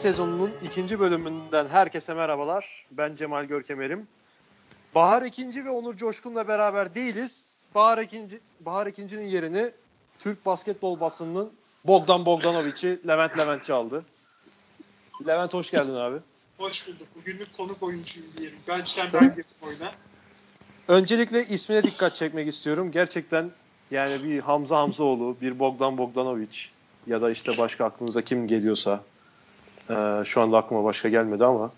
Sezonunun ikinci bölümünden herkese merhabalar. Ben Cemal Görkemer'im. Bahar ikinci ve Onur Coşkun'la beraber değiliz. Bahar ikinci Bahar ikincinin yerini Türk basketbol basınının Bogdan Bogdanovic'i Levent Leventçi aldı. Levent hoş geldin abi. Hoş bulduk. Bugünlük konuk oyuncuyum diyelim. Bench'ten ben girdim oyuna. Öncelikle ismine dikkat çekmek istiyorum. Gerçekten yani bir Hamza Hamzaoğlu, bir Bogdan Bogdanovic ya da işte başka aklınıza kim geliyorsa e, şu anda aklıma başka gelmedi ama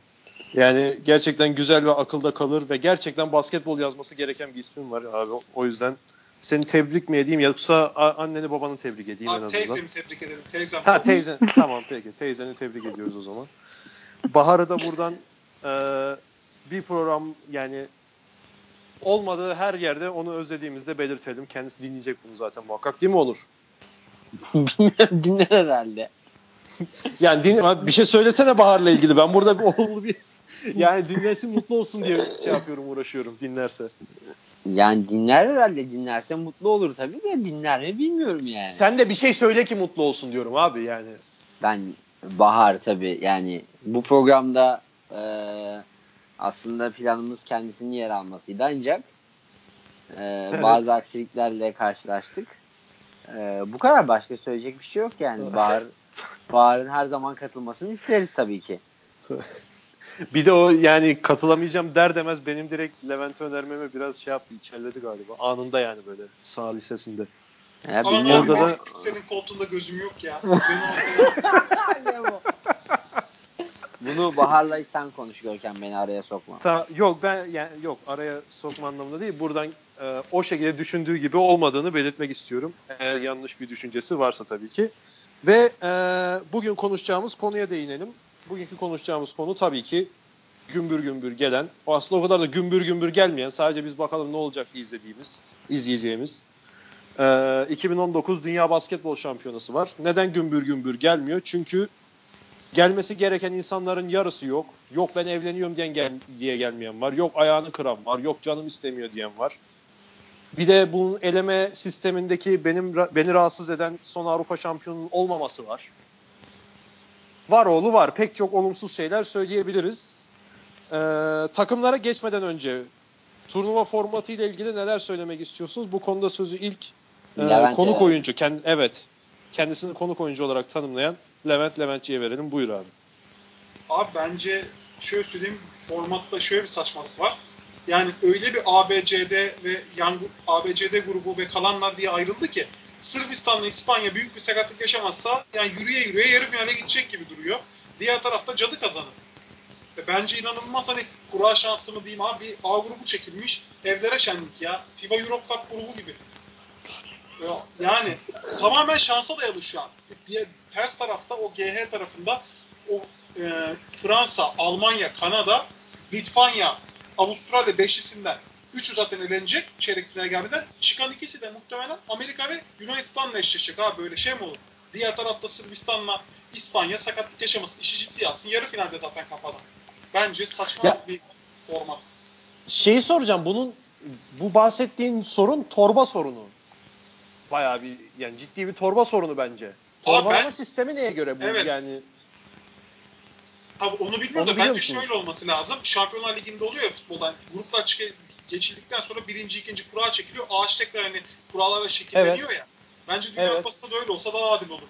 yani gerçekten güzel ve akılda kalır ve gerçekten basketbol yazması gereken bir ismin var abi. O yüzden seni tebrik mi edeyim yoksa anneni babanı tebrik edeyim Abi, en azından. Teyzemi tebrik ederim. Teyzem. Ha teyzen tamam peki teyzeni tebrik ediyoruz o zaman. Bahar'ı da buradan e, bir program yani olmadığı her yerde onu özlediğimizde belirtelim. Kendisi dinleyecek bunu zaten muhakkak değil mi olur? Bilmiyorum dinler herhalde. Yani din, bir şey söylesene Bahar'la ilgili. Ben burada bir oğlu bir yani dinlesin mutlu olsun diye şey yapıyorum uğraşıyorum dinlerse. Yani dinler herhalde dinlerse mutlu olur tabii de dinler mi bilmiyorum yani. Sen de bir şey söyle ki mutlu olsun diyorum abi yani. Ben Bahar tabii yani bu programda e, aslında planımız kendisinin yer almasıydı ancak e, evet. bazı aksiliklerle karşılaştık. E, bu kadar başka söyleyecek bir şey yok yani. Bahar Bahar'ın her zaman katılmasını isteriz tabii ki. bir de o yani katılamayacağım der demez benim direkt Levent'e önermeme biraz şey yaptı içerledi galiba. Anında yani böyle sağ lisesinde. Ya, Ama orada da senin koltuğunda gözüm yok ya. Bunu Bahar'la sen konuş Görkem beni araya sokma. Ta, yok ben yani yok araya sokma anlamında değil. Buradan e, o şekilde düşündüğü gibi olmadığını belirtmek istiyorum. Eğer yanlış bir düşüncesi varsa tabii ki. Ve e, bugün konuşacağımız konuya değinelim. Bugünkü konuşacağımız konu tabii ki gümbür gümbür gelen, o aslında o kadar da gümbür gümbür gelmeyen, sadece biz bakalım ne olacak izlediğimiz, izleyeceğimiz. E, 2019 Dünya Basketbol Şampiyonası var. Neden gümbür gümbür gelmiyor? Çünkü gelmesi gereken insanların yarısı yok. Yok ben evleniyorum diyen gel, diye gelmeyen var. Yok ayağını kıran var. Yok canım istemiyor diyen var. Bir de bunun eleme sistemindeki benim beni rahatsız eden son Avrupa şampiyonunun olmaması var. Var oğlu var. Pek çok olumsuz şeyler söyleyebiliriz. Ee, takımlara geçmeden önce turnuva formatı ile ilgili neler söylemek istiyorsunuz? Bu konuda sözü ilk e, konuk oyuncu, kend, evet, kendisini konuk oyuncu olarak tanımlayan Levent Leventçi'ye verelim. Buyur abi. Abi bence şöyle söyleyeyim formatta şöyle bir saçmalık var. Yani öyle bir ABCD ve yan ABCD grubu ve kalanlar diye ayrıldı ki Sırbistan'la İspanya büyük bir sakatlık yaşamazsa yani yürüye yürüye yarı finale gidecek gibi duruyor. Diğer tarafta cadı kazanır. E bence inanılmaz hani kura şansı mı diyeyim abi bir A grubu çekilmiş evlere şenlik ya. FIBA Europe Cup grubu gibi. Yani tamamen şansa dayalı şu an. Diye, ters tarafta o GH tarafında o e, Fransa, Almanya, Kanada, Litvanya, Avustralya beşlisinden üçü zaten elenecek çeyrek finale gelmeden. Çıkan ikisi de muhtemelen Amerika ve Yunanistan'la eşleşecek abi böyle şey mi olur? Diğer tarafta Sırbistan'la İspanya sakatlık yaşamasın. işi ciddi alsın. Yarı finalde zaten kafadan. Bence saçma ya, bir format. Şeyi soracağım. Bunun bu bahsettiğin sorun torba sorunu. Bayağı bir yani ciddi bir torba sorunu bence. Torbalama ben, sistemi neye göre bu evet. yani? Tabii onu bilmiyorum onu da bence musunuz? şöyle olması lazım. Şampiyonlar Ligi'nde oluyor ya futboldan. Gruplar çık geçildikten sonra birinci, ikinci kura çekiliyor. Ağaç tekrar hani kuralarla şekilleniyor evet. ya. Bence Dünya evet. Kupası'nda da öyle olsa daha adil olurdu.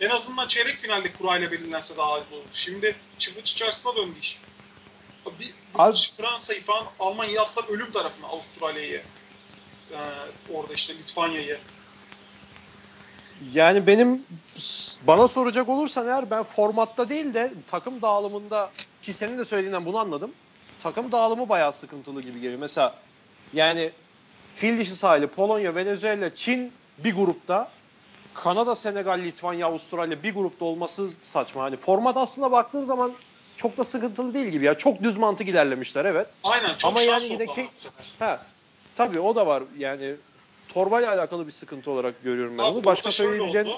En azından çeyrek finalde kurayla belirlense daha adil olurdu. Şimdi çıvıç içerisine döndü iş. Bir Abi, Fransa'yı falan Almanya'yı atlar ölüm tarafına Avustralya'yı. Ee, orada işte Litvanya'yı. Yani benim bana soracak olursan eğer ben formatta değil de takım dağılımında ki senin de söylediğinden bunu anladım. Takım dağılımı bayağı sıkıntılı gibi geliyor. Mesela yani fil dişi sahili Polonya, Venezuela, Çin bir grupta Kanada, Senegal, Litvanya, Avustralya bir grupta olması saçma. Hani format aslında baktığın zaman çok da sıkıntılı değil gibi ya. Çok düz mantık ilerlemişler evet. Aynen çok Ama yani yine ki, ha, tabii o da var. Yani torbayla alakalı bir sıkıntı olarak görüyorum ben onu. Başka söyleyebileceğin...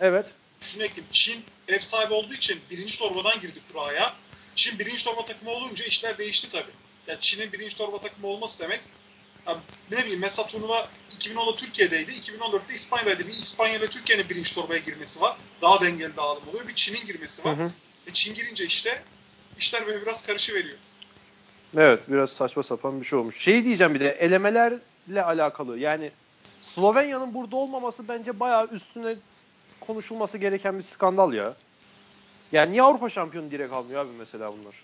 Evet. Şunu ekleyeyim. Çin ev sahibi olduğu için birinci torbadan girdi kuraya. Çin birinci torba takımı olunca işler değişti tabii. Yani Çin'in birinci torba takımı olması demek Ya, ne bileyim mesela turnuva 2010'da Türkiye'deydi. 2014'te İspanya'daydı. Bir İspanya ile Türkiye'nin birinci torbaya girmesi var. Daha dengeli dağılım oluyor. Bir Çin'in girmesi var. Hı hı. E Çin girince işte işler böyle biraz karışıveriyor. Evet biraz saçma sapan bir şey olmuş. Şey diyeceğim bir de elemelerle alakalı. Yani Slovenya'nın burada olmaması bence bayağı üstüne konuşulması gereken bir skandal ya. Yani niye Avrupa şampiyonu direkt almıyor abi mesela bunlar?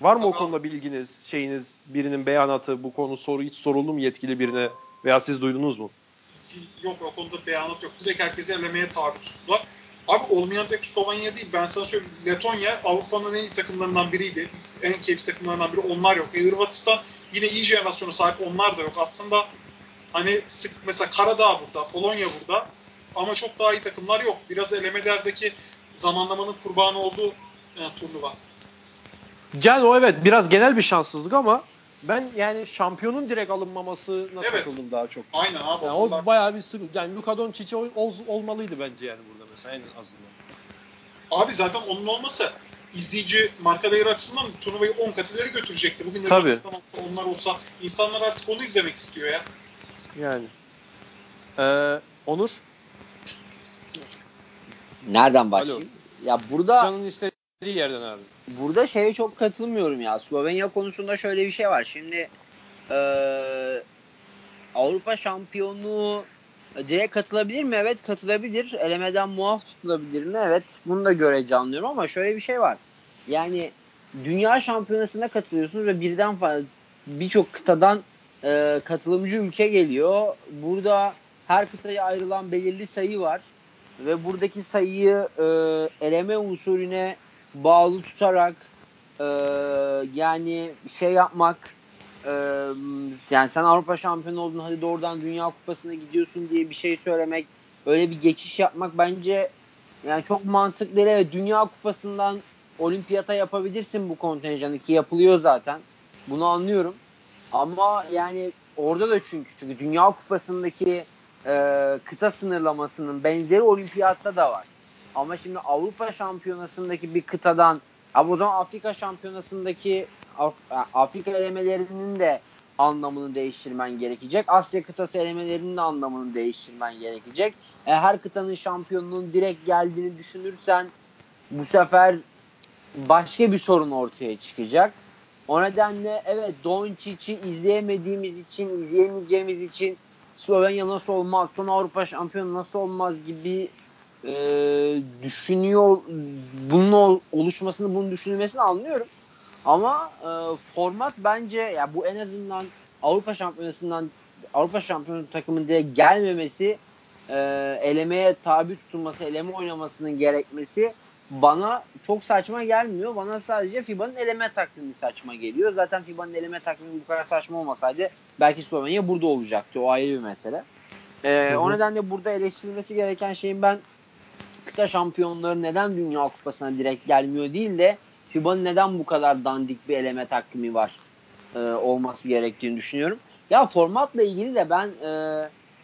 Var mı o Tabii. konuda bilginiz, şeyiniz, birinin beyanatı, bu konu soru hiç soruldu mu yetkili birine veya siz duydunuz mu? Yok o konuda beyanat yok. Direkt herkesi elemeye tabi tuttular. Abi olmayan tek Slovenya değil. Ben sana söyleyeyim. Letonya Avrupa'nın en iyi takımlarından biriydi. En keyifli takımlarından biri. Onlar yok. E, Hırvatistan yine iyi jenerasyona sahip. Onlar da yok. Aslında hani sık mesela Karadağ burada, Polonya burada. Ama çok daha iyi takımlar yok. Biraz elemelerdeki zamanlamanın kurbanı olduğu e, turnuva. Yani o evet biraz genel bir şanssızlık ama ben yani şampiyonun direkt alınmamasına Evet. takıldım daha çok. Aynen abi. Yani onlar- o bayağı bir sıkıntı. Yani Luka Doncic'e ol, ol- olmalıydı bence yani burada mesela en azından. Abi zaten onun olmasa izleyici marka değeri açısından turnuvayı 10 kat ileri götürecekti. Bugün olsa, onlar olsa insanlar artık onu izlemek istiyor ya. Yani. Ee, Onur, Nereden başlayayım? Ya burada canın istediği yerden abi. burada şeye çok katılmıyorum ya. Slovenya konusunda şöyle bir şey var. Şimdi eee, Avrupa şampiyonluğu direkt katılabilir mi? Evet katılabilir. Elemeden muaf tutulabilir mi? Evet. Bunu da görece anlıyorum ama şöyle bir şey var. Yani dünya şampiyonasına katılıyorsunuz ve birden fazla birçok kıtadan eee, katılımcı ülke geliyor. Burada her kıtaya ayrılan belirli sayı var ve buradaki sayıyı e, eleme usulüne bağlı tutarak e, yani şey yapmak e, yani sen Avrupa şampiyonu oldun hadi doğrudan Dünya Kupası'na gidiyorsun diye bir şey söylemek öyle bir geçiş yapmak bence yani çok mantıklı değil. Evet, Dünya Kupası'ndan olimpiyata yapabilirsin bu kontenjanı ki yapılıyor zaten. Bunu anlıyorum. Ama yani orada da çünkü çünkü Dünya Kupası'ndaki e, kıta sınırlamasının benzeri olimpiyatta da var. Ama şimdi Avrupa Şampiyonası'ndaki bir kıtadan abi o zaman Afrika Şampiyonası'ndaki Af- Afrika elemelerinin de anlamını değiştirmen gerekecek. Asya kıtası elemelerinin de anlamını değiştirmen gerekecek. E, her kıtanın şampiyonluğun direkt geldiğini düşünürsen bu sefer başka bir sorun ortaya çıkacak. O nedenle evet Doncic'i izleyemediğimiz için, izleyemeyeceğimiz için Slovenya nasıl olmaz, son Avrupa şampiyonu nasıl olmaz gibi e, düşünüyor, bunun ol- oluşmasını, bunun düşünülmesini anlıyorum. Ama e, format bence ya bu en azından Avrupa şampiyonasından Avrupa şampiyonu takımın gelmemesi, e, elemeye tabi tutulması, eleme oynamasının gerekmesi bana çok saçma gelmiyor. Bana sadece FIBA'nın eleme takvimi saçma geliyor. Zaten FIBA'nın eleme takvimi bu kadar saçma olmasaydı belki Slovenya burada olacaktı. O ayrı bir mesele. Ee, Hı hı. o nedenle burada eleştirilmesi gereken şeyin ben kıta şampiyonları neden Dünya Kupası'na direkt gelmiyor değil de FIBA'nın neden bu kadar dandik bir eleme takvimi var e, olması gerektiğini düşünüyorum. Ya formatla ilgili de ben e,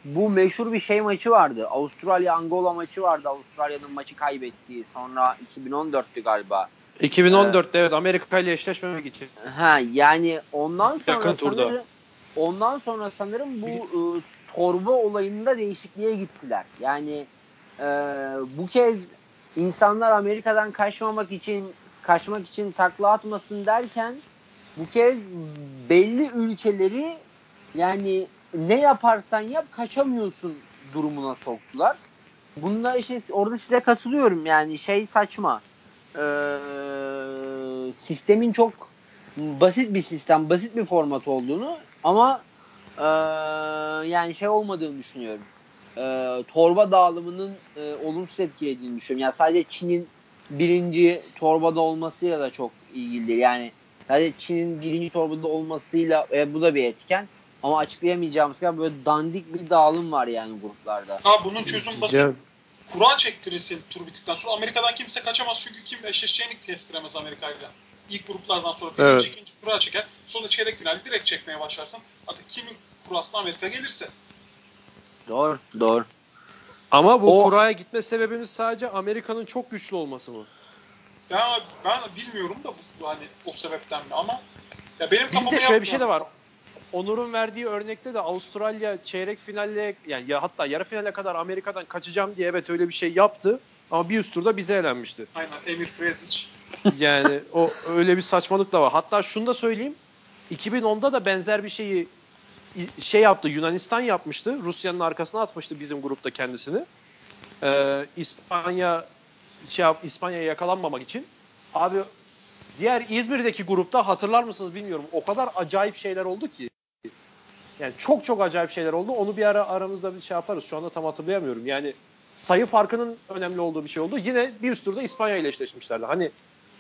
bu meşhur bir şey maçı vardı. Avustralya Angola maçı vardı. Avustralya'nın maçı kaybettiği. Sonra 2014'tü galiba. 2014'te evet Amerika ile eşleşmemek için. Ha yani ondan sonra Yakın turda. sanırım ondan sonra sanırım bu e, torba olayında değişikliğe gittiler. Yani e, bu kez insanlar Amerika'dan kaçmamak için kaçmak için takla atmasın derken bu kez belli ülkeleri yani ne yaparsan yap kaçamıyorsun durumuna soktular. Bunda işte orada size katılıyorum yani şey saçma. Ee, sistemin çok basit bir sistem, basit bir format olduğunu ama ee, yani şey olmadığını düşünüyorum. Ee, torba dağılımının e, olumsuz etkilediğini düşünüyorum. Yani sadece Çin'in birinci torbada olmasıyla da çok ilgili. Yani sadece Çin'in birinci torbada olmasıyla e, bu da bir etken. Ama açıklayamayacağımız kadar böyle dandik bir dağılım var yani gruplarda. Ha bunun çözüm basit. Kura çektirirsin tur bittikten sonra. Amerika'dan kimse kaçamaz çünkü kim eşleşeceğini kestiremez Amerika'yla. İlk gruplardan sonra birinci, Evet. ikinci kura çeker. Sonra çeyrek finali direkt çekmeye başlarsın. Artık kimin kurasına Amerika gelirse. Doğru, doğru. ama bu O- kuraya gitme sebebimiz sadece Amerika'nın çok güçlü olması mı? Ben, ben bilmiyorum da bu, hani o sebepten mi ama ya benim Bir kafama de şöyle bir şey de var. Onur'un verdiği örnekte de Avustralya çeyrek finalle yani ya hatta yarı finale kadar Amerika'dan kaçacağım diye evet öyle bir şey yaptı. Ama bir üst turda bize elenmişti. Aynen Emir Prezic. Yani o öyle bir saçmalık da var. Hatta şunu da söyleyeyim. 2010'da da benzer bir şeyi şey yaptı. Yunanistan yapmıştı. Rusya'nın arkasına atmıştı bizim grupta kendisini. Ee, İspanya şey yap, İspanya'ya yakalanmamak için. Abi diğer İzmir'deki grupta hatırlar mısınız bilmiyorum. O kadar acayip şeyler oldu ki. Yani çok çok acayip şeyler oldu. Onu bir ara aramızda bir şey yaparız. Şu anda tam hatırlayamıyorum. Yani sayı farkının önemli olduğu bir şey oldu. Yine bir üst turda İspanya ile eşleşmişlerdi. Hani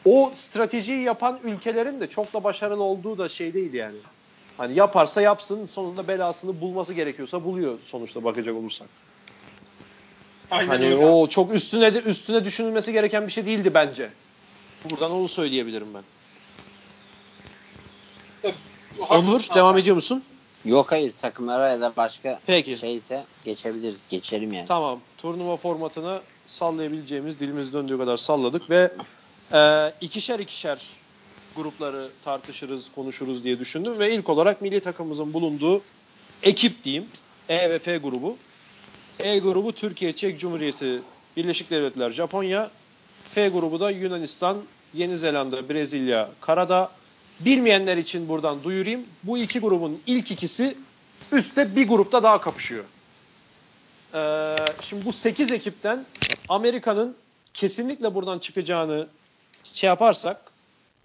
o stratejiyi yapan ülkelerin de çok da başarılı olduğu da şey değil yani. Hani yaparsa yapsın sonunda belasını bulması gerekiyorsa buluyor sonuçta bakacak olursak. Aynen hani öyle. o çok üstüne üstüne düşünülmesi gereken bir şey değildi bence. Buradan onu söyleyebilirim ben. Onur devam ediyor musun? Yok hayır takımlara ya da başka Peki. şeyse geçebiliriz. Geçelim yani. Tamam. Turnuva formatını sallayabileceğimiz dilimiz döndüğü kadar salladık ve e, ikişer ikişer grupları tartışırız, konuşuruz diye düşündüm ve ilk olarak milli takımımızın bulunduğu ekip diyeyim. E ve F grubu. E grubu Türkiye, Çek Cumhuriyeti, Birleşik Devletler, Japonya. F grubu da Yunanistan, Yeni Zelanda, Brezilya, Karadağ. Bilmeyenler için buradan duyurayım. Bu iki grubun ilk ikisi üstte bir grupta daha kapışıyor. Ee, şimdi bu 8 ekipten Amerika'nın kesinlikle buradan çıkacağını şey yaparsak,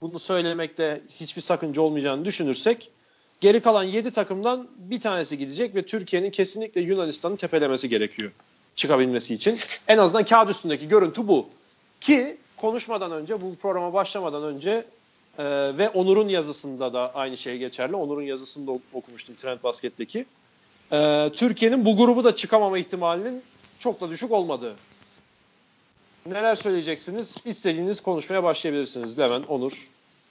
bunu söylemekte hiçbir sakınca olmayacağını düşünürsek, geri kalan 7 takımdan bir tanesi gidecek ve Türkiye'nin kesinlikle Yunanistan'ı tepelemesi gerekiyor çıkabilmesi için. En azından kağıt üstündeki görüntü bu. Ki konuşmadan önce, bu programa başlamadan önce e, ve Onur'un yazısında da aynı şey geçerli. Onur'un yazısında okumuştum Trend Basket'teki. E, Türkiye'nin bu grubu da çıkamama ihtimalinin çok da düşük olmadığı. Neler söyleyeceksiniz? İstediğiniz konuşmaya başlayabilirsiniz. Levent, Onur.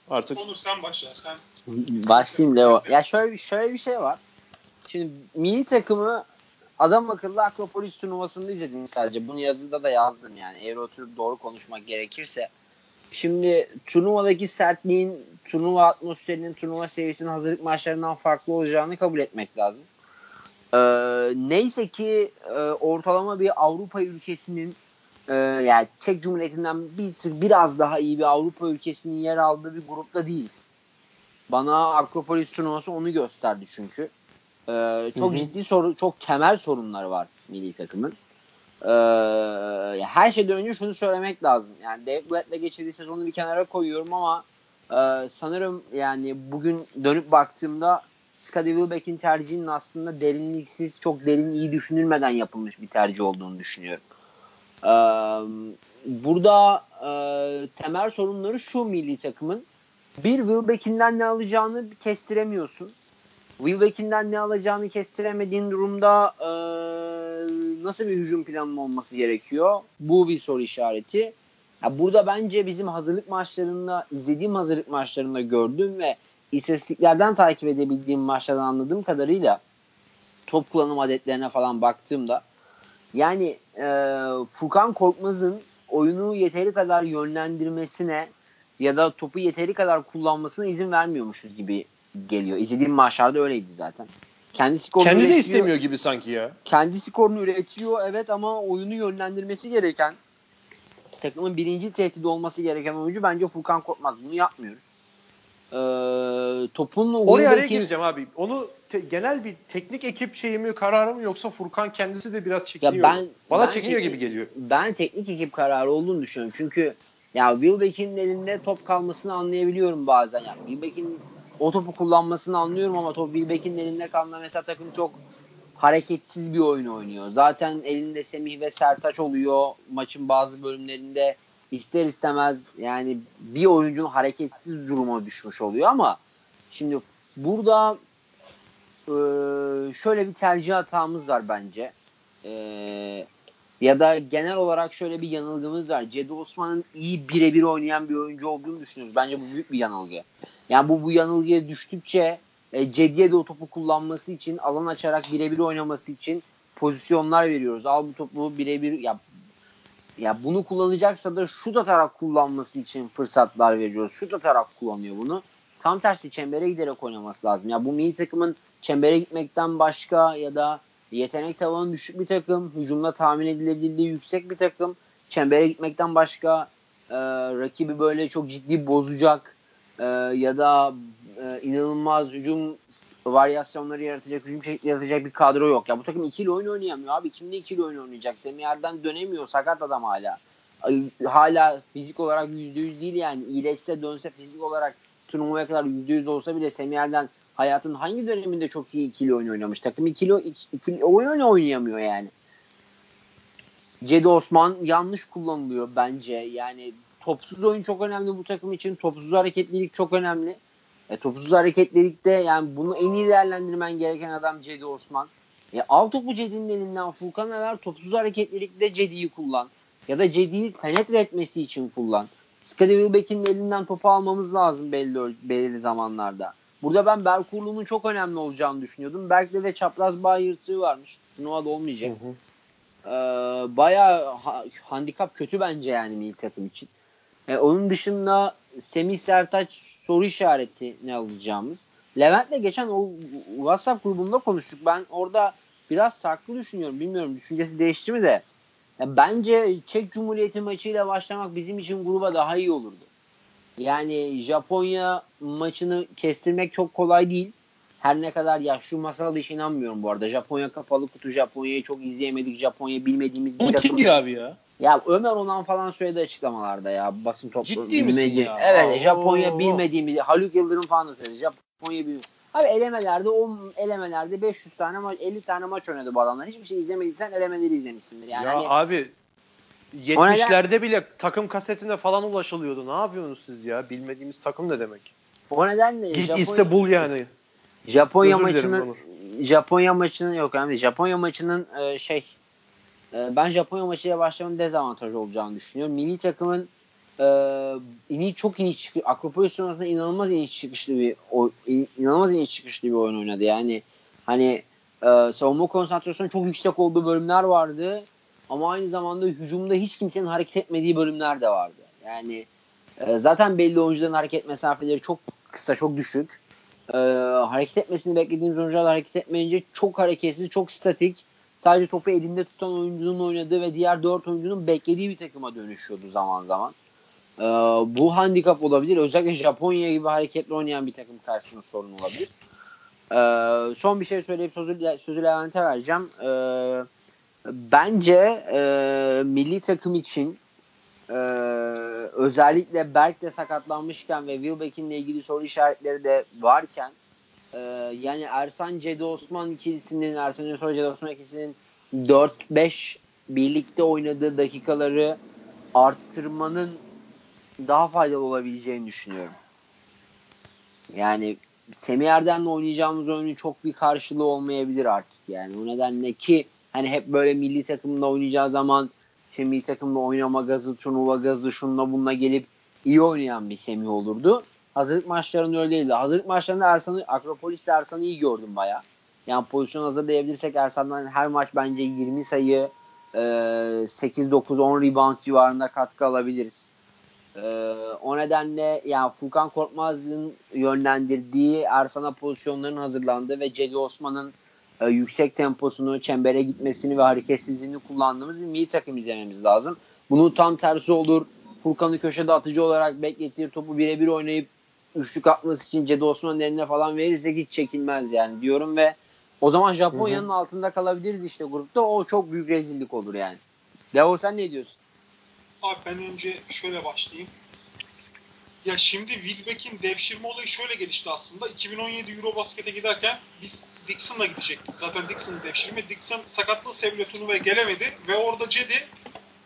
Artık. Onur sen başla. Sen. Başlayayım Leo. Ya şöyle, şöyle bir şey var. Şimdi milli takımı adam akıllı Akropolis turnuvasında izledim sadece. Bunu yazıda da yazdım yani. Eğer oturup doğru konuşmak gerekirse. Şimdi turnuvadaki sertliğin, turnuva atmosferinin, turnuva seviyesinin hazırlık maçlarından farklı olacağını kabul etmek lazım. Ee, neyse ki e, ortalama bir Avrupa ülkesinin e, yani Çek Cumhuriyeti'nden bir biraz daha iyi bir Avrupa ülkesinin yer aldığı bir grupta değiliz. Bana Akropolis turnuvası onu gösterdi çünkü. Ee, çok hı hı. ciddi soru, çok temel sorunları var milli takımın. Ee, her şeyden önce şunu söylemek lazım. Yani Dave Blatt'le geçirdiği sezonu bir kenara koyuyorum ama e, sanırım yani bugün dönüp baktığımda Scottie Wilbeck'in tercihinin aslında derinliksiz, çok derin, iyi düşünülmeden yapılmış bir tercih olduğunu düşünüyorum. Ee, burada e, temel sorunları şu milli takımın. Bir Wilbeck'inden ne alacağını kestiremiyorsun. Wilbeck'inden ne alacağını kestiremediğin durumda e, nasıl bir hücum planının olması gerekiyor? Bu bir soru işareti. Ya burada bence bizim hazırlık maçlarında, izlediğim hazırlık maçlarında gördüğüm ve istatistiklerden takip edebildiğim maçlardan anladığım kadarıyla top kullanım adetlerine falan baktığımda yani e, Furkan Korkmaz'ın oyunu yeteri kadar yönlendirmesine ya da topu yeteri kadar kullanmasına izin vermiyormuşuz gibi geliyor. İzlediğim maçlarda öyleydi zaten. Kendi skorunu Kendi üretiyor. de istemiyor gibi sanki ya. Kendi skorunu üretiyor evet ama oyunu yönlendirmesi gereken takımın birinci tehdit olması gereken oyuncu bence Furkan Korkmaz. Bunu yapmıyoruz. Ee, topun Oraya araya gireceğim abi. Onu te- genel bir teknik ekip şeyi mi kararı mı yoksa Furkan kendisi de biraz çekiniyor. Ya ben, Bana ben çekiniyor teknik, gibi geliyor. Ben teknik ekip kararı olduğunu düşünüyorum. Çünkü ya Wilbeck'in elinde top kalmasını anlayabiliyorum bazen. Ya Wilbeck'in o topu kullanmasını anlıyorum ama top Wilbeck'in elinde kalma mesela takım çok hareketsiz bir oyun oynuyor. Zaten elinde Semih ve Sertaç oluyor maçın bazı bölümlerinde ister istemez yani bir oyuncunun hareketsiz duruma düşmüş oluyor ama şimdi burada e, şöyle bir tercih hatamız var bence. E, ya da genel olarak şöyle bir yanılgımız var. Cedi Osman'ın iyi birebir oynayan bir oyuncu olduğunu düşünüyoruz. Bence bu büyük bir yanılgı. Yani bu bu yanılgıya düştükçe e, Cedi'ye de o topu kullanması için alan açarak birebir oynaması için pozisyonlar veriyoruz. Al bu topu birebir ya ya bunu kullanacaksa da şut atarak kullanması için fırsatlar veriyoruz. Şut atarak kullanıyor bunu. tam tersi çembere giderek oynaması lazım. Ya bu milli takımın çembere gitmekten başka ya da yetenek tavanı düşük bir takım, hücumda tahmin edilebilirliği yüksek bir takım. Çembere gitmekten başka e, rakibi böyle çok ciddi bozacak e, ya da e, inanılmaz hücum varyasyonları yaratacak, hücum şekli yaratacak bir kadro yok. Ya bu takım ikili oyun oynayamıyor abi. Kimde ikili oyun oynayacak? Semiyer'den dönemiyor. Sakat adam hala. Hala fizik olarak %100 değil yani. İyileşse dönse fizik olarak turnuvaya kadar %100 olsa bile Semiyer'den hayatın hangi döneminde çok iyi ikili oyun oynamış? Takım ikili, ikili oyun oynayamıyor yani. Cedi Osman yanlış kullanılıyor bence. Yani topsuz oyun çok önemli bu takım için. Topsuz hareketlilik çok önemli. E, topsuz hareketlilikte yani bunu en iyi değerlendirmen gereken adam Cedi Osman. E, al topu Cedi'nin elinden Furkan'a ver. Topsuz hareketlilikte Cedi'yi kullan. Ya da Cedi'yi penetre etmesi için kullan. Scottie Wilbeck'in elinden topu almamız lazım belli, belirli zamanlarda. Burada ben Berkurlu'nun çok önemli olacağını düşünüyordum. Berk'te de çapraz bağ yırtığı varmış. Turnuvada olmayacak. Hı hı. Ee, bayağı ha, handikap kötü bence yani milli takım için. Ee, onun dışında Semih Sertaç soru işareti ne alacağımız. Levent'le geçen o WhatsApp grubunda konuştuk. Ben orada biraz farklı düşünüyorum. Bilmiyorum düşüncesi değişti mi de. Ya bence Çek Cumhuriyeti maçıyla başlamak bizim için gruba daha iyi olurdu. Yani Japonya maçını kestirmek çok kolay değil. Her ne kadar ya şu masala hiç inanmıyorum bu arada. Japonya kapalı kutu. Japonya'yı çok izleyemedik. Japonya bilmediğimiz bir takım. Kim diyor abi ya? Ya Ömer Onan falan söyledi açıklamalarda ya basın toplu. Ciddi misin ya? Evet Oo. Japonya bilmediğimiz Haluk Yıldırım falan da söyledi. Japonya bilmiyor. Abi elemelerde o elemelerde 500 tane maç 50 tane maç oynadı bu adamlar. Hiçbir şey izlemediysen elemeleri izlemişsindir. Yani ya hani, abi 70'lerde bile takım kasetine falan ulaşılıyordu. Ne yapıyorsunuz siz ya? Bilmediğimiz takım ne demek? O nedenle Git Japonya, iste bul yani. Japonya Özür maçının Japonya maçının yok yani Japonya maçının e, şey ben Japonya maçıyla başlamanın dezavantaj olacağını düşünüyorum. Milli takımın e, ini çok iniş çıkıyor. Akropolis sonrasında inanılmaz iniş çıkışlı bir o, inanılmaz iniş çıkışlı bir oyun oynadı. Yani hani e, savunma konsantrasyonu çok yüksek olduğu bölümler vardı. Ama aynı zamanda hücumda hiç kimsenin hareket etmediği bölümler de vardı. Yani e, zaten belli oyuncuların hareket mesafeleri çok kısa, çok düşük. E, hareket etmesini beklediğimiz oyuncular hareket etmeyince çok hareketsiz, çok statik. Sadece topu elinde tutan oyuncunun oynadığı ve diğer dört oyuncunun beklediği bir takıma dönüşüyordu zaman zaman. E, bu handikap olabilir. Özellikle Japonya gibi hareketli oynayan bir takım karşısında sorun olabilir. E, son bir şey söyleyip sözü, sözü Levent'e vereceğim. Eee bence e, milli takım için e, özellikle Berk de sakatlanmışken ve Wilbeck'in ilgili soru işaretleri de varken e, yani Ersan Cedi Osman ikilisinin Ersan Özsoy Cedi Osman ikilisinin 4-5 birlikte oynadığı dakikaları arttırmanın daha faydalı olabileceğini düşünüyorum. Yani Semih Erdem'le oynayacağımız oyunun çok bir karşılığı olmayabilir artık yani. O nedenle ki hani hep böyle milli takımda oynayacağı zaman işte milli takımda oynama gazı, turnuva gazı, şununla bununla gelip iyi oynayan bir Semih olurdu. Hazırlık maçlarında öyle değildi. Hazırlık maçlarında Ersan'ı, Akropolis'te Ersan'ı iyi gördüm baya. Yani pozisyon hazırlayabilirsek Ersan'dan her maç bence 20 sayı, e, 8-9-10 rebound civarında katkı alabiliriz. E, o nedenle yani Furkan Korkmaz'ın yönlendirdiği Ersan'a pozisyonların hazırlandığı ve Cedi Osman'ın e, yüksek temposunu, çembere gitmesini ve hareketsizliğini kullandığımız bir milli takım izlememiz lazım. Bunun tam tersi olur. Furkan'ı köşede atıcı olarak beklettiği topu birebir oynayıp üçlük atması için Cedi Osman'ın eline falan verirsek hiç çekilmez yani diyorum ve o zaman Japonya'nın altında kalabiliriz işte grupta. O çok büyük rezillik olur yani. Levo sen ne diyorsun? Abi ben önce şöyle başlayayım. Ya şimdi Wilbeck'in devşirme olayı şöyle gelişti aslında. 2017 Eurobasket'e giderken biz Dixon'la gidecektik. Zaten Dixon'ı devşirme. Dixon sakatlığı sebebiyle turnuvaya gelemedi ve orada Cedi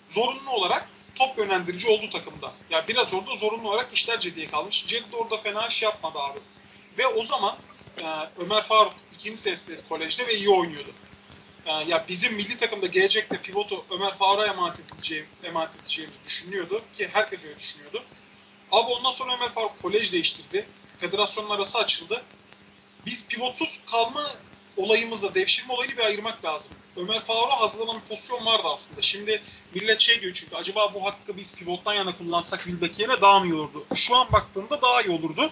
zorunlu olarak top yönlendirici oldu takımda. Ya yani biraz orada zorunlu olarak işler Cedi'ye kalmış. Cedi orada fena iş yapmadı abi. Ve o zaman e, Ömer Faruk ikinci sesli kolejde ve iyi oynuyordu. E, ya bizim milli takımda gelecekte pivotu Ömer Faruk'a emanet edileceğim, emanet edeceğimizi düşünüyordu ki herkes öyle düşünüyordu. Abi ondan sonra Ömer Faruk kolej değiştirdi. Federasyonun arası açıldı. Biz pivotsuz kalma olayımızla devşirme olayını bir ayırmak lazım. Ömer Faruk'a hazırlanan bir pozisyon vardı aslında. Şimdi millet şey diyor çünkü acaba bu hakkı biz pivottan yana kullansak Wilbeck yerine daha mı iyi olurdu? Şu an baktığında daha iyi olurdu.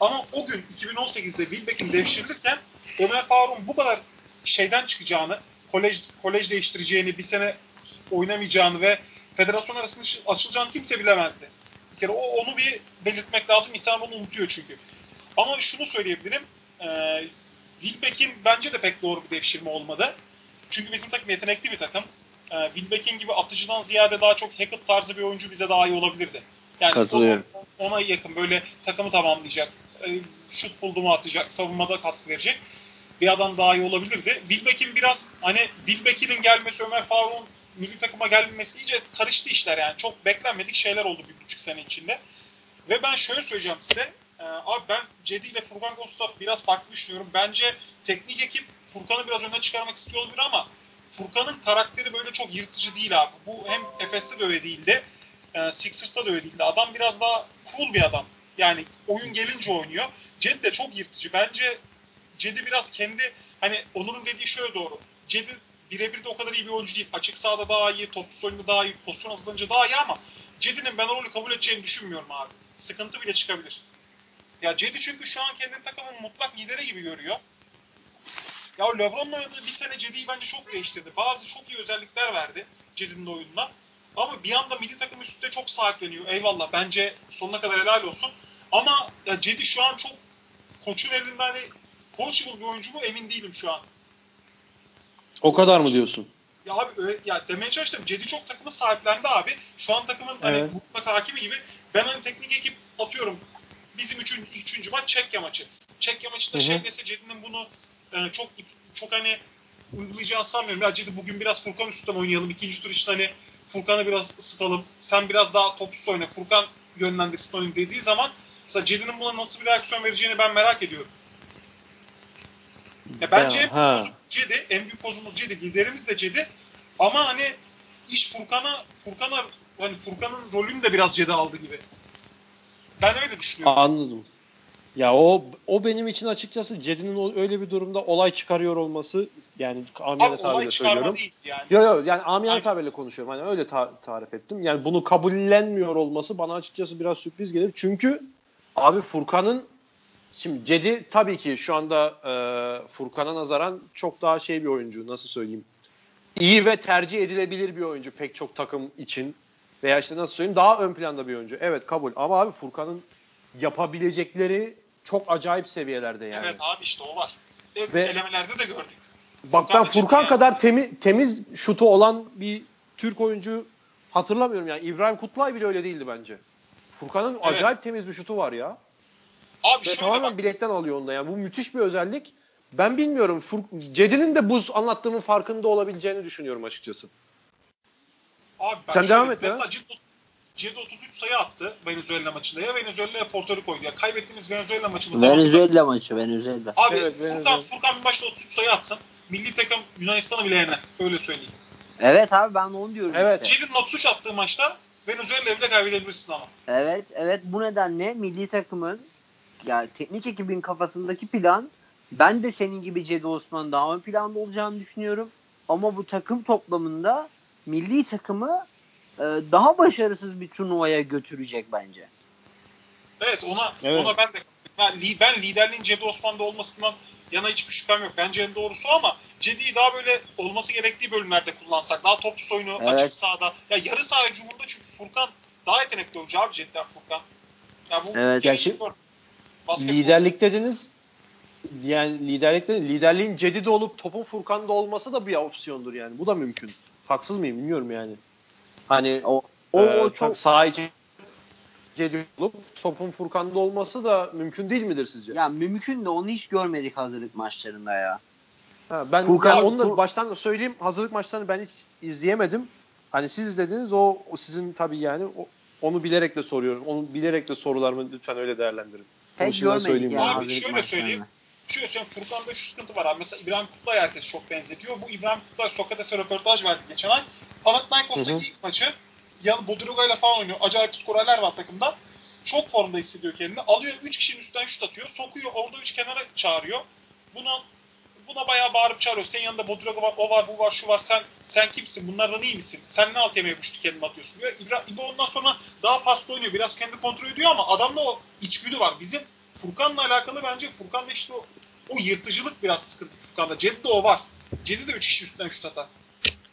Ama o gün 2018'de Wilbeck'in devşirilirken Ömer Faruk'un bu kadar şeyden çıkacağını, kolej kolej değiştireceğini, bir sene oynamayacağını ve federasyon arasında açılacağını kimse bilemezdi. Bir kere o, onu bir belirtmek lazım. İnsan bunu unutuyor çünkü. Ama şunu söyleyebilirim. E, Wilbeck'in bence de pek doğru bir devşirme olmadı. Çünkü bizim takım yetenekli bir takım. E, Wilbeck'in gibi atıcıdan ziyade daha çok Hackett tarzı bir oyuncu bize daha iyi olabilirdi. Yani Katılıyorum. Ona, ona yakın böyle takımı tamamlayacak. E, şut buldu mu atacak, savunmada katkı verecek bir adam daha iyi olabilirdi. Wilbeck'in biraz hani Wilbeck'in gelmesi Ömer Faruk'un milli takıma gelmesi iyice karıştı işler yani. Çok beklenmedik şeyler oldu bir buçuk sene içinde. Ve ben şöyle söyleyeceğim size. Ee, abi ben Cedi ile Furkan Gostaf biraz farklı düşünüyorum. Bence teknik ekip Furkan'ı biraz öne çıkarmak istiyor olabilir ama Furkan'ın karakteri böyle çok yırtıcı değil abi. Bu hem Efes'te de öyle değildi. E, Sixers'ta da öyle değildi. Adam biraz daha cool bir adam. Yani oyun gelince oynuyor. Cedi de çok yırtıcı. Bence Cedi biraz kendi hani Onur'un dediği şöyle doğru. Cedi birebir de o kadar iyi bir oyuncu değil. Açık sahada daha iyi, toplu oyunda daha iyi, pozisyon hazırlanınca daha iyi ama Cedi'nin ben rolü kabul edeceğini düşünmüyorum abi. Sıkıntı bile çıkabilir. Ya Cedi çünkü şu an kendi takımın mutlak lideri gibi görüyor. Ya LeBron'la oynadığı bir sene Cedi'yi bence çok değiştirdi. Bazı çok iyi özellikler verdi Cedi'nin oyununa. Ama bir anda milli takım üstünde çok sahipleniyor. Eyvallah bence sonuna kadar helal olsun. Ama ya Cedi şu an çok koçun elinde hani coachable bir oyuncu mu emin değilim şu an. O kadar mı diyorsun? Ya abi ya demeye çalıştım. Cedi çok takımı sahiplendi abi. Şu an takımın hani Evet. mutlak hakimi gibi. Ben hani teknik ekip atıyorum. Bizim üçüncü, üçüncü maç Çekya maçı. Çekya maçında Hı hı. şey dese Cedi'nin bunu e, çok çok hani uygulayacağını sanmıyorum. Ya Cedi bugün biraz Furkan üstten oynayalım. İkinci tur için hani Furkan'ı biraz ısıtalım. Sen biraz daha topsuz oyna. Furkan yönlendirsin oyunu dediği zaman mesela Cedi'nin buna nasıl bir reaksiyon vereceğini ben merak ediyorum. Ya bence Ben- Cedi, en büyük kozumuz Cedi, liderimiz de Cedi. Ama hani iş Furkan'a, Furkan'a hani Furkan'ın rolünü de biraz Cedi aldı gibi. Ben öyle düşünüyorum. Anladım. Ya o o benim için açıkçası Cedi'nin öyle bir durumda olay çıkarıyor olması yani amiyane tabirle söylüyorum. yani. Yo yo yani amiyane Aynen. tabirle konuşuyorum. Hani öyle ta- tarif ettim. Yani bunu kabullenmiyor olması bana açıkçası biraz sürpriz gelir. Çünkü abi Furkan'ın şimdi Cedi tabii ki şu anda e, Furkan'a nazaran çok daha şey bir oyuncu nasıl söyleyeyim. İyi ve tercih edilebilir bir oyuncu pek çok takım için. Veya işte nasıl söyleyeyim daha ön planda bir oyuncu. Evet kabul. Ama abi Furkan'ın yapabilecekleri çok acayip seviyelerde yani. Evet abi işte o var. E, Ve- elemelerde de gördük. Bak ben Furkan yani. kadar temiz, temiz şutu olan bir Türk oyuncu hatırlamıyorum yani. İbrahim Kutlay bile öyle değildi bence. Furkan'ın Evet. acayip temiz bir şutu var ya. Abi Ve şöyle tamamen bak. bilekten alıyor onda. Yani bu müthiş bir özellik. Ben bilmiyorum. Fur- Cedi'nin de bu anlattığımın farkında olabileceğini düşünüyorum açıkçası. Abi ben Sen devam et ya. Mesela Cedi 33 sayı attı Venezuela maçında. Ya Venezuela ya Porto Rico'ydu. Ya kaybettiğimiz Venezuela maçını Venezuela maçı Venezuela. Abi Evet, Furkan, Venezuela. Furkan bir maçta 33 sayı atsın. Milli takım Yunanistan'ı bile yener. Öyle söyleyeyim. Evet abi ben onu diyorum Evet. işte. Cedi'nin 33 attığı maçta Venezuela'yı bile kaybedebilirsin ama. Evet evet bu nedenle milli takımın ya teknik ekibin kafasındaki plan ben de senin gibi Cedi Osman daha ön planda olacağını düşünüyorum. Ama bu takım toplamında milli takımı daha başarısız bir turnuvaya götürecek bence. Evet ona Evet. ona ben de ben, li- ben liderliğin Cedi Osman'da olmasından yana hiçbir şüphem yok. Bence en doğrusu ama Cedi'yi daha böyle olması gerektiği bölümlerde kullansak. Daha toplu oyunu Evet. açık sahada. Ya yarı saha hücumunda çünkü Furkan daha yetenekli oyuncu abi Cedi'den Furkan. Ya bu Evet, basketbol- Liderlik dediniz. Yani liderlik dediniz. Liderliğin Cedi'de olup topun Furkan'da olması da bir opsiyondur yani. Bu da mümkün. Haksız mıyım bilmiyorum yani. Hani O o, tabii çok Cedi olup topun Furkan'da olması da mümkün değil midir sizce? ya mümkün de onu hiç görmedik hazırlık maçlarında ya. Ha, ben, Furkan- ben onu da Fur- baştan da söyleyeyim. Hazırlık maçlarını ben hiç izleyemedim. Hani siz izlediniz o, o sizin tabii yani o- onu bilerek de soruyorum. Onu bilerek de sorularımı lütfen öyle değerlendirin. Pek görmedik söyleyeyim yani Abi şöyle maçlarını. söyleyeyim. Şöyle söyleyeyim Furkan'da şu sıkıntı var abi. Mesela İbrahim Kutlay herkes çok benzetiyor. Bu İbrahim Kutlay Sokrates'e röportaj verdi geçen ay. Panathinaikos'taki ilk maçı yan Bodiroga ile falan oynuyor. Acayip skorerler var takımda. Çok formda hissediyor kendini. Alıyor 3 kişinin üstten şut atıyor. Sokuyor. Orada 3 kenara çağırıyor. Buna buna bayağı bağırıp çağırıyor. Senin yanında Bodiroga var, o var, bu var, şu var. Sen sen kimsin? Bunlardan iyi misin? Sen ne alt yemeğe bu şutu kendin atıyorsun diyor. İbra, İbo ondan sonra daha paslı oynuyor. Biraz kendi kontrol ediyor ama adamda o içgüdü var. Bizim Furkan'la alakalı bence Furkan'da işte o, o yırtıcılık biraz sıkıntı Furkan'da. Cedi'de o var. Cedi de 3 kişi üstünden şut atar.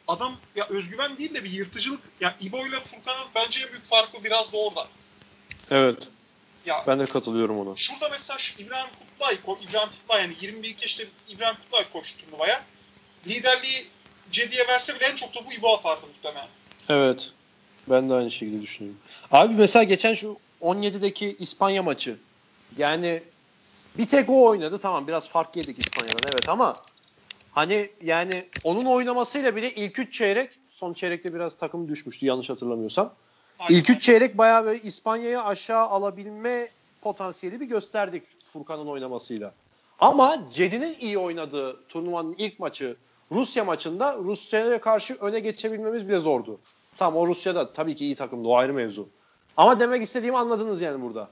Adam ya özgüven değil de bir yırtıcılık. Ya İbo ile Furkan'ın bence en büyük farkı biraz da orada. Evet. Ya Ben de katılıyorum ona. şurada mesela şu İbrahim Kutlay, İbrahim Kutlay yani 21 yaşında İbrahim Kutlay koştu turnuvaya. Liderliği Cedi'ye verse bile en çok da bu İbo atardı muhtemelen. Evet. Ben de aynı şekilde düşünüyorum. Abi mesela geçen şu 17'deki İspanya maçı. Yani bir tek o oynadı. Tamam biraz fark yedik İspanya'dan evet ama hani yani onun oynamasıyla bile ilk 3 çeyrek son çeyrekte biraz takım düşmüştü yanlış hatırlamıyorsam. Aynen. İlk üç çeyrek bayağı böyle İspanya'yı aşağı alabilme potansiyeli bir gösterdik Furkan'ın oynamasıyla. Ama Cedi'nin iyi oynadığı turnuvanın ilk maçı Rusya maçında Rusya'ya karşı öne geçebilmemiz bile zordu. Tamam o Rusya'da tabii ki iyi takımdı o ayrı mevzu. Ama demek istediğimi anladınız yani burada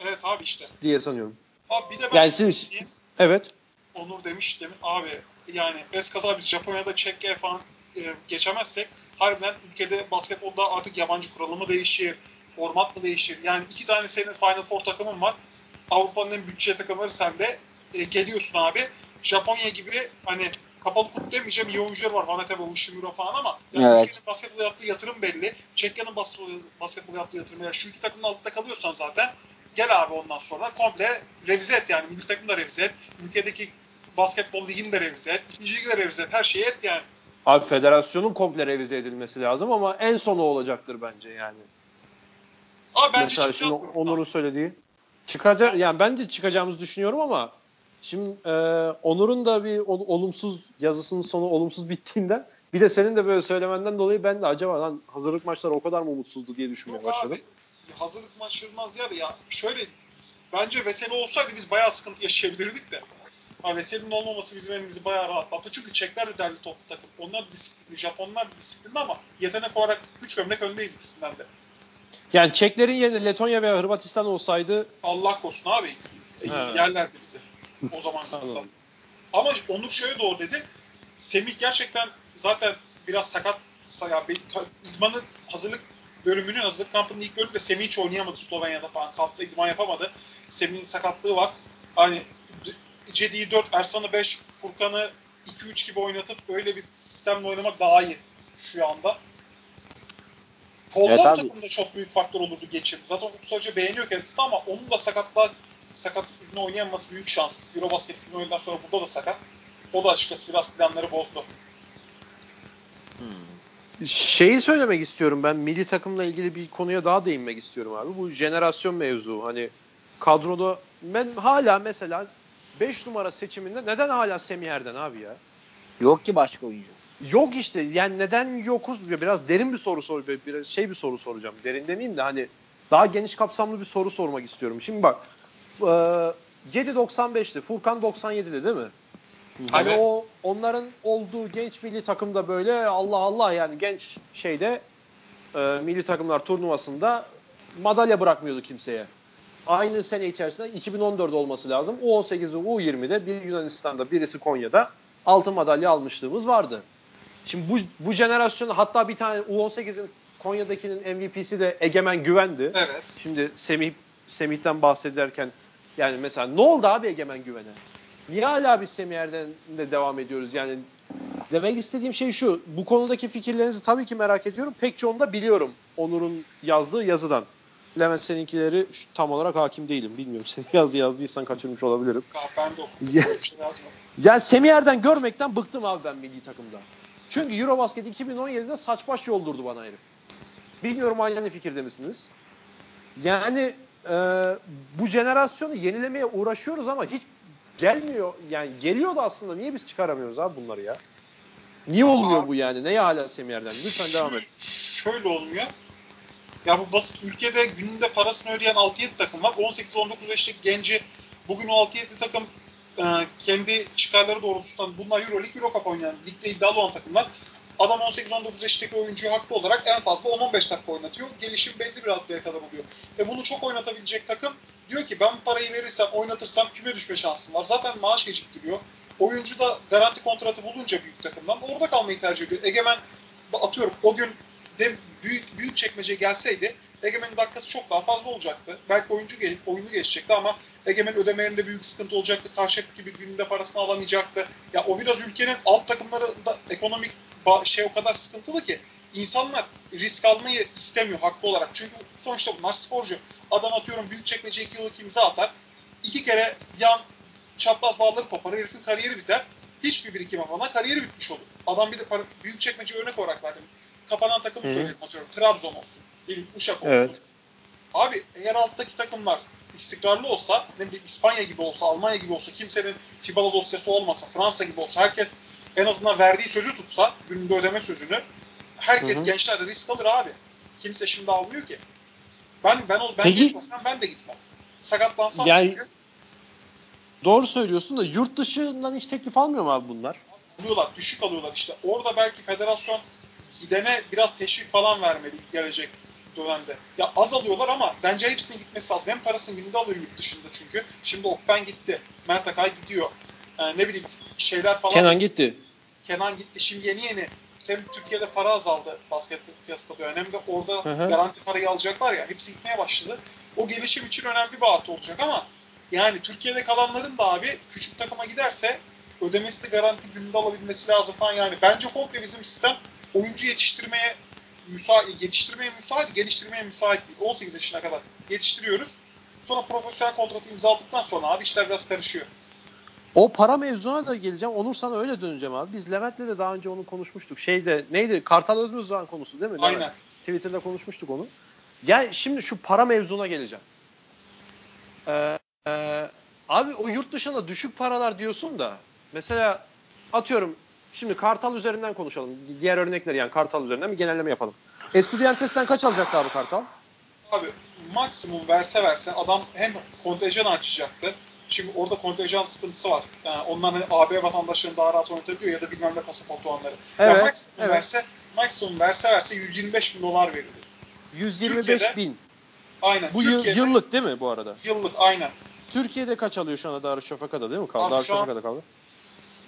Evet abi işte. diye sanıyorum. Abi bir de ben Yani siz-. Evet. Onur demiş demin abi yani eskaza biz Japonya'da Çekya falan e, geçemezsek harbiden ülkede basketbolda artık yabancı kuralı mı değişir, format mı değişir? Yani iki tane senin Final Four takımın var. Avrupa'nın en bütçe takımları sende. E, geliyorsun abi. Japonya gibi hani kapalı kutu demeyeceğim iyi oyuncular var. Vanateba, Ushimura falan ama yani Evet. ülkenin basketbol yaptığı yatırım belli. Çekya'nın basketbol, basketbol yaptığı yatırım belli. Şu iki takımın altında kalıyorsan zaten gel abi ondan sonra komple revize et yani. Milli takımı da revize et. Ülkedeki basketbol ligini de revize et. İkinci ligi de revize et. Her şeyi et yani. Abi federasyonun komple revize edilmesi lazım ama en sonu olacaktır bence yani. Ama bence Mesela şimdi. Onur'un söylediği. Çıkacak yani bence çıkacağımızı düşünüyorum ama şimdi e, Onur'un da bir ol- olumsuz yazısının sonu olumsuz bittiğinden bir de senin de böyle söylemenden dolayı ben de acaba lan hazırlık maçları o kadar mı umutsuzdu diye düşünmeye Yok başladım. abi hazırlık maçlarından ziyade ya şöyle bence Veseli olsaydı biz bayağı sıkıntı yaşayabilirdik de. Ha, Veseli'nin olmaması bizim elimizi bayağı rahatlattı. Çünkü Çekler de derli toplu takım. Onlar disiplinli, Japonlar disiplinli ama yetenek olarak 3 gömlek öndeyiz ikisinden de. Yani Çeklerin yerine Letonya veya Hırvatistan olsaydı Allah korusun abi. E, Evet. Yerlerdi bizi. O zaman. Ama Onur şöyle doğru dedi. Semih gerçekten zaten biraz sakat. Ya, idmanın hazırlık bölümünün hazırlık kampının ilk bölümünde Semih hiç oynayamadı Slovenya'da falan. Kampta idman yapamadı. Semih'in sakatlığı var. Hani Cedi'yi 4, Ersan'ı 5, Furkan'ı 2-3 gibi oynatıp öyle bir sistemle oynamak daha iyi şu anda. Tolga Evet takımda çok büyük faktör olurdu geçim. Zaten Utku Hoca beğeniyor kendisini ama onun da sakatlığa sakatlık yüzünden oynayamaması büyük şans. Eurobasket 2000 oyundan sonra burada da sakat. O da açıkçası biraz planları bozdu. Şeyi söylemek istiyorum ben milli takımla ilgili bir konuya daha değinmek istiyorum abi. Bu jenerasyon mevzu hani kadroda ben hala mesela 5 numara seçiminde neden hala Semih Erden abi ya? Yok ki başka oyuncu. Yok işte yani neden yokuz biraz derin bir soru sor biraz şey bir soru soracağım. Derin demeyeyim de hani daha geniş kapsamlı bir soru sormak istiyorum. Şimdi bak e, Cedi 95'ti, Furkan 97'di değil mi? Hani Evet. o onların olduğu genç milli takımda böyle Allah Allah yani genç şeyde e, milli takımlar turnuvasında madalya bırakmıyordu kimseye. Aynı sene içerisinde 2014 olması lazım. U18 ve U20'de biri Yunanistan'da birisi Konya'da altın madalya almışlığımız vardı. Şimdi bu, bu jenerasyonu hatta bir tane U18'in Konya'dakinin MVP'si de Egemen Güven'di. Evet. Şimdi Semih Semih'ten bahsederken yani mesela ne oldu abi Egemen Güven'e? Niye hala biz Semih Erden'le devam ediyoruz? Yani demek istediğim şey şu. Bu konudaki fikirlerinizi tabii ki merak ediyorum. Pek çoğunu da biliyorum. Onur'un yazdığı yazıdan. Levent seninkileri tam olarak hakim değilim. Bilmiyorum. Sen yazdı yazdıysan kaçırmış olabilirim. Ben de şey. Yani Semih Erden görmekten bıktım abi ben milli takımda. Çünkü Eurobasket 2017'de saç baş yoldurdu bana herif. Bilmiyorum aynı fikirde misiniz? Yani e, bu jenerasyonu yenilemeye uğraşıyoruz ama hiç gelmiyor. Yani geliyordu aslında. Niye biz çıkaramıyoruz abi bunları ya? Niye olmuyor bu yani? Neye hala Semih Erden? Lütfen devam et. Şöyle olmuyor. Ya bu basit ülkede gününde parasını ödeyen 6-7 takım var. 18-19 yaşındaki genci bugün o 6-7 takım e, kendi çıkarları doğrultusunda bunlar Euroleague, Eurocup oynayan, ligde iddialı olan takımlar. Adam 18-19 yaşındaki oyuncuyu haklı olarak en fazla 10-15 dakika oynatıyor. Gelişim belli bir raddeye kadar oluyor. Ve bunu çok oynatabilecek takım diyor ki ben parayı verirsem, oynatırsam küme düşme şansım var. Zaten maaş geciktiriyor. Oyuncu da garanti kontratı bulunca büyük takımdan orada kalmayı tercih ediyor. Egemen atıyorum o gün de büyük büyük çekmece gelseydi Egemen'in dakikası çok daha fazla olacaktı. Belki oyuncu oyunu geçecekti ama Egemen ödemelerinde büyük sıkıntı olacaktı. Karşıyaka gibi gününde parasını alamayacaktı. Ya o biraz ülkenin alt takımlarında ekonomik şey o kadar sıkıntılı ki insanlar risk almayı istemiyor haklı olarak. Çünkü sonuçta bunlar sporcu. Adam atıyorum büyük çekmece iki yıllık imza atar. iki kere yan çapraz bağları koparır. Herifin kariyeri biter. Hiçbir birikim yapmadan kariyeri bitmiş olur. Adam bir de para, büyük çekmece örnek olarak verdim. Kapanan takımı söyleyelim atıyorum. Trabzon olsun. Bir Uşak olsun. Evet. Abi eğer alttaki takımlar istikrarlı olsa, ne bileyim İspanya gibi olsa, Almanya gibi olsa, kimsenin FIBA dosyası olmasa, Fransa gibi olsa, herkes en azından verdiği sözü tutsa, gününde ödeme sözünü, herkes hı hı. gençler risk alır abi. Kimse şimdi almıyor ki. Ben ben ben Peki, genç olsam ben de gitmem. Sakatlansam yani, çünkü. Doğru söylüyorsun da yurt dışından hiç teklif almıyor mu abi bunlar? Alıyorlar, düşük alıyorlar işte. Orada belki federasyon gidene biraz teşvik falan vermeli gelecek dönemde. Ya az alıyorlar ama bence hepsinin gitmesi lazım. Hem parasını günde alıyor yurt dışında çünkü. Şimdi Okben gitti. Mert Akay gidiyor. Ee, ne bileyim şeyler falan. Kenan gitti. Kenan gitti. Şimdi yeni yeni hem Türkiye'de para azaldı basketbol piyasasında dönem hem de orada hı hı. garanti parayı alacaklar ya hepsi gitmeye başladı. O gelişim için önemli bir artı olacak ama yani Türkiye'de kalanların da abi küçük takıma giderse ödemesi de garanti gününde alabilmesi lazım falan yani. Bence komple bizim sistem oyuncu yetiştirmeye müsait, yetiştirmeye müsait, geliştirmeye müsait değil. 18 yaşına kadar yetiştiriyoruz. Sonra profesyonel kontratı imzaladıktan sonra abi işler biraz karışıyor. O para mevzuna da geleceğim. Onur sana öyle döneceğim abi. Biz Levent'le de daha önce onu konuşmuştuk. Şeyde neydi? Kartal Özmüzdoğan konusu değil mi? Aynen. Levent? Twitter'da konuşmuştuk onu. Gel şimdi şu para mevzuna geleceğim. Ee, e, abi o yurt dışında düşük paralar diyorsun da mesela atıyorum şimdi Kartal üzerinden konuşalım. Diğer örnekler yani Kartal üzerinden bir genelleme yapalım. Estudiantes'ten kaç alacaktı abi Kartal? Abi maksimum verse verse adam hem kontenjan açacaktı Şimdi orada kontenjan sıkıntısı var. Yani onlar hani AB vatandaşlarını daha rahat oynatabiliyor ya da bilmem ne pasaport olanları. Evet, yani maksimum evet. verse maksimum verse verse 125 bin dolar veriyor. 125 bin. Aynen. Bu yıllık değil mi bu arada? Yıllık aynen. Türkiye'de kaç alıyor şu anda Darüşşafaka'da değil mi? Kaldı. Darüşşafaka'da kaldı.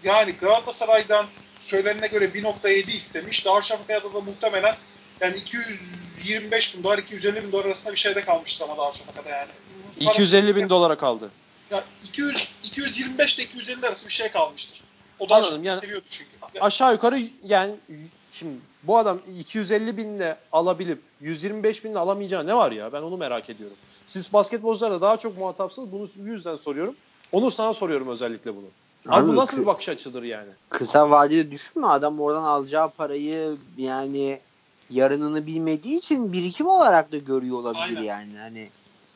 Yani Galatasaray'dan söylenene göre 1.7 istemiş. Darüşşafaka'da da muhtemelen yani 225 bin dolar, 250 bin dolar arasında bir şeyde kalmıştı ama Darüşşafaka'da yani. 250 bin dolara kaldı. Ya 200 225 ile 250 arası bir şey kalmıştır. O da Anladım. Yani, seviyordu çünkü. Aşağı yukarı yani şimdi bu adam 250 binle alabilip 125 binle alamayacağı ne var ya? Ben onu merak ediyorum. Siz basketbolcularda daha çok muhatapsınız. Bunu yüzden soruyorum. Onur sana soruyorum özellikle bunu. Abi, Abi bu nasıl bir bakış açıdır yani? Kısa vadede düşünme adam oradan alacağı parayı yani yarınını bilmediği için birikim olarak da görüyor olabilir Aynen. yani. Hani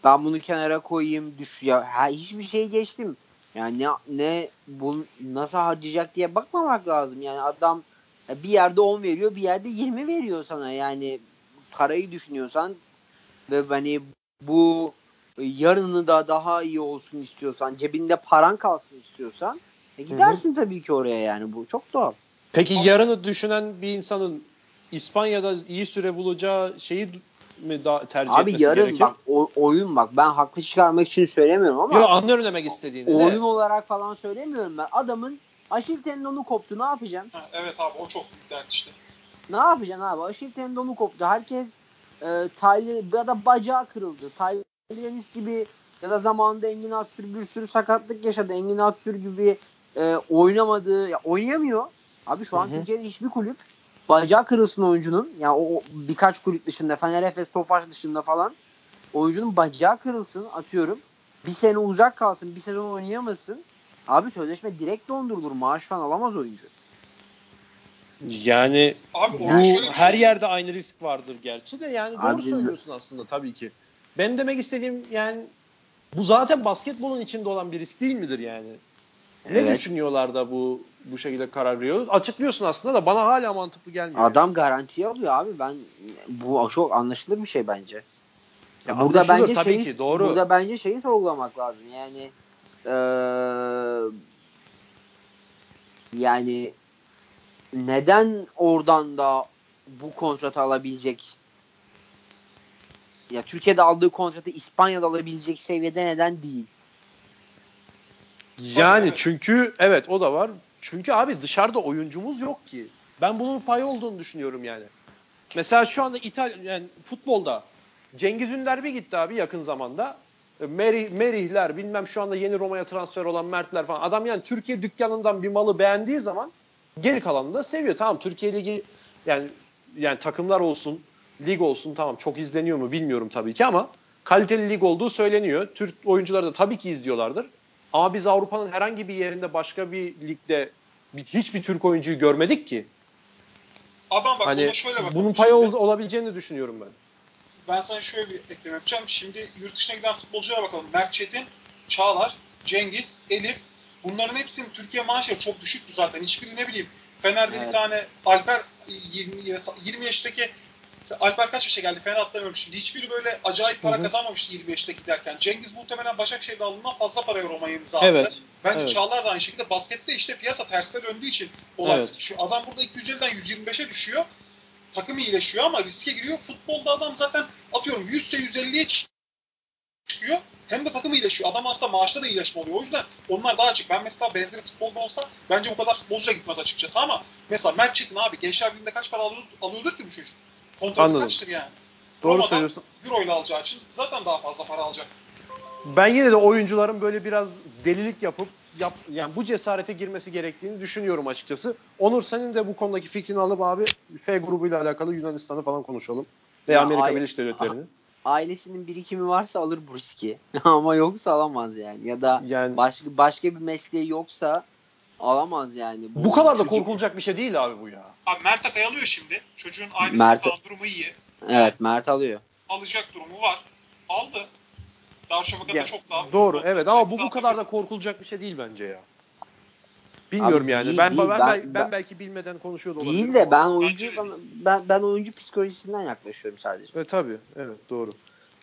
ben bunu kenara koyayım düş ya ha, hiçbir şey geçtim. Yani ne, ne bu nasıl harcayacak diye bakmamak lazım. Yani adam bir yerde 10 veriyor, bir yerde 20 veriyor sana. Yani parayı düşünüyorsan ve hani bu yarını da daha iyi olsun istiyorsan, cebinde paran kalsın istiyorsan e gidersin Hı-hı. tabii ki oraya yani bu çok doğal. Peki yarını düşünen bir insanın İspanya'da iyi süre bulacağı şeyi mi daha tercih Abi etmesi yarın gerekir? bak o, oyun bak ben haklı çıkarmak için söylemiyorum ama. Yok anlıyorum demek istediğini. Oyun de. olarak falan söylemiyorum ben. Adamın Aşil tendonu koptu ne yapacaksın? Ha, evet abi o çok büyük dert işte. Ne yapacaksın abi? Aşil tendonu koptu. Herkes e, Tyler ya da bacağı kırıldı. Tyler Ennis gibi ya da zamanında Engin Aksür bir sürü sakatlık yaşadı. Engin Aksür gibi e, oynamadı. Ya oynayamıyor. Abi şu an Hı-hı. Türkiye'de hiçbir kulüp bacağı kırılsın oyuncunun. Yani o birkaç kulüp dışında Fener Efes, Tofaş dışında falan oyuncunun bacağı kırılsın atıyorum. Bir sene uzak kalsın, bir sezon oynayamasın. Abi sözleşme direkt dondurulur. Maaş falan alamaz oyuncu. Yani Abi, bu her şey... yerde aynı risk vardır gerçi de yani doğru Abi, söylüyorsun aslında tabii ki. Ben demek istediğim yani bu zaten basketbolun içinde olan bir risk değil midir yani? Ne evet. düşünüyorlar da bu bu şekilde karar veriyor? Açıklıyorsun aslında da bana hala mantıklı gelmiyor. Adam garantiye alıyor abi. Ben bu çok anlaşılır bir şey bence. Ya burada bence tabii şeyi, ki doğru. Burada bence şeyi sorgulamak lazım. Yani ee, yani neden oradan da bu kontratı alabilecek ya Türkiye'de aldığı kontratı İspanya'da alabilecek seviyede neden değil? Yani evet. çünkü evet o da var. Çünkü abi dışarıda oyuncumuz yok ki. Ben bunun payı olduğunu düşünüyorum yani. Mesela şu anda İtalya yani futbolda Cengiz Ünder bir gitti abi yakın zamanda. E, Merih, Merihler bilmem şu anda yeni Roma'ya transfer olan Mertler falan. Adam yani Türkiye dükkanından bir malı beğendiği zaman geri kalanını da seviyor. Tamam Türkiye Ligi yani yani takımlar olsun, lig olsun tamam çok izleniyor mu bilmiyorum tabii ki ama kaliteli lig olduğu söyleniyor. Türk oyuncuları da tabii ki izliyorlardır. Ama biz Avrupa'nın herhangi bir yerinde başka bir ligde bir, hiçbir Türk oyuncuyu görmedik ki. Abi bak hani şöyle bakalım. bunun payı ol, olabileceğini düşünüyorum ben. Ben sana şöyle bir ekleme yapacağım. Şimdi yurt dışına giden futbolculara bakalım. Mert Çetin, Çağlar, Cengiz, Elif. Bunların hepsinin Türkiye maaşları çok düşüktü zaten. Hiçbiri ne bileyim. Fener'de Evet. bir tane Alper 20, 20 yaşındaki Alper kaç yaşa geldi? Fener atlamıyorum şimdi. Hiçbiri böyle acayip para Hı hı. kazanmamıştı 20 yaşta giderken. Cengiz muhtemelen Başakşehir'de alından fazla paraya Roma'ya imza attı. Evet. Bence evet. Çağlar da aynı şekilde baskette işte piyasa tersine döndüğü için olay Evet. sıkışıyor. Adam burada 250'den 125'e düşüyor. Takım iyileşiyor ama riske giriyor. Futbolda adam zaten atıyorum 100 ise 150'ye çıkıyor. Hem de takım iyileşiyor. Adam aslında maaşta da iyileşme oluyor. O yüzden onlar daha açık. Ben mesela benzeri futbolda olsa bence bu kadar futbolcu da gitmez açıkçası ama mesela Mert Çetin abi Gençler Birliği'nde kaç para alıyordur, alıyordur ki bu çocuk? Kontratı Anladım. kaçtır yani? Doğru Roma'dan söylüyorsun. Euro ile alacağı için zaten daha fazla para alacak. Ben yine de oyuncuların böyle biraz delilik yapıp yap, yani bu cesarete girmesi gerektiğini düşünüyorum açıkçası. Onur senin de bu konudaki fikrini alıp abi F grubuyla alakalı Yunanistan'ı falan konuşalım. Veya Ya, Amerika Birleşik Devletleri'ni. Ailesinin birikimi varsa alır bu riski. Ama yoksa alamaz yani. Ya da Yani başka başka bir mesleği yoksa alamaz yani. bu kadar da çocuk- korkulacak bir şey değil abi bu ya. Abi Mert Akay alıyor şimdi. Çocuğun ailesinin Mert- falan durumu iyi. Evet Mert alıyor. Alacak durumu var. Aldı. Darüşşafaka'da Ya, çok daha Doğru futbol- evet ama bu bu kadar da korkulacak bir şey değil bence ya. Bilmiyorum Abi yani. değil, ben, değil. ben, Ben- ben, ben- belki bilmeden konuşuyor da olabilirim. Değil de ben oyuncu ben, ben oyuncu psikolojisinden yaklaşıyorum sadece. E, tabii evet doğru.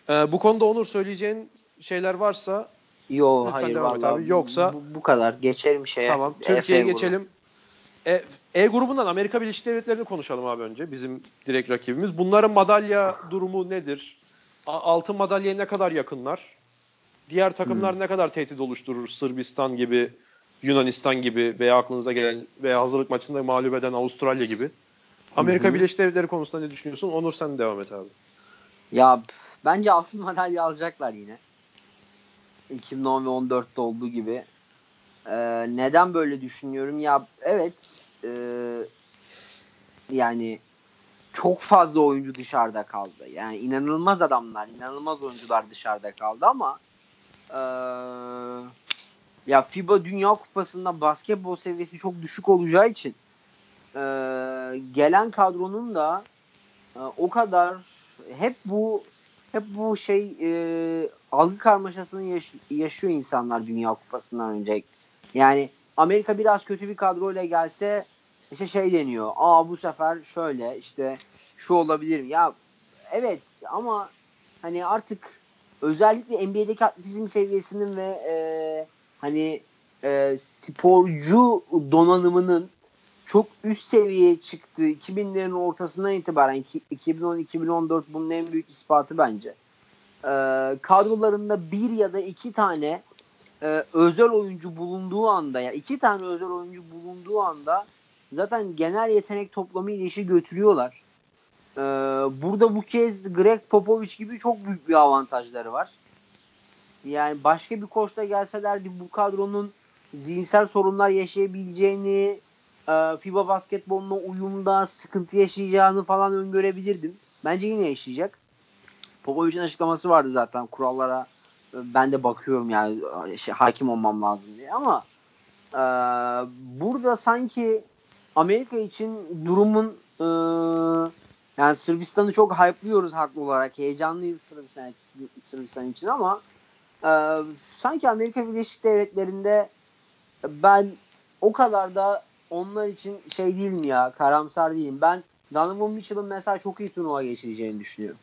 Ee, bu konuda Onur söyleyeceğin şeyler varsa Yo Lütfen hayır devam et abi. Yoksa- bu, bu kadar. Geçelim şeye. Tamam. Türkiye'ye geçelim. E, E grubundan Amerika Birleşik Devletleri'ni konuşalım abi önce. Bizim direkt rakibimiz. Bunların madalya durumu nedir? Altın madalyaya ne kadar yakınlar? Diğer takımlar Hmm. ne kadar tehdit oluşturur? Sırbistan gibi, Yunanistan gibi veya aklınıza gelen veya hazırlık maçında mağlup eden Avustralya gibi. Amerika hı. Birleşik Devletleri konusunda ne düşünüyorsun? Onur sen devam et abi. Ya bence altın madalya alacaklar yine. 2010 ve 14'te olduğu gibi. Ee, neden böyle düşünüyorum? Ya evet e, yani çok fazla oyuncu dışarıda kaldı. Yani inanılmaz adamlar, inanılmaz oyuncular dışarıda kaldı ama e, ya FIBA Dünya Kupası'nda basketbol seviyesi çok düşük olacağı için e, gelen kadronun da e, o kadar hep bu hep bu şey e, algı karmaşasını yaş- yaşıyor insanlar Dünya Kupası'ndan önce. Yani Amerika biraz kötü bir kadroyla gelse işte şey deniyor. Aa bu sefer şöyle işte şu olabilir. Ya evet ama hani artık özellikle NBA'deki atletizm seviyesinin ve e, hani e, sporcu donanımının çok üst seviyeye çıktı. 2000'lerin ortasından itibaren ki- 2010-2014 bunun en büyük ispatı bence. Ee, kadrolarında bir ya da iki tane e, özel oyuncu bulunduğu anda ya iki tane özel oyuncu bulunduğu anda zaten genel yetenek toplamı ile işi götürüyorlar. Ee, burada bu kez Greg Popovich gibi çok büyük bir avantajları var. Yani başka bir koçla gelselerdi bu kadronun zihinsel sorunlar yaşayabileceğini, e, FIBA basketboluna uyumda sıkıntı yaşayacağını falan öngörebilirdim. Bence yine yaşayacak. Popovic'in açıklaması vardı zaten kurallara e, ben de bakıyorum yani e, şey, hakim olmam lazım diye ama e, burada sanki Amerika için durumun e, yani Sırbistan'ı çok hype'lıyoruz haklı olarak. Heyecanlıyız Sırbistan, Sırbistan için ama e, sanki Amerika Birleşik Devletleri'nde ben o kadar da onlar için şey değilim ya karamsar değilim. Ben Donovan Mitchell'ın mesela çok iyi turnuva geçireceğini düşünüyorum.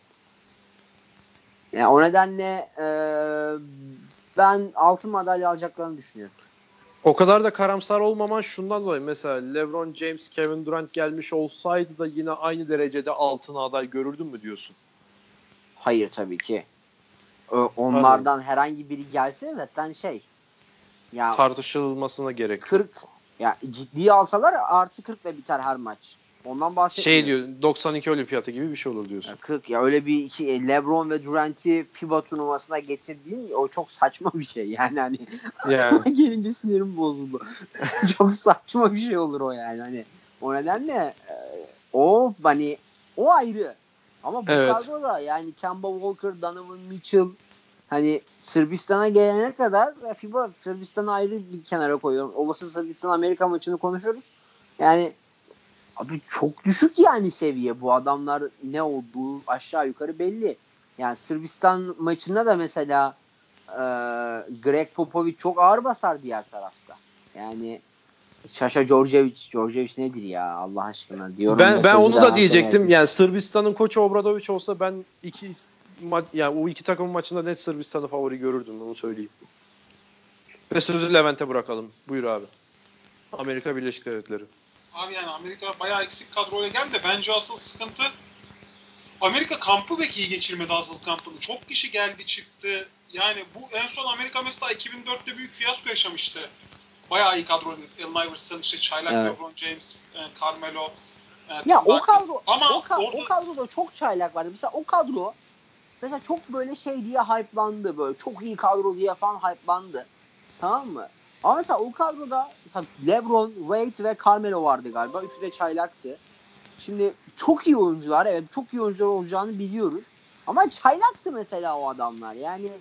Yani o nedenle e, ben altın madalya alacaklarını düşünüyorum. O kadar da karamsar olmaman şundan dolayı mesela LeBron James, Kevin Durant gelmiş olsaydı da yine aynı derecede altın aday görürdün mü diyorsun? Hayır tabii ki. Onlardan herhangi biri gelse zaten şey ya Tartışılmasına gerek yok. 40 ya ciddiye alsalar artı 40 ile biter her maç. Ondan bahsediyorum. Şey diyor 92 olimpiyatı gibi bir şey olur diyorsun. Ya 40 ya öyle bir iki e, LeBron ve Durant'i FIBA turnuvasına getirdiğin o çok saçma bir şey yani hani Yani. gelince sinirim bozuldu. çok saçma bir şey olur o yani hani o nedenle e, o hani o ayrı ama bu Evet. kadroda yani Kemba Walker, Donovan Mitchell hani Sırbistan'a gelene kadar FIBA Sırbistan'ı ayrı bir kenara koyuyorum. Olası Sırbistan Amerika maçını konuşuruz. Yani Abi çok düşük yani seviye. Bu adamlar ne olduğu aşağı yukarı belli. Yani Sırbistan maçında da mesela e, Greg Popovic çok ağır basar diğer tarafta. Yani Şaşa Djordjevic, Djordjevic nedir ya Allah aşkına diyorum. Ben ben onu da diyecektim. Yani Sırbistan'ın koçu Obradovic olsa ben iki ma- yani o iki takım maçında net Sırbistan'ı favori görürdüm onu söyleyeyim. Ve sözü Levent'e bırakalım. Buyur abi. Amerika Birleşik Devletleri. Abi yani Amerika bayağı eksik kadroyla geldi de bence asıl sıkıntı Amerika kampı belki iyi geçirmedi asıl kampını. Çok kişi geldi çıktı. Yani bu en son Amerika mesela 2004'te büyük fiyasko yaşamıştı. Bayağı iyi kadroydu. Allen Iverson, işte Çaylak, Evet. LeBron James, e, Carmelo. e, Ya Tim o kadro Ama o, ka- orada o kadroda çok çaylak vardı. Mesela o kadro mesela çok böyle şey diye hype'landı böyle. Çok iyi kadro diye falan hype'landı. Tamam mı? Ama mesela o kadroda LeBron, Wade ve Carmelo vardı galiba. Üçü de çaylaktı. Şimdi çok iyi oyuncular. Evet çok iyi oyuncular olacağını biliyoruz. Ama çaylaktı mesela o adamlar. Yani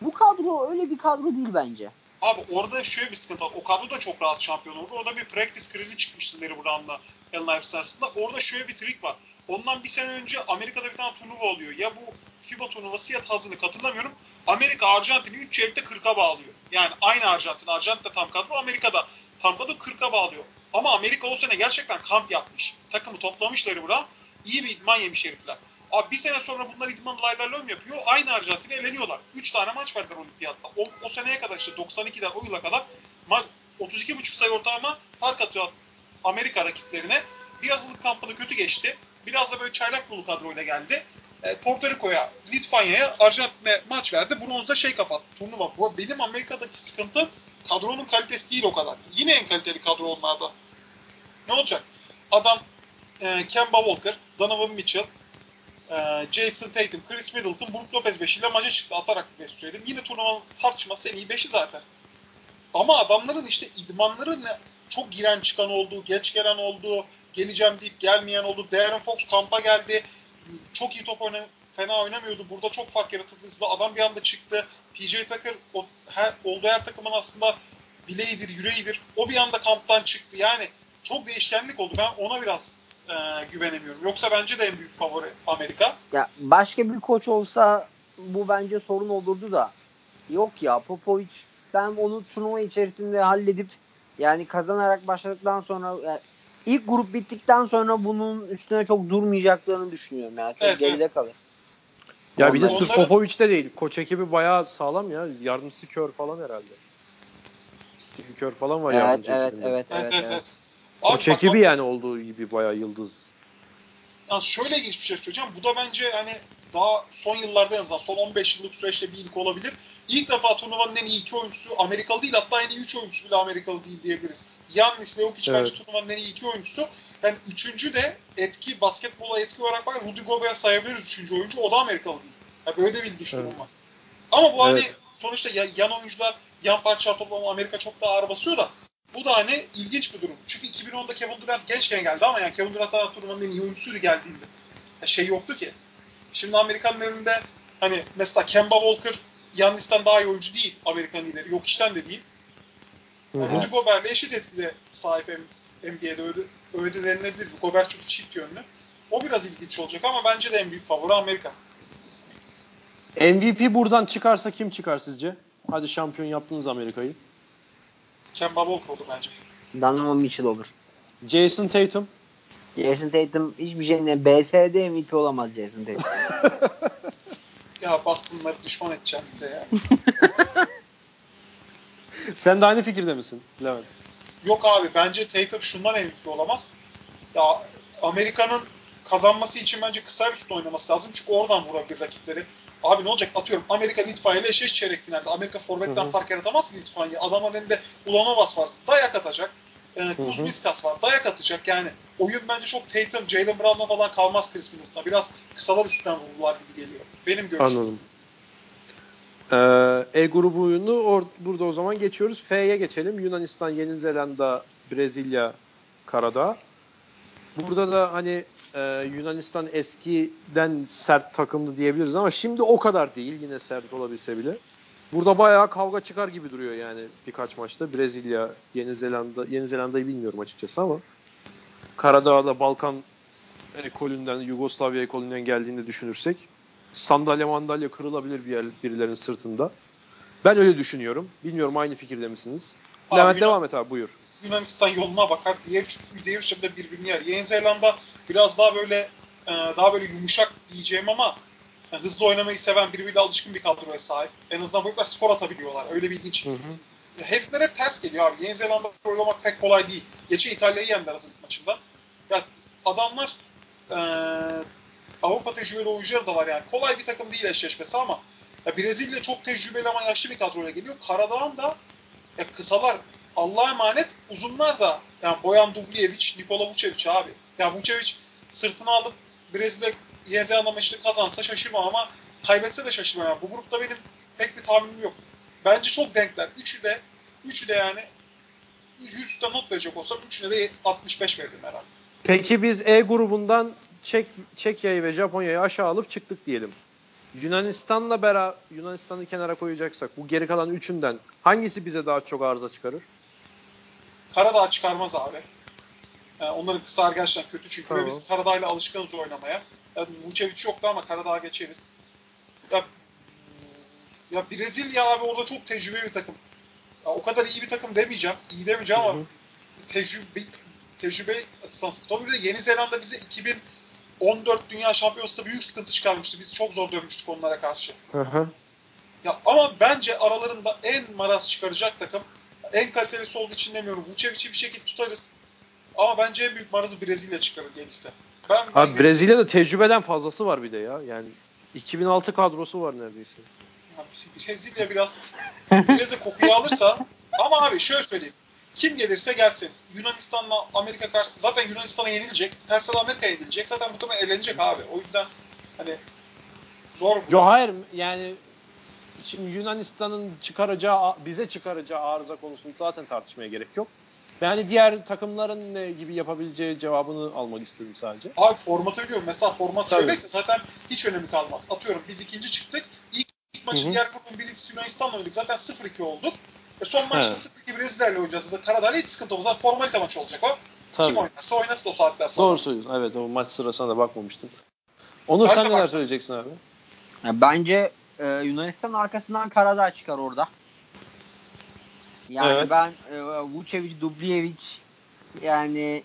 bu kadro öyle bir kadro değil bence. Abi orada şöyle bir sıkıntı var. O kadro da çok rahat şampiyon oldu. Orada bir practice krizi çıkmıştı Larry Brown'la Allen Iverson arasında. Orada şöyle bir trik var. Ondan bir sene önce Amerika'da bir tane turnuva oluyor. Ya bu FIBA turnuvası ya hazırlık hatırlamıyorum. Amerika Arjantin'i 3 çeyrekte 40'a bağlıyor. Yani aynı Arjantin. Arjantin de tam kadro. Amerika'da tam kadro 40'a bağlıyor. Ama Amerika o sene gerçekten kamp yapmış. Takımı toplamış Larry Brown. İyi bir idman yemiş herifler. Abi bir sene sonra bunlar idman laylarlom yapıyor. Aynı Arjantin'e eleniyorlar. 3 tane maç verdiler olimpiyatta. O, o seneye kadar işte 92'den o yıla kadar ma- 32,5 sayı ortalama fark atıyor Amerika rakiplerine. Bir hazırlık kampını kötü geçti. Biraz da böyle çaylak dolu kadroyla geldi. E, Porto Rico'ya, Litvanya'ya, Arjantin'e maç verdi. Bronzda şey kapattı. Turnuva. Bu benim Amerika'daki sıkıntım kadronun kalitesi değil o kadar. Yine en kaliteli kadro onlarda. Ne olacak? Adam e, Kemba Walker, Donovan Mitchell, e, Jason Tatum, Chris Middleton, Brook Lopez 5'iyle maça çıktı. Atarak 5 söyledim. Yine turnuvanın tartışması en iyi 5'i zaten. Ama adamların işte idmanları ne, çok giren çıkan oldu, geç gelen oldu, geleceğim deyip gelmeyen oldu. Darren Fox kampa geldi. Çok iyi top oyna, fena oynamıyordu. Burada çok fark yaratıldı. Hızlı Adam bir anda çıktı. PJ Tucker o, her, olduğu her takımın aslında bileğidir, yüreğidir. O bir anda kamptan çıktı. Yani çok değişkenlik oldu. Ben ona biraz e, güvenemiyorum. Yoksa bence de en büyük favori Amerika. Ya başka bir koç olsa bu bence sorun olurdu da. Yok ya Popovic ben onu turnuva içerisinde halledip yani kazanarak başladıktan sonra yani ilk grup bittikten sonra bunun üstüne çok durmayacaklarını düşünüyorum yani. Çok Evet, geride evet. kalır. Ya bir de sırf Onların- Popovic de değil. Koç ekibi bayağı sağlam ya. Yardımcısı kör falan herhalde. Steve kör falan var Evet, yardımcı evet, ekibinde. evet, Evet, evet, evet, evet. Koç bak- ekibi yani olduğu gibi bayağı yıldız. Ya şöyle ilginç bir şey söyleyeceğim. Bu da bence hani daha son yıllarda en azından son 15 yıllık süreçte bir ilk olabilir. İlk defa turnuvanın en iyi iki oyuncusu Amerikalı değil hatta en iyi üç oyuncusu bile Amerikalı değil diyebiliriz. Yannis, Jokic Evet. bence turnuvanın en iyi iki oyuncusu. Yani üçüncü de etki, basketbola etki olarak bakın Rudy Gobert sayabiliriz üçüncü oyuncu. O da Amerikalı değil. Ya böyle de bir ilginç Evet. durum var. Ama bu hani Evet. sonuçta ya- yan oyuncular yan parça toplama Amerika çok daha ağır basıyor da bu da hani ilginç bir durum. Çünkü 2010'da Kevin Durant gençken geldi ama yani Kevin Durant zaten turnuvanın en iyi oyuncusuydu geldiğinde. Ya şey yoktu ki. Şimdi Amerikan'ın elinde hani mesela Kemba Walker Yannis'ten daha iyi oyuncu değil Amerikan lideri. Yok işten de değil. Rudy Gobert'le eşit etkide sahip NBA'de öyle, öyle de denilebilir. Gobert çünkü çift yönlü. O biraz ilginç olacak ama bence de en büyük favori Amerika. MVP buradan çıkarsa kim çıkar sizce? Hadi şampiyon yaptınız Amerika'yı. Kemba Walker oldu bence. Donovan Mitchell olur. Jason Tatum. Jason Tatum hiçbir şeyine BSD MVP olamaz Jason Tatum. Ya Boston'ları düşman edeceğim size ya. Sen de aynı fikirde misin Levent? Yok abi bence Tatum şundan MVP olamaz. Ya Amerika'nın kazanması için bence kısa bir üstü oynaması lazım. Çünkü oradan vurabilir rakipleri. Abi ne olacak atıyorum Amerika Litvanya ile eşleş çeyrek finalde. Amerika forvetten fark yaratamaz ki Litvanya. Adamın elinde Ulanovas var. Dayak atacak. E, Kuz Miskas var. Dayak atacak yani. Oyun bence çok Tatum, Jalen Brown'la falan kalmaz Chris Middleton'a. Biraz kısalar üstünden vurdular gibi geliyor. Benim görüşüm. Anladım. Ee, e grubu oyunu or- burada o zaman geçiyoruz. F'ye geçelim. Yunanistan, Yeni Zelanda, Brezilya, Karadağ. Burada da hani e, Yunanistan eskiden sert takımdı diyebiliriz ama şimdi o kadar değil. Yine sert olabilse bile. Burada bayağı kavga çıkar gibi duruyor yani birkaç maçta. Brezilya, Yeni Zelanda, Yeni Zelanda'yı bilmiyorum açıkçası ama Karadağ'da Balkan ekolünden, Yugoslavya ekolünden geldiğini düşünürsek sandalye mandalye kırılabilir bir yer, birilerinin sırtında. Ben öyle düşünüyorum. Bilmiyorum aynı fikirde misiniz? Abi Levent Yunan- devam et abi buyur. Yunanistan yoluna bakar. Diğer üç, diğer üçü de birbirini yer. Yeni Zelanda biraz daha böyle e, daha böyle yumuşak diyeceğim ama e, hızlı oynamayı seven birbiriyle alışkın bir kadroya sahip. En azından bu skor atabiliyorlar. Öyle bir ilginç. Hı hı. Herifler ters geliyor abi. Yeni Zelanda oynamak pek kolay değil. Geçen İtalya'yı yendiler hazırlık maçında. Ya adamlar e, Avrupa tecrübeli oyuncuları da var yani. Kolay bir takım değil eşleşmesi ama ya Brezilya çok tecrübeli ama yaşlı bir kadroyla geliyor. Karadağ'ın da ya kısalar Allah'a emanet uzunlar da yani Boyan Dubljevic, Nikola Vucevic abi. Yani Vucevic sırtına alıp Brezilya Zelanda maçını kazansa şaşırmam ama kaybetse de şaşırmam. Yani bu grupta benim pek bir tahminim yok. Bence çok denkler. Üçü de üçü de yani 100'den not verecek olsam üçüne de 65 veririm herhalde. Peki biz E grubundan Çek, Çekya'yı ve Japonya'yı aşağı alıp çıktık diyelim. Yunanistan'la beraber Yunanistan'ı kenara koyacaksak bu geri kalan üçünden hangisi bize daha çok arıza çıkarır? Karadağ çıkarmaz abi. Yani onların kısa gerçekten kötü çünkü Tamam. biz Karadağ'la alışkınız oynamaya. Yani Vucevic yoktu ama Karadağ'a geçeriz. Ya, ya Brezilya abi orada çok tecrübeli bir takım. Ya, o kadar iyi bir takım demeyeceğim. İyi demeyeceğim ama tecrübe tecrübe. Tabii de Yeni Zelanda bize 2014 Dünya Şampiyonası'nda büyük sıkıntı çıkarmıştı. Biz çok zor dönmüştük onlara karşı. Hı hı. Ya ama bence aralarında en maraz çıkaracak takım en kalitelisi olduğu için demiyorum. Vucevic'i bir şekilde tutarız. Ama bence en büyük marazı Brezilya çıkarır gelirse. Ben, ben Abi Brezilya'da tecrübeden fazlası var bir de ya. Yani 2006 kadrosu var neredeyse. Ya Brezilya biraz Brezilya kokuyu alırsa ama abi şöyle söyleyeyim. Kim gelirse gelsin. Yunanistan'la Amerika karşı zaten Yunanistan'a yenilecek. Tersine Amerika yenilecek. Zaten muhtemelen elenecek abi. O yüzden hani zor. Yo hayır yani şimdi Yunanistan'ın çıkaracağı bize çıkaracağı arıza konusunu zaten tartışmaya gerek yok. Ben hani diğer takımların ne gibi yapabileceği cevabını almak istedim sadece. Abi formatı biliyorum. Mesela format Tabii. şöyleyse zaten hiç önemi kalmaz. Atıyorum biz ikinci çıktık. İlk, ilk maçı Hı hı. diğer grubun birincisi Yunanistan'la oynadık. Zaten 0-2 olduk. E son maçta Evet. 0-2 Brezilya'yla oynayacağız. Zaten Karadağ'la hiç sıkıntı olmaz. Zaten formalite maçı olacak o. Kim Tabii. oynarsa oynasın o saatten sonra. Doğru söylüyorsun. Evet o maç sırasına da bakmamıştım. Onur sen neler baktım. söyleyeceksin abi? Ya bence e, Yunanistan arkasından Karadağ çıkar orada. Yani Evet. ben e, Vucevic, Dubljevic yani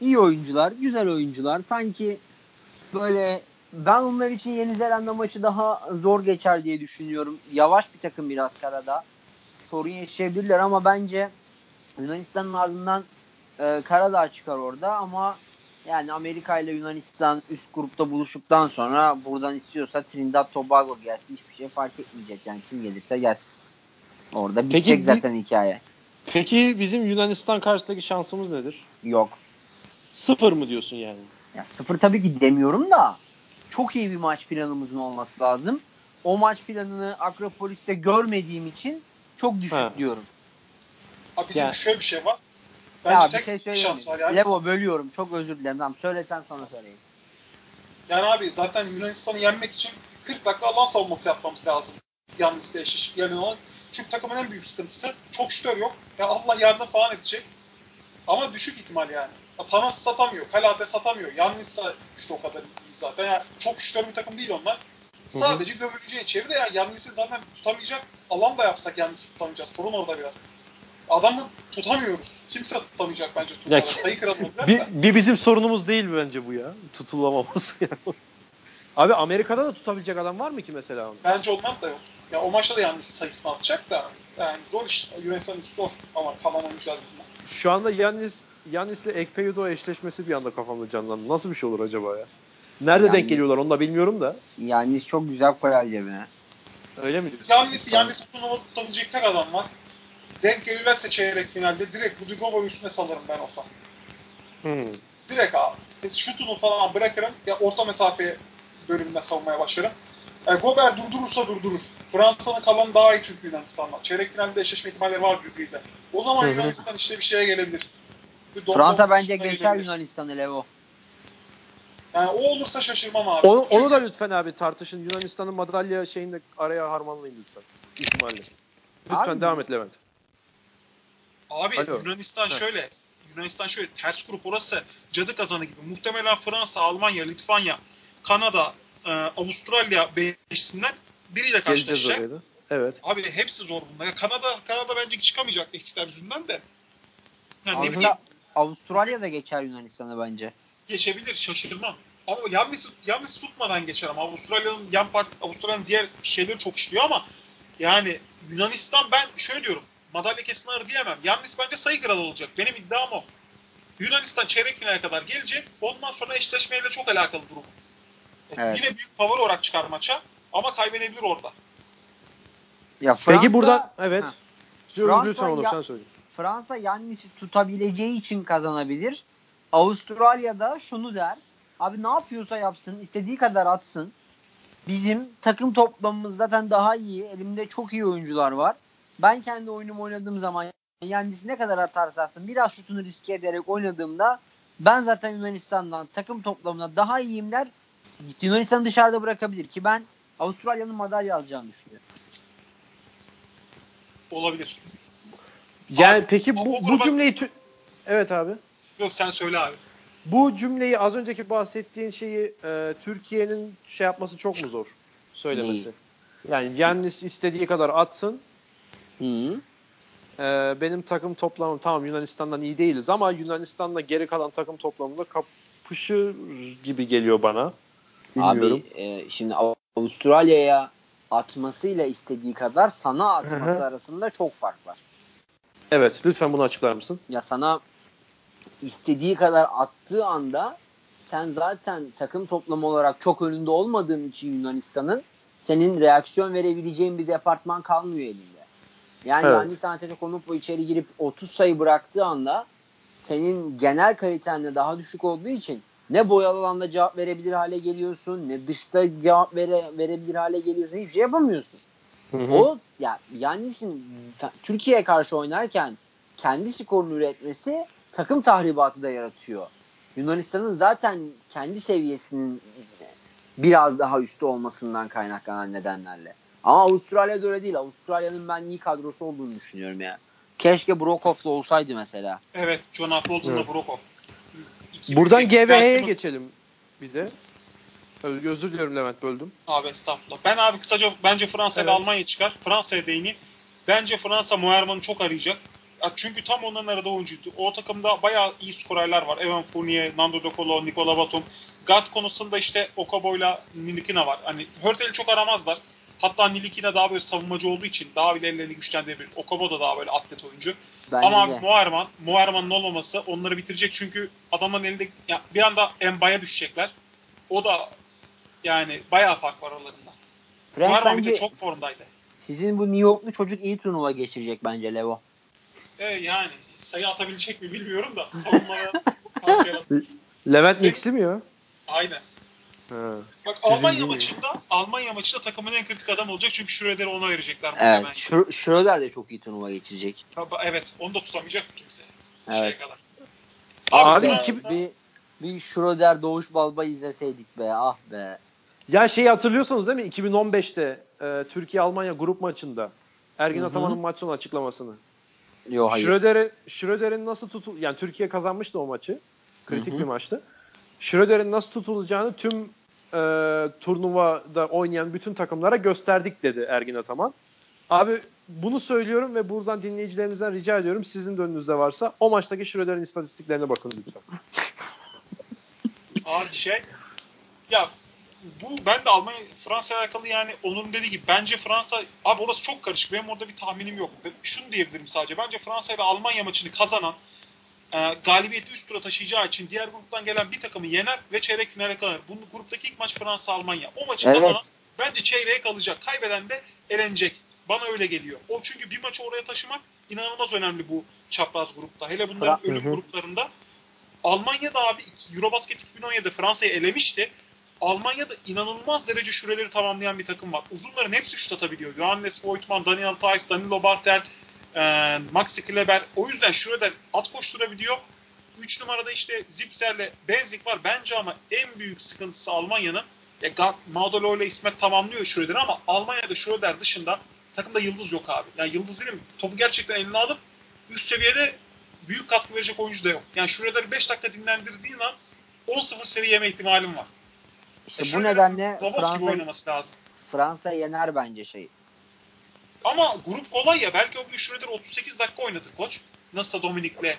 iyi oyuncular, güzel oyuncular. Sanki böyle ben onlar için Yeni Zelanda maçı daha zor geçer diye düşünüyorum. Yavaş bir takım biraz Karadağ. Sorun yaşayabilirler ama bence Yunanistan'ın ardından e, Karadağ çıkar orada ama yani Amerika ile Yunanistan üst grupta buluştuktan sonra buradan istiyorsa Trinidad Tobago gelsin. Hiçbir şey fark etmeyecek. Yani kim gelirse gelsin. Orada bitecek Peki zaten hikaye. Peki bizim Yunanistan karşısındaki şansımız nedir? Yok. Sıfır mı diyorsun yani? Ya sıfır tabii ki demiyorum da çok iyi bir maç planımızın olması lazım. O maç planını Akropolis'te görmediğim için çok düşük Ha. diyorum. Abi bizim Yani- şöyle bir şey var. Bence Ya bir tek şey bir söyleyeyim şans var yani. Levo bölüyorum. Çok özür dilerim. Tamam söylesen sonra söyleyeyim. Yani abi zaten Yunanistan'ı yenmek için 40 dakika alan savunması yapmamız lazım. Yalnız da eşleşip yani olan. Çünkü takımın en büyük sıkıntısı çok şütör yok. Ya Allah yardım falan edecek. Ama düşük ihtimal yani. Ya Tanas satamıyor. Kalate satamıyor. Yannis'sa işte o kadar iyi zaten. Yani çok şütör bir takım değil onlar. Sadece gömüleceği içeride ya Yannis'i zaten tutamayacak. Alan da yapsak Yannis'i tutamayacağız. Sorun orada biraz. Adamı tutamıyoruz. Kimse tutamayacak bence ki- Sayı olacak Bir, bir bizim sorunumuz değil bence bu ya. Tutulamaması. Abi Amerika'da da tutabilecek adam var mı ki mesela onu? Bence onlar da yok. Ya o maçta da yanlış sayısını atacak da yani zor iş. Yunanistan zor ama kalan oyuncular yüzünden. Şu anda Yannis Yannis'le Ekpeyudo eşleşmesi bir anda kafamda canlandı. Nasıl bir şey olur acaba ya? Nerede Yani- denk geliyorlar onu da bilmiyorum da. Yani çok güzel koyar cebine. Öyle mi diyorsun? Yannis'i Yannis'i turnuvada tutabilecek tek adam var. denk gelirlerse çeyrek finalde direkt Gobert'ın üstüne salarım ben olsam. Hmm. Direkt abi. Şutunu falan bırakırım. Ya orta mesafe bölümünde savunmaya başlarım. E, Gobert durdurursa durdurur. Fransa'nın kalanı daha iyi çünkü Yunanistan'la. Çeyrek finalde eşleşme ihtimalleri var birbiriyle. O zaman Hı hı. Yunanistan işte bir şeye gelebilir. Bir Fransa bence geçer. Yunanistan'ı Levo. Yani o olursa şaşırmam abi. Onu, Çünkü- onu da lütfen abi tartışın. Yunanistan'ın madalya şeyini de araya harmanlayın lütfen. İhtimalle. Lütfen Abi- devam et Levent. Abi Alo. Yunanistan Heh. şöyle. Yunanistan şöyle ters grup orası cadı kazanı gibi. Muhtemelen Fransa, Almanya, Litvanya, Kanada, e, Avustralya beşisinden biriyle karşılaşacak. Evet. Abi hepsi zor bunlar. Ya Kanada Kanada bence çıkamayacak eksiler yüzünden de. Yani ne bileyim Aslında Avustralya da geçer Yunanistan'ı bence. geçebilir şaşırmam. Ama Yannis'i Yannis'i tutmadan geçer ama Avustralya'nın yan part Avustralya'nın diğer şeyleri çok işliyor ama yani Yunanistan ben şöyle diyorum. Madalya kesin alır diyemem. Yannis bence sayı kralı olacak. Benim iddiam o. Yunanistan çeyrek finale kadar gelecek. Ondan sonra eşleşmeyle çok alakalı durum. E, Evet. Yine büyük favori olarak çıkar maça ama kaybedebilir orada. Ya Fransa, Peki burada evet. Ha. Fransa ya- sen söyle. Fransa Yannis'i tutabileceği için kazanabilir. Avustralya da şunu der. Abi ne yapıyorsa yapsın, istediği kadar atsın. Bizim takım toplamımız zaten daha iyi. Elimde çok iyi oyuncular var. Ben kendi oyunumu oynadığım zaman Yannis ne kadar atarsa atsın biraz şutunu riske ederek oynadığımda ben zaten Yunanistan'dan takım toplamına daha iyiyim der. Yunanistan'ı dışarıda bırakabilir ki ben Avustralya'nın madalya alacağını düşünüyorum. Olabilir. Yani Abi, peki bu, bu cümleyi tü- Evet abi. Yok sen söyle abi. Bu cümleyi az önceki bahsettiğin şeyi e, Türkiye'nin şey yapması çok mu zor söylemesi? Yani Yannis istediği kadar atsın. Hı. E, benim takım toplamım tamam Yunanistan'dan iyi değiliz ama Yunanistan'la geri kalan takım toplamında kapışır gibi geliyor bana. Bilmiyorum. Abi e, şimdi Avustralya'ya atmasıyla istediği kadar sana atması Hı hı. arasında çok fark var. Evet lütfen bunu açıklar mısın? Ya sana istediği kadar attığı anda sen zaten takım toplamı olarak çok önünde olmadığın için Yunanistan'ın senin reaksiyon verebileceğin bir departman kalmıyor elinde. Yani Evet. Yannis Antetokounmpo içeri girip 30 sayı bıraktığı anda senin genel kalitenle daha düşük olduğu için ne boyalı alanda cevap verebilir hale geliyorsun, ne dışta cevap vere, verebilir hale geliyorsun. Hiçbir şey yapamıyorsun. Hı hı. O ya Yannis'in fe- Türkiye'ye karşı oynarken kendi skorunu üretmesi takım tahribatı da yaratıyor. Yunanistan'ın zaten kendi seviyesinin biraz daha üstü olmasından kaynaklanan nedenlerle. Ama Avustralya'da öyle değil. Avustralya'nın ben iyi kadrosu olduğunu düşünüyorum ya. Keşke Brokov'da olsaydı mesela. Evet, John Affolton'la Evet. Brokov. Buradan GVH'ye geçelim bir de. Öz- Özür diliyorum Levent böldüm. Abi estağfurullah. Ben abi kısaca bence Fransa ile Evet. Almanya çıkar. Fransa'ya değineyim. Bence Fransa Moerman'ı çok arayacak. Ya çünkü tam onların arada oyuncuydu. O takımda bayağı iyi skorerler var. Evan Fournier, Nando De Colo, Nikola Batum. Guard konusunda işte Okabo'yla Nilikina var. Hani Hörtel'i çok aramazlar. Hatta Nilikina daha böyle savunmacı olduğu için daha bile ellerini güçlendirebilir. Okabo da daha böyle atlet oyuncu. Bence Ama de. abi Moerman, Moerman'ın olmaması onları bitirecek çünkü adamların elinde ya bir anda Emba'ya düşecekler. O da yani bayağı fark var aralarında. Frank Moerman bir de çok formdaydı. sizin bu New Yorklu çocuk iyi turnuva geçirecek bence Levo. E yani sayı atabilecek mi bilmiyorum da savunmada fark yaratır. Levent Nix'li mi ya? Aynen. Ha. Bak Sizin Almanya mi? maçında Almanya maçında takımın en kritik adam olacak çünkü Schröder'i ona verecekler Evet. Schröder de çok iyi turnuva geçirecek. Tabii, Evet, onu da tutamayacak kimse. Evet. kadar. Abi Be, iki- bir, bir Schröder Doğuş Balba izleseydik be ah be. Ya şeyi hatırlıyorsunuz değil mi? 2015'te e, Türkiye-Almanya grup maçında Ergin. Ataman'ın maç sonu açıklamasını. Yo hayır. Schröder'in Schröder'in nasıl tutul yani Türkiye kazanmıştı o maçı. Kritik Hı hı. bir maçtı. Schröder'in nasıl tutulacağını tüm turnuvada oynayan bütün takımlara gösterdik dedi Ergin Ataman. Abi bunu söylüyorum ve buradan dinleyicilerimizden rica ediyorum sizin de önünüzde varsa o maçtaki Schröder'in istatistiklerine bakın lütfen. Abi şey ya bu ben de Almanya Fransa'ya alakalı yani onun dediği gibi bence Fransa abi orası çok karışık. Benim orada bir tahminim yok. Şunu diyebilirim sadece. Bence Fransa ile Almanya maçını kazanan e, galibiyeti üst tura taşıyacağı için diğer gruptan gelen bir takımı yener ve çeyrek finale kalır. Bunun gruptaki ilk maç Fransa Almanya. O maçı Evet. kazanan bence çeyreğe kalacak. Kaybeden de elenecek. Bana öyle geliyor. O çünkü bir maçı oraya taşımak inanılmaz önemli bu çapraz grupta. Hele bunların ölüm gruplarında. Almanya'da abi Eurobasket 2017'de Fransa'yı elemişti. Almanya'da inanılmaz derece süreleri tamamlayan bir takım var. Uzunların hepsi şut atabiliyor. Johannes Voigtman, Daniel Theiss, Danilo Bartel, e, Maxi Kleber. O yüzden şurada at koşturabiliyor. 3 numarada işte Zipser'le Benzik var. Bence ama en büyük sıkıntısı Almanya'nın ya Maudolo ile İsmet tamamlıyor Schröder'i ama Almanya'da Schröder dışında takımda yıldız yok abi. Yani yıldız değil mi? Topu gerçekten eline alıp üst seviyede büyük katkı verecek oyuncu da yok. Yani Schröder'i 5 dakika dinlendirdiğin an 10-0 seri yeme ihtimalim var. İşte E bu nedenle robot gibi Fransa, oynaması lazım. Fransa yener bence şey. Ama grup kolay ya. Belki o gün Schröder 38 dakika oynatır koç. Nasılsa Dominik'le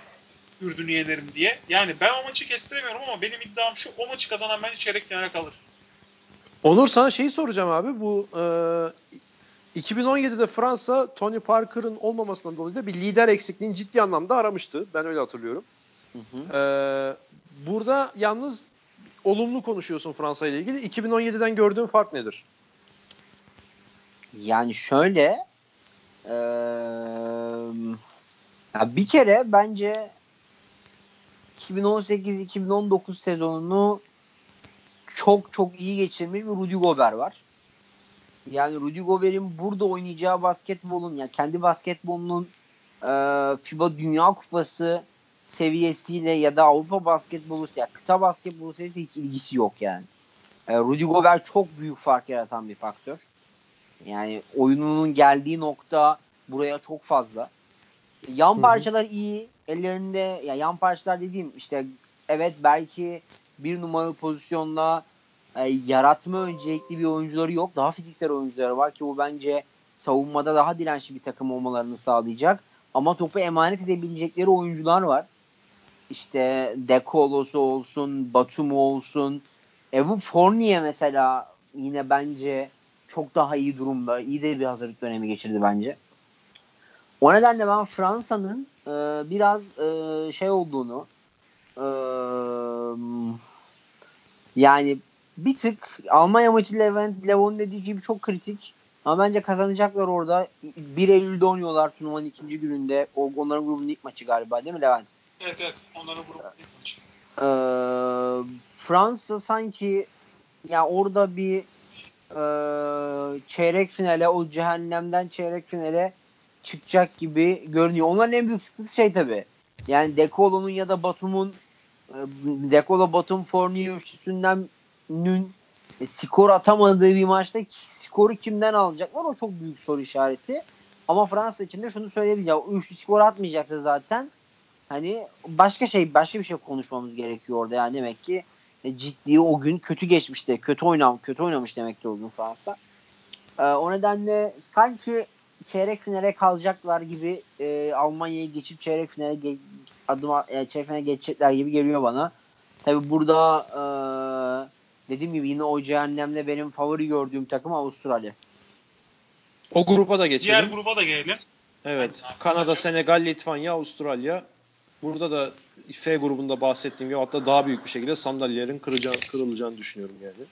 Ürdün'ü yenerim diye. Yani ben o maçı kestiremiyorum ama benim iddiam şu. O maçı kazanan bence çeyrek finale kalır. Onur sana şeyi soracağım abi. Bu e, 2017'de Fransa Tony Parker'ın olmamasından dolayı da bir lider eksikliğini ciddi anlamda aramıştı. Ben öyle hatırlıyorum. Hı hı. E, burada yalnız olumlu konuşuyorsun Fransa ile ilgili. 2017'den gördüğün fark nedir? Yani şöyle eee, ya bir kere bence 2018-2019 sezonunu çok çok iyi geçirmiş bir Rudy Gobert var. Yani Rudy Gobert'in burada oynayacağı basketbolun yani kendi basketbolunun eee, FIBA Dünya Kupası seviyesiyle ya da Avrupa basketbolu ya kıta basketbolu seviyesi hiç ilgisi yok yani. Eee, Rudy Gobert çok büyük fark yaratan bir faktör. Yani oyununun geldiği nokta buraya çok fazla. Yan Hı hı. parçalar iyi. Ellerinde ya yan parçalar dediğim işte evet belki bir numaralı pozisyonda e, yaratma öncelikli bir oyuncuları yok. Daha fiziksel oyuncuları var ki bu bence savunmada daha dirençli bir takım olmalarını sağlayacak. Ama topu emanet edebilecekleri oyuncular var. İşte Dekolosu olsun, Batum olsun. Evan Fournier mesela yine bence çok daha iyi durumda. İyi de bir hazırlık dönemi geçirdi bence. O nedenle ben Fransa'nın e, biraz e, şey olduğunu e, yani bir tık Almanya maçı Levent, Levon dediği gibi çok kritik. Ama bence kazanacaklar orada. 1 Eylül'de oynuyorlar turnuvanın ikinci gününde. O, onların grubunun ilk maçı galiba değil mi Levent? Evet evet. Onların grubu ilk maçı. Ee, Fransa sanki ya orada bir çeyrek finale o cehennemden çeyrek finale çıkacak gibi görünüyor. Onların en büyük sıkıntısı şey tabi. Yani Dekolo'nun ya da Batum'un Dekolo Batum Fournier üçlüsünden nün e, skor atamadığı bir maçta skoru kimden alacaklar o çok büyük soru işareti. Ama Fransa için de şunu söyleyebilirim. O üçlü skor atmayacaksa zaten hani başka şey başka bir şey konuşmamız gerekiyor orada yani demek ki ciddi o gün kötü geçmişti. Kötü oynam kötü oynamış demek ki o gün Fransa. E, o nedenle sanki çeyrek finale kalacaklar gibi e, Almanya'yı geçip çeyrek finale ge- adım e, çeyrek finale geçecekler gibi geliyor bana. Tabi burada e, dediğim gibi yine o cehennemde benim favori gördüğüm takım Avustralya. O gruba da geçelim. Diğer gruba da gelelim. Evet. Aynen. Kanada. Senegal, Litvanya, Avustralya. Burada da F grubunda bahsettiğim gibi hatta daha büyük bir şekilde sandalyelerin kırılacağını, kırılacağını düşünüyorum yani.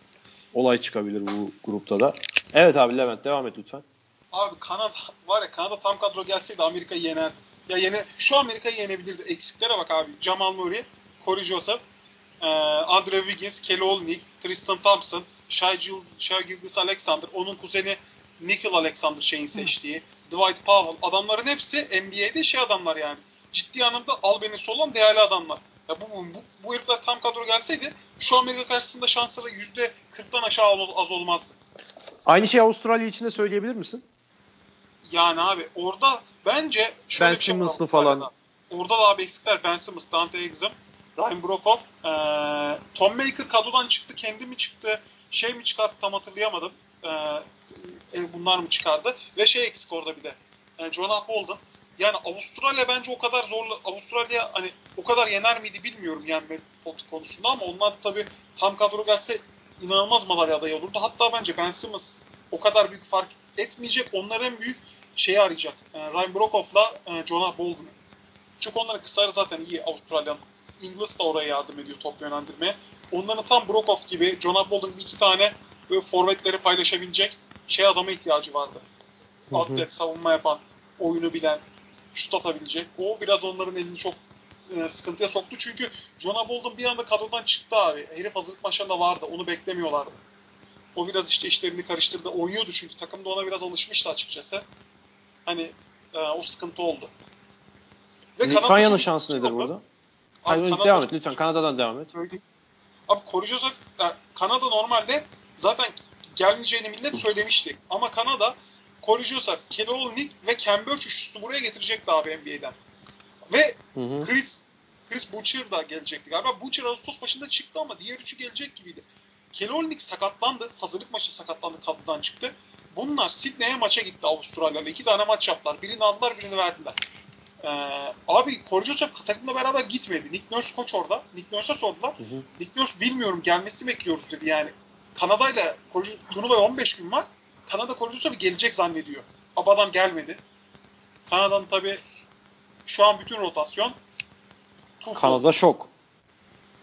Olay çıkabilir bu grupta da. Evet abi Levent devam et lütfen. Abi Kanada var ya Kanada tam kadro gelseydi Amerika'yı yener. Ya yene şu Amerika'yı yenebilirdi. Eksiklere bak abi. Jamal Murray, Corey Joseph, e, Andre Wiggins, Kelly Olynyk, Tristan Thompson, Shai, Gil- Shai Gilgeous Alexander, onun kuzeni Nickel Alexander şeyin seçtiği, Dwight Powell. Adamların hepsi NBA'de şey adamlar yani. Ciddi anlamda albenisi olan değerli adamlar. Ya bu, bu, bu, bu herifler tam kadro gelseydi şu Amerika karşısında şansları %40'tan aşağı az olmazdı. Aynı şeyi Avustralya için de söyleyebilir misin? Yani abi orada bence şöyle Ben bir şey Simmons'lı falan. Orada da abi eksikler Ben Simmons, Dante Exum, Ryan Brokoff, ee, Tom Maker kadrodan çıktı, kendi mi çıktı, şey mi çıkarttı tam hatırlayamadım. Ee, e, bunlar mı çıkardı? Ve şey eksik orada bir de. Yani Jonah Bolden. Yani Avustralya bence o kadar zorlu. Avustralya hani o kadar yener miydi bilmiyorum yenme konusunda ama onlar tabii tam kadro gelse inanılmaz madalya adayı olurdu. Hatta bence Ben Simmons o kadar büyük fark etmeyecek. Onlar en büyük şeyi arayacak. E, Ryan Brokoff'la e, Jonah Bolden. Çünkü onların kısarı zaten iyi Avustralya'nın. Ingles da oraya yardım ediyor top yönlendirmeye. Onların tam Brokoff gibi Jonah Bolden bir iki tane böyle forvetleri paylaşabilecek şey adama ihtiyacı vardı. Atlet, savunma yapan, oyunu bilen. Şut atabilecek. O biraz onların elini çok e, sıkıntıya soktu. Çünkü Jonah Bolden bir anda kadrodan çıktı abi. Herif hazırlık maçlarında vardı. Onu beklemiyorlardı. O biraz işte işlerini karıştırdı. Oynuyordu çünkü takım da ona biraz alışmıştı açıkçası. Hani e, o sıkıntı oldu. Litvanya'nın şansı nedir burada? Abi, Hayır, Kanada devam et lütfen. Kanada'dan devam et. Öyle. Abi koruyacaksak yani Kanada normalde zaten gelmeyeceğini millet söylemişti. Ama Kanada koruyacaksak Kelly ve Cambridge üçlüsünü buraya getirecekti abi NBA'den. Ve hı hı. Chris Chris Butcher da gelecekti galiba. Butcher Ağustos başında çıktı ama diğer üçü gelecek gibiydi. Kelly sakatlandı. Hazırlık maçı sakatlandı. Kadrodan çıktı. Bunlar Sydney'e maça gitti Avustralya'yla. İki tane maç yaptılar. Birini aldılar, birini verdiler. Ee, abi Korcosov takımla beraber gitmedi. Nick Nurse koç orada. Nick Nurse'a sordular. Hı hı. Nick Nurse bilmiyorum gelmesini bekliyoruz dedi yani. Kanada ile turnuvaya 15 gün var. Kanada Korcosov'u gelecek zannediyor. Ama adam gelmedi. Kanada'nın tabi şu an bütün rotasyon Tufo. Kanada şok.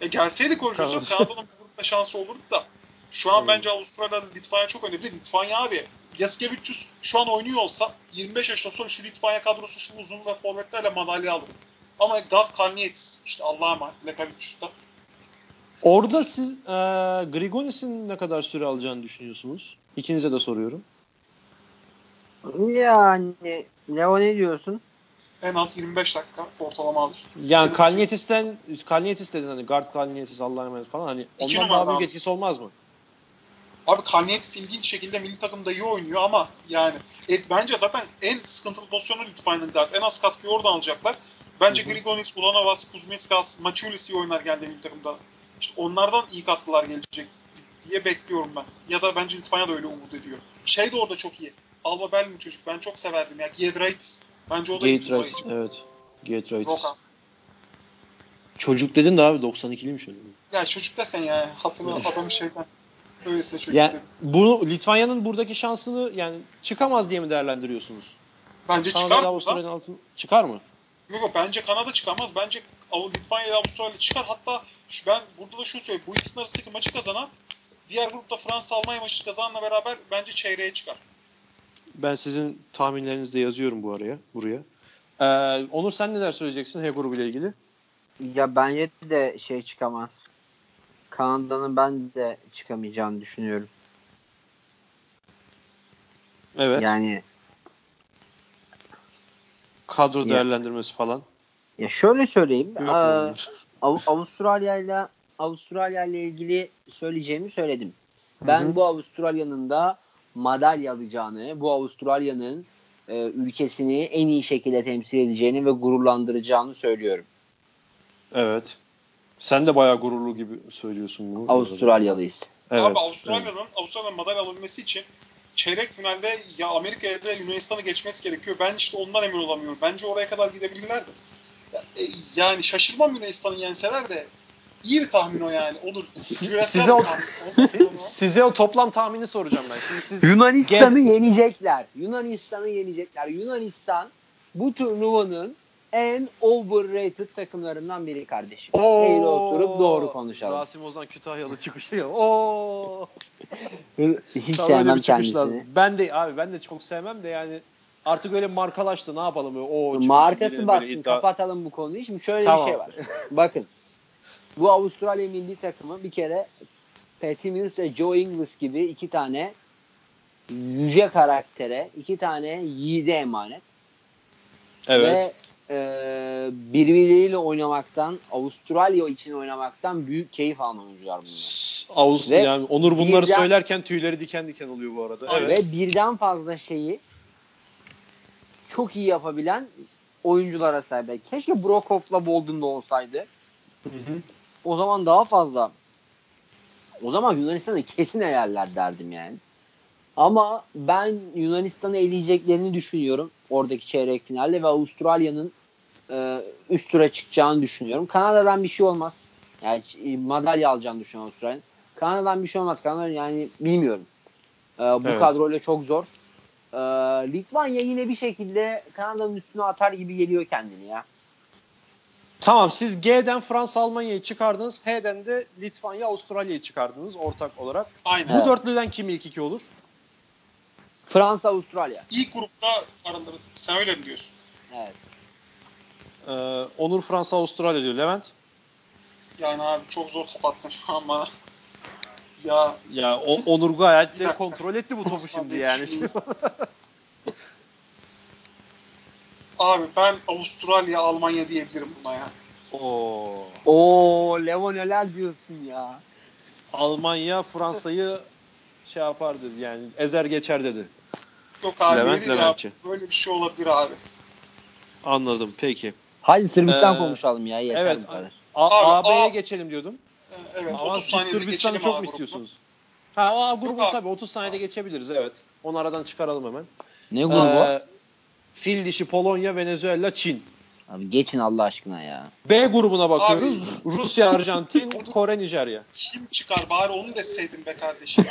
E gelseydi Korcosov Kanada'nın burada şansı olurdu da. Şu an hmm. bence Avustralya Litvanya çok önemli. Litvanya abi Yaskevicius şu an oynuyor olsa 25 yaşından sonra şu Litvanya kadrosu şu uzun ve forvetlerle madalya alır. Ama Gat Kalnietis işte Allah'a emanet Lekavicius'ta. Orada siz e, Grigonis'in ne kadar süre alacağını düşünüyorsunuz? İkinize de soruyorum. Yani Leo ne diyorsun? En az 25 dakika ortalama alır. Yani Kalnietis'ten Kalnietis dedin hani guard Kalnietis Allah'a emanet falan hani ondan daha büyük etkisi olmaz mı? Abi Kalnietis ilginç şekilde milli takımda iyi oynuyor ama yani et, bence zaten en sıkıntılı pozisyonu Litvanya'nın guard. En az katkıyı oradan alacaklar. Bence hı Grigonis, Ulanovas, Kuzmiskas, Machulis iyi oynar geldi milli takımda. İşte onlardan iyi katkılar gelecek diye bekliyorum ben. Ya da bence Litvanya da öyle umut ediyor. Şey de orada çok iyi. Alba Berlin çocuk. Ben çok severdim ya. Giedraitis. Bence o da iyi Giedraitis, evet. Giedraitis. Çocuk dedin de abi 92'liymiş öyle. Ya çocuk derken ya hatırlı adamı şeyden Öyleyse çok yani, bunu Litvanya'nın buradaki şansını yani çıkamaz diye mi değerlendiriyorsunuz? Bence Kanada çıkar Avustralya'nın altın çıkar mı? Yok yok bence Kanada çıkamaz. Bence Litvanya ile Avustralya çıkar. Hatta şu, ben burada da şunu söyleyeyim. Bu ikisinin arasındaki maçı kazanan diğer grupta Fransa Almanya maçı kazananla beraber bence çeyreğe çıkar. Ben sizin tahminlerinizi de yazıyorum bu araya buraya. Ee, Onur sen neler söyleyeceksin H grubu ile ilgili? Ya bence de şey çıkamaz. Kanada'nın ben de çıkamayacağını düşünüyorum. Evet. Yani kadro ya, değerlendirmesi falan. Ya şöyle söyleyeyim. Av- Avustralya ile Avustralya ile ilgili söyleyeceğimi söyledim. Ben Hı-hı. bu Avustralya'nın da madalya alacağını, bu Avustralya'nın e, ülkesini en iyi şekilde temsil edeceğini ve gururlandıracağını söylüyorum. Evet. Sen de bayağı gururlu gibi söylüyorsun bunu. Avustralyalıyız. Evet, Abi Avustralya'nın evet. Avustralya'nın madalya alabilmesi için çeyrek finalde ya Amerika'ya da Yunanistan'ı geçmesi gerekiyor. Ben işte ondan emin olamıyorum. Bence oraya kadar gidebilirlerdi. E, yani şaşırmam Yunanistan'ı yenseler de iyi bir tahmin o yani. Olur. Size o, size o toplam tahmini soracağım ben. Şimdi siz Yunanistan'ı yenecekler. Yunanistan'ı yenecekler. Yunanistan bu turnuvanın en overrated takımlarından biri kardeşim. Oo, Eyle oturup doğru konuşalım. Rasim Ozan Kütahyalı çıkışı ya. Oo. Hiç Tam sevmem kendisini. Ben de abi ben de çok sevmem de yani artık öyle markalaştı ne yapalım o Markası baksın iddia... kapatalım bu konuyu. Şimdi şöyle tamam. bir şey var. Bakın bu Avustralya milli takımı bir kere Patty Mills ve Joe Ingles gibi iki tane yüce karaktere, iki tane yiğide emanet. Evet. Ve e, birbirleriyle oynamaktan, Avustralya için oynamaktan büyük keyif alan oyuncular bunlar. Avust ve yani Onur bunları birden, söylerken tüyleri diken diken oluyor bu arada. Evet. Ve birden fazla şeyi çok iyi yapabilen oyunculara sahip. Keşke Brokov'la Bolden'da olsaydı. Hı hı. O zaman daha fazla o zaman Yunanistan'ı kesin eğerler derdim yani. Ama ben Yunanistan'ı eleyeceklerini düşünüyorum oradaki çeyrek finalde ve Avustralya'nın e, üst tura çıkacağını düşünüyorum. Kanada'dan bir şey olmaz. Yani e, madalya alacağını düşünüyorum Avustralya'nın. Kanada'dan bir şey olmaz. Kanada yani bilmiyorum. E, bu evet. kadroyla çok zor. E, Litvanya yine bir şekilde Kanada'nın üstüne atar gibi geliyor kendini ya. Tamam siz G'den Fransa Almanya'yı çıkardınız. H'den de Litvanya Avustralya'yı çıkardınız ortak olarak. Aynen. Bu evet. dörtlüden kim ilk iki olur? Fransa Avustralya. İlk grupta araları sen öyle mi diyorsun? Evet. Ee, Onur Fransa Avustralya diyor. Levent? Yani abi çok zor top attın şu an bana. Ya Ya o, Onur gayet Bir de kontrol etti bu topu şimdi yani. şimdi- abi ben Avustralya, Almanya diyebilirim buna ya. Oo. Oo Levo neler diyorsun ya. Almanya Fransa'yı şey yapar dedi yani ezer geçer dedi. Yok abi Levent. Leventçi. Böyle bir şey olabilir abi. Anladım peki. Hadi Sırbistan Ee, konuşalım ya yeter evet. bu kadar. Abi, AB'ye geçelim diyordum. Ee, Evet Ama 30 siz saniyede Sırbistan'ı çok abi mu istiyorsunuz? Ha o A grubu abi. tabii 30 saniyede geçebiliriz evet. Onu aradan çıkaralım hemen. Ne grubu? Ee, fil dişi Polonya, Venezuela, Çin. Abi geçin Allah aşkına ya. B grubuna bakıyoruz. Abi. Rusya, Arjantin, Kore, Nijerya. Kim çıkar bari onu deseydin be kardeşim.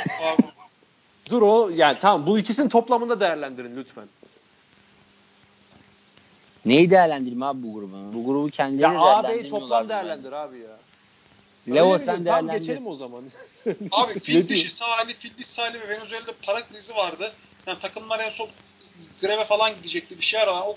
Dur o yani tamam bu ikisinin toplamında değerlendirin lütfen. Neyi değerlendirme abi bu grubu? Bu grubu kendileri Ya AB'yi toplam değerlendir abi ya. Mi sen değerlendir. geçelim o zaman. Abi fil dişi Salih, fil dişi Salih ve Venezuela'da para krizi vardı. Yani takımlar en son greve falan gidecekti bir şey ara. O,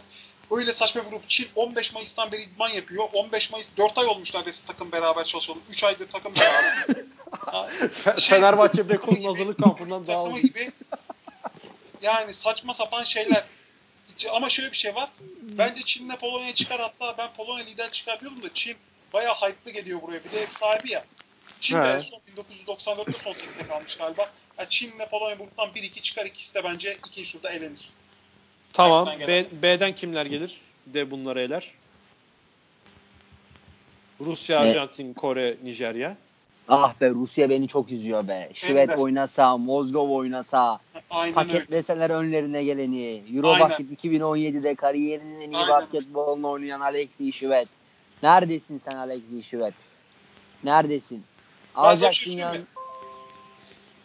öyle saçma bir grup. Çin 15 Mayıs'tan beri idman yapıyor. 15 Mayıs 4 ay olmuş neredeyse takım beraber çalışalım. 3 aydır takım beraber. Ha, şey- Fenerbahçe Beko'nun hazırlık kampından dağıldı. gibi yani saçma sapan şeyler. Ama şöyle bir şey var. Bence Çin'le Polonya çıkar hatta ben Polonya lider çıkar diyordum da Çin bayağı hype'lı geliyor buraya. Bir de ev sahibi ya. Çin de He. en son 1994'te son 8'de kalmış galiba. Yani Çin'le Polonya gruptan 1-2 çıkar. ikisi de bence ikinci turda elenir. Tamam. B. B'den kimler gelir? De bunları eler. Rusya, Ne? Arjantin, Kore, Nijerya. Ah be Rusya beni çok üzüyor be. Şivet oynasa, Mozgov oynasa, Aynen öyle. paketleseler önlerine geleni. Eurobasket 2017'de kariyerinin en iyi Aynen. basketbolunu oynayan Alexey Şivet. Neredesin sen Alexey Şivet? Neredesin? Alacaksın şey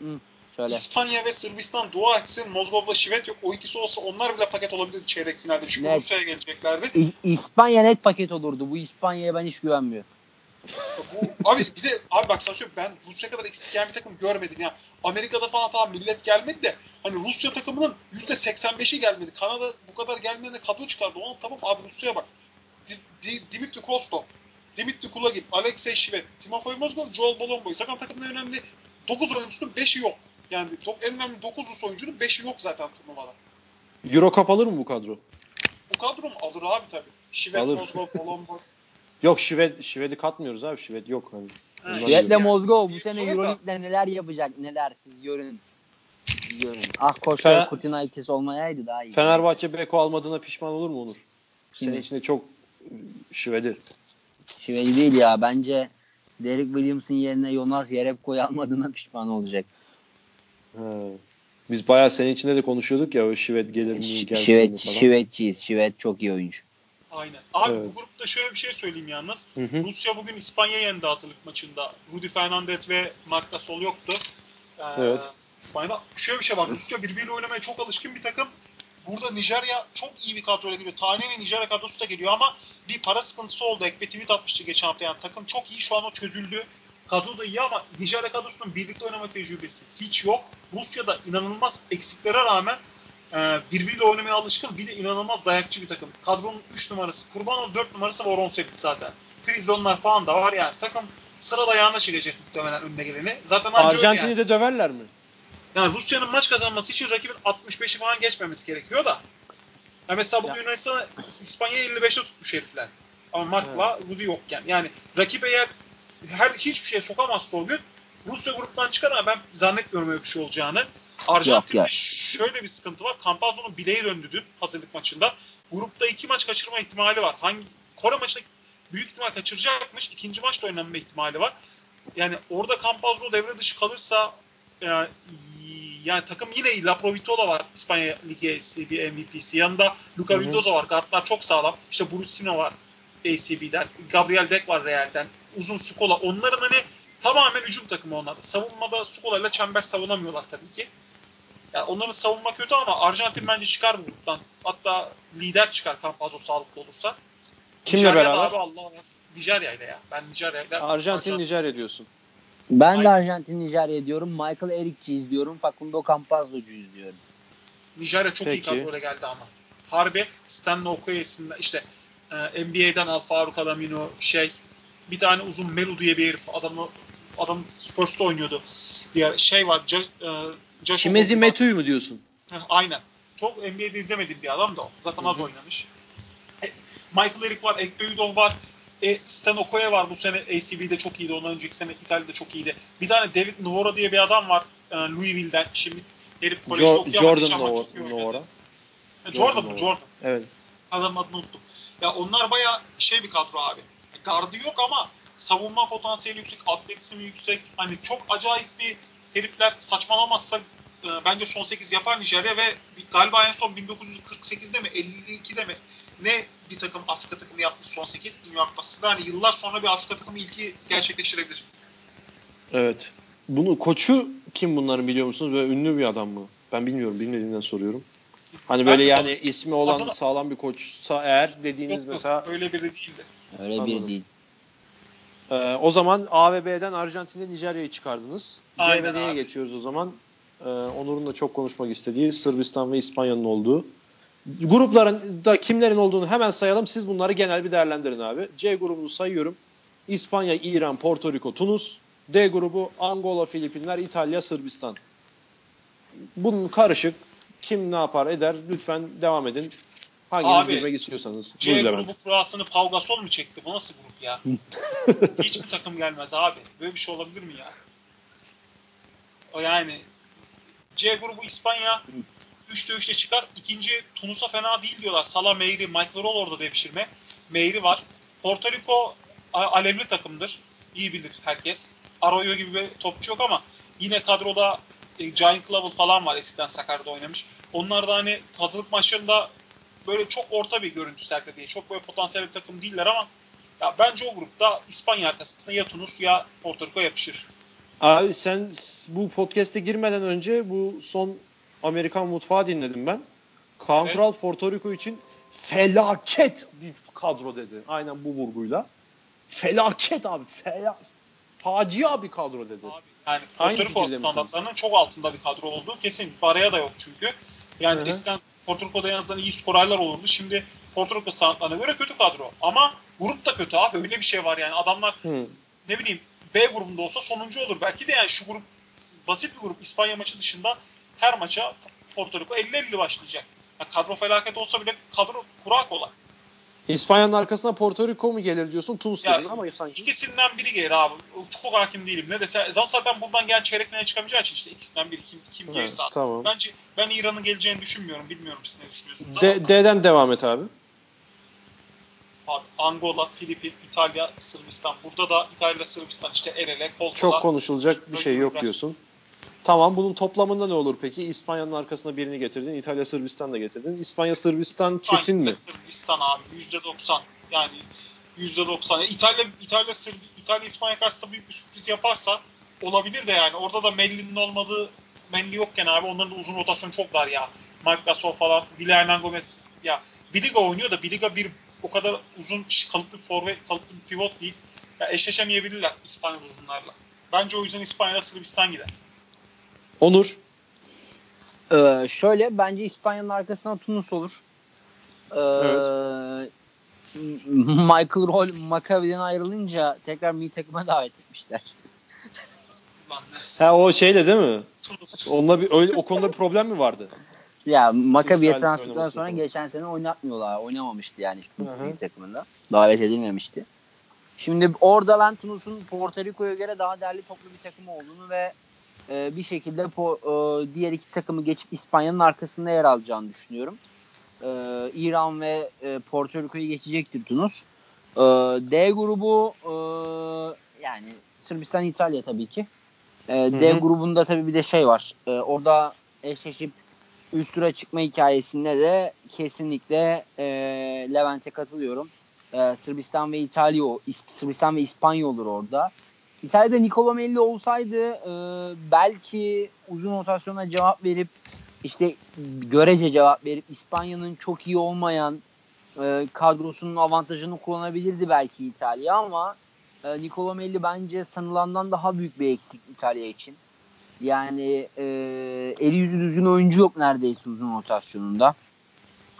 Hı, söyle. İspanya ve Sırbistan dua etsin. Mozgov'la Şivet yok. O ikisi olsa onlar bile paket olabilir çeyrek finalde. Çünkü Net. Rusya'ya geleceklerdi. İ- İspanya net paket olurdu. Bu İspanya'ya ben hiç güvenmiyorum. Bu, abi bir de abi bak sana söyleyeyim ben Rusya kadar eksik gelen bir takım görmedim ya. Amerika'da falan tamam millet gelmedi de hani Rusya takımının %85'i gelmedi. Kanada bu kadar gelmeyene kadro çıkardı. Onu tamam abi Rusya'ya bak. Di, Di, Dimitri Kostov, Dimitri Kulagin, Alexey Şivet, Timofey Mozgov, Joel Bolomboy. Zaten takımın en önemli 9 oyuncusunun 5'i yok. Yani en önemli 9 oyuncunun 5'i yok zaten turnuvada. Euro Cup alır mı bu kadro? Bu kadro mu? Alır abi tabii. Şivet, Alır. Mozgov, Bolomboy. Yok Şived, Şived'i katmıyoruz abi. Şived yok. Hani. Şivet Şivet'le yani. Mozgov bu sene Euroleague'de neler yapacak neler siz görün. Görün. Ah koşta Fener- Kutinaitis olmayaydı daha iyi. Fenerbahçe Beko almadığına pişman olur mu Onur? Senin Kim? içinde çok Şived'i. Şiveli değil ya bence Derek Williams'ın yerine Jonas Jerebko'yu almadığına pişman olacak. Ha. Biz bayağı senin içinde de konuşuyorduk ya o Şived gelir mi gelsin Şivet, mi falan. Şivetçiyiz. Şivet çok iyi oyuncu. Aynen. Abi Evet. bu grupta şöyle bir şey söyleyeyim yalnız. Hı hı. Rusya bugün İspanya yendi hazırlık maçında. Rudy Fernandez ve Marc Gasol yoktu. Ee, Evet. İspanya'da şöyle bir şey var. Rusya birbiriyle oynamaya çok alışkın bir takım. Burada Nijerya çok iyi bir kadroyla geliyor. Tane'nin Nijerya kadrosu da geliyor ama bir para sıkıntısı oldu. Ekbe tweet atmıştı geçen hafta. Yani takım çok iyi. Şu an o çözüldü. Kadro da iyi ama Nijerya kadrosunun birlikte oynama tecrübesi hiç yok. Rusya'da inanılmaz eksiklere rağmen e, birbiriyle oynamaya alışkın. Bir de inanılmaz dayakçı bir takım. Kadronun 3 numarası Kurbanov 4 numarası Voronsevic zaten. Prizonlar falan da var yani. Takım sıra dayağına çekecek muhtemelen önüne geleni. Zaten Arjantin'i yani. de döverler mi? Yani Rusya'nın maç kazanması için rakibin 65'i falan geçmemesi gerekiyor da. Ya mesela bugün. Yunanistan İspanya'yı 55'e tutmuş herifler. Ama Mark'la Rudy yokken. Yani rakip eğer her hiçbir şey sokamazsa o gün Rusya gruptan çıkar ama ben zannetmiyorum öyle bir şey olacağını. Arjantin'de Yok, yok. şöyle bir sıkıntı var. Campazzo'nun bileği döndü dün hazırlık maçında. Grupta iki maç kaçırma ihtimali var. Hangi Kore maçında büyük ihtimal kaçıracakmış. İkinci maçta oynanma ihtimali var. Yani orada Campazzo devre dışı kalırsa yani, yani takım yine La Provitola var İspanya Ligi ACB MVP'si. Yanında hı. Vildoza var. Guardlar çok sağlam. İşte Brusino var ACB'den. Gabriel Deck var Real'den. Uzun Skola. Onların hani tamamen hücum takımı onlar. Savunmada Skola ile çember savunamıyorlar tabii ki. Yani onların savunma kötü ama Arjantin bence çıkar bu gruptan. Hatta lider çıkar Campazzo sağlıklı olursa. Kimle Nijerya'da beraber? Abi Allah Allah. Nijerya ile ya. Ben Nijerya ile. Arjantin, Nijerya diyorsun. Ben de. Arjantin Nijerya diyorum. Michael Erikçi izliyorum. Facundo Campazzo'cu izliyorum. Nijerya çok iyi Peki. kadroyla geldi ama. Harbi Stanley Okoye'sinden işte e, NBA'den Al Faruk Alamino şey bir tane uzun Melu diye bir herif adamı adam Spurs'ta oynuyordu. Bir şey var Josh, e, Josh Metu'yu mu diyorsun? Heh, Aynen. Çok NBA'de izlemediğim bir adam da o. Zaten az oynamış. E, Michael Eric var, Ekpeudov var. E, Stan Okoye var. Bu sene ACB'de çok iyiydi. Ondan önceki sene İtalya'da çok iyiydi. Bir tane David Novora diye bir adam var. E, Louisville'den. Şimdi herif kolejde Jo- okuyor ama Jordan Nova- çok iyi. E, Jordan Jordan mı? Jordan. Evet. Adamın adını unuttum. Ya onlar baya şey bir kadro abi. Gardı yok ama savunma potansiyeli yüksek, atletizmi yüksek. Hani çok acayip bir herifler saçmalamazsa e, bence son 8 yapar Nijerya ve galiba en son 1948'de mi 52'de mi ne bir takım Afrika takımı yapmış son 8 Dünya Kupası'nda. Hani yıllar sonra bir Afrika takımı ilki gerçekleştirebilir. Evet. Bunu koçu kim bunların biliyor musunuz? Böyle ünlü bir adam mı? Ben bilmiyorum. Bilmediğinden soruyorum. Hani böyle yani ismi olan Adını- sağlam bir koçsa eğer dediğiniz Yok, yok, mesela öyle biri değildi. Öyle Anladım. biri değil. e, o zaman A ve B'den Arjantin'le Nijerya'yı çıkardınız. C ve D'ye geçiyoruz o zaman. E, Onur'un da çok konuşmak istediği Sırbistan ve İspanya'nın olduğu. Grupların da kimlerin olduğunu hemen sayalım. Siz bunları genel bir değerlendirin abi. C grubunu sayıyorum. İspanya, İran, Porto Rico, Tunus. D grubu Angola, Filipinler, İtalya, Sırbistan. Bunun karışık. Kim ne yapar eder lütfen devam edin. Hanginiz Abi, girmek istiyorsanız. C Buyur Levent. grubu kurasını Pau Gasol mu çekti? Bu nasıl grup ya? Hiçbir takım gelmez abi. Böyle bir şey olabilir mi ya? O yani C grubu İspanya 3'te 3'te çıkar. İkinci Tunus'a fena değil diyorlar. Salah, Meyri, Michael Roll orada devşirme. Meyri var. Porto Rico a- alemli takımdır. İyi bilir herkes. Arroyo gibi bir topçu yok ama yine kadroda e, Giant Clavel falan var eskiden Sakarya'da oynamış. Onlar da hani hazırlık maçlarında böyle çok orta bir görüntü sergiledi. Çok böyle potansiyel bir takım değiller ama ya bence o grupta İspanya arkasında ya Tunus ya Porto Rico yapışır. Abi sen bu podcast'e girmeden önce bu son Amerikan mutfağı dinledim ben. Kaan Evet. Kural Porto Rico için felaket bir kadro dedi. Aynen bu vurguyla. Felaket abi. Fela, facia bir kadro dedi. Abi, yani Porto Rico standartlarının çok altında bir kadro olduğu kesin. Baraya da yok çünkü. Yani Hı hı. eskiden Porto Rico'da en azından iyi skorerler olurdu. Şimdi Porto Rico standartlarına göre kötü kadro. Ama grup da kötü abi. Öyle bir şey var yani. Adamlar Hı. ne bileyim B grubunda olsa sonuncu olur. Belki de yani şu grup basit bir grup. İspanya maçı dışında her maça Porto Rico 50-50 başlayacak. Yani kadro felaket olsa bile kadro kura kolay. İspanya'nın arkasına Porto Rico mu gelir diyorsun? Tunus Ya, dedin ama sanki. İkisinden biri gelir abi. Çok hakim değilim. Ne dese zaten buradan gel çeyrek finale çıkamayacağı için işte ikisinden biri kim kim Ha, gelirse. tamam. Bence ben İran'ın geleceğini düşünmüyorum. Bilmiyorum siz ne düşünüyorsunuz D- D'den devam et abi. abi, Angola, Filipin, İtalya, Sırbistan. Burada da İtalya, Sırbistan işte el ele kol. Çok konuşulacak bir şey yok diyorsun. Tamam bunun toplamında ne olur peki? İspanya'nın arkasına birini getirdin. İtalya Sırbistan da getirdin. İspanya Sırbistan kesin mi? Sırbistan abi %90. Yani %90. Ya İtalya İtalya Sırb İtalya İspanya karşısında büyük bir sürpriz yaparsa olabilir de yani. Orada da Melli'nin olmadığı Melli yokken abi onların da uzun rotasyonu çok dar ya. Marc Gasol falan, Villa Hernan Gomez ya Biliga oynuyor da Biliga bir o kadar uzun kalıplı forvet, kalıplı bir pivot değil. Ya eşleşemeyebilirler İspanyol uzunlarla. Bence o yüzden İspanya Sırbistan gider. Onur. Ee, şöyle bence İspanya'nın arkasına Tunus olur. Ee, Evet. Michael Roll Maccabi'den ayrılınca tekrar milli takıma davet etmişler. Ha o şeyle değil mi? Tunus. Onunla bir öyle o konuda bir problem mi vardı? Ya Maccabi'ye transferden sonra falan. geçen sene oynatmıyorlar. Oynamamıştı yani Tunus takımında. Davet edilmemişti. Şimdi orada ben Tunus'un Porto Rico'ya göre daha değerli toplu bir takım olduğunu ve e, bir şekilde po- e, diğer iki takımı geçip İspanya'nın arkasında yer alacağını düşünüyorum. E, İran ve e, Porto Rico'yu geçecektir Tunus. E, D grubu e, yani Sırbistan, İtalya tabii ki. E, D hı. grubunda tabii bir de şey var. E, orada eşleşip üst tura çıkma hikayesinde de kesinlikle e, Levent'e katılıyorum. E, Sırbistan ve İtalya, o- İs- Sırbistan ve İspanya olur orada. İtalya'da Nicola Melli olsaydı e, belki uzun rotasyona cevap verip işte görece cevap verip İspanya'nın çok iyi olmayan e, kadrosunun avantajını kullanabilirdi belki İtalya ama e, Nicola Melli bence sanılandan daha büyük bir eksik İtalya için. Yani e, eli yüzü düzgün oyuncu yok neredeyse uzun rotasyonunda.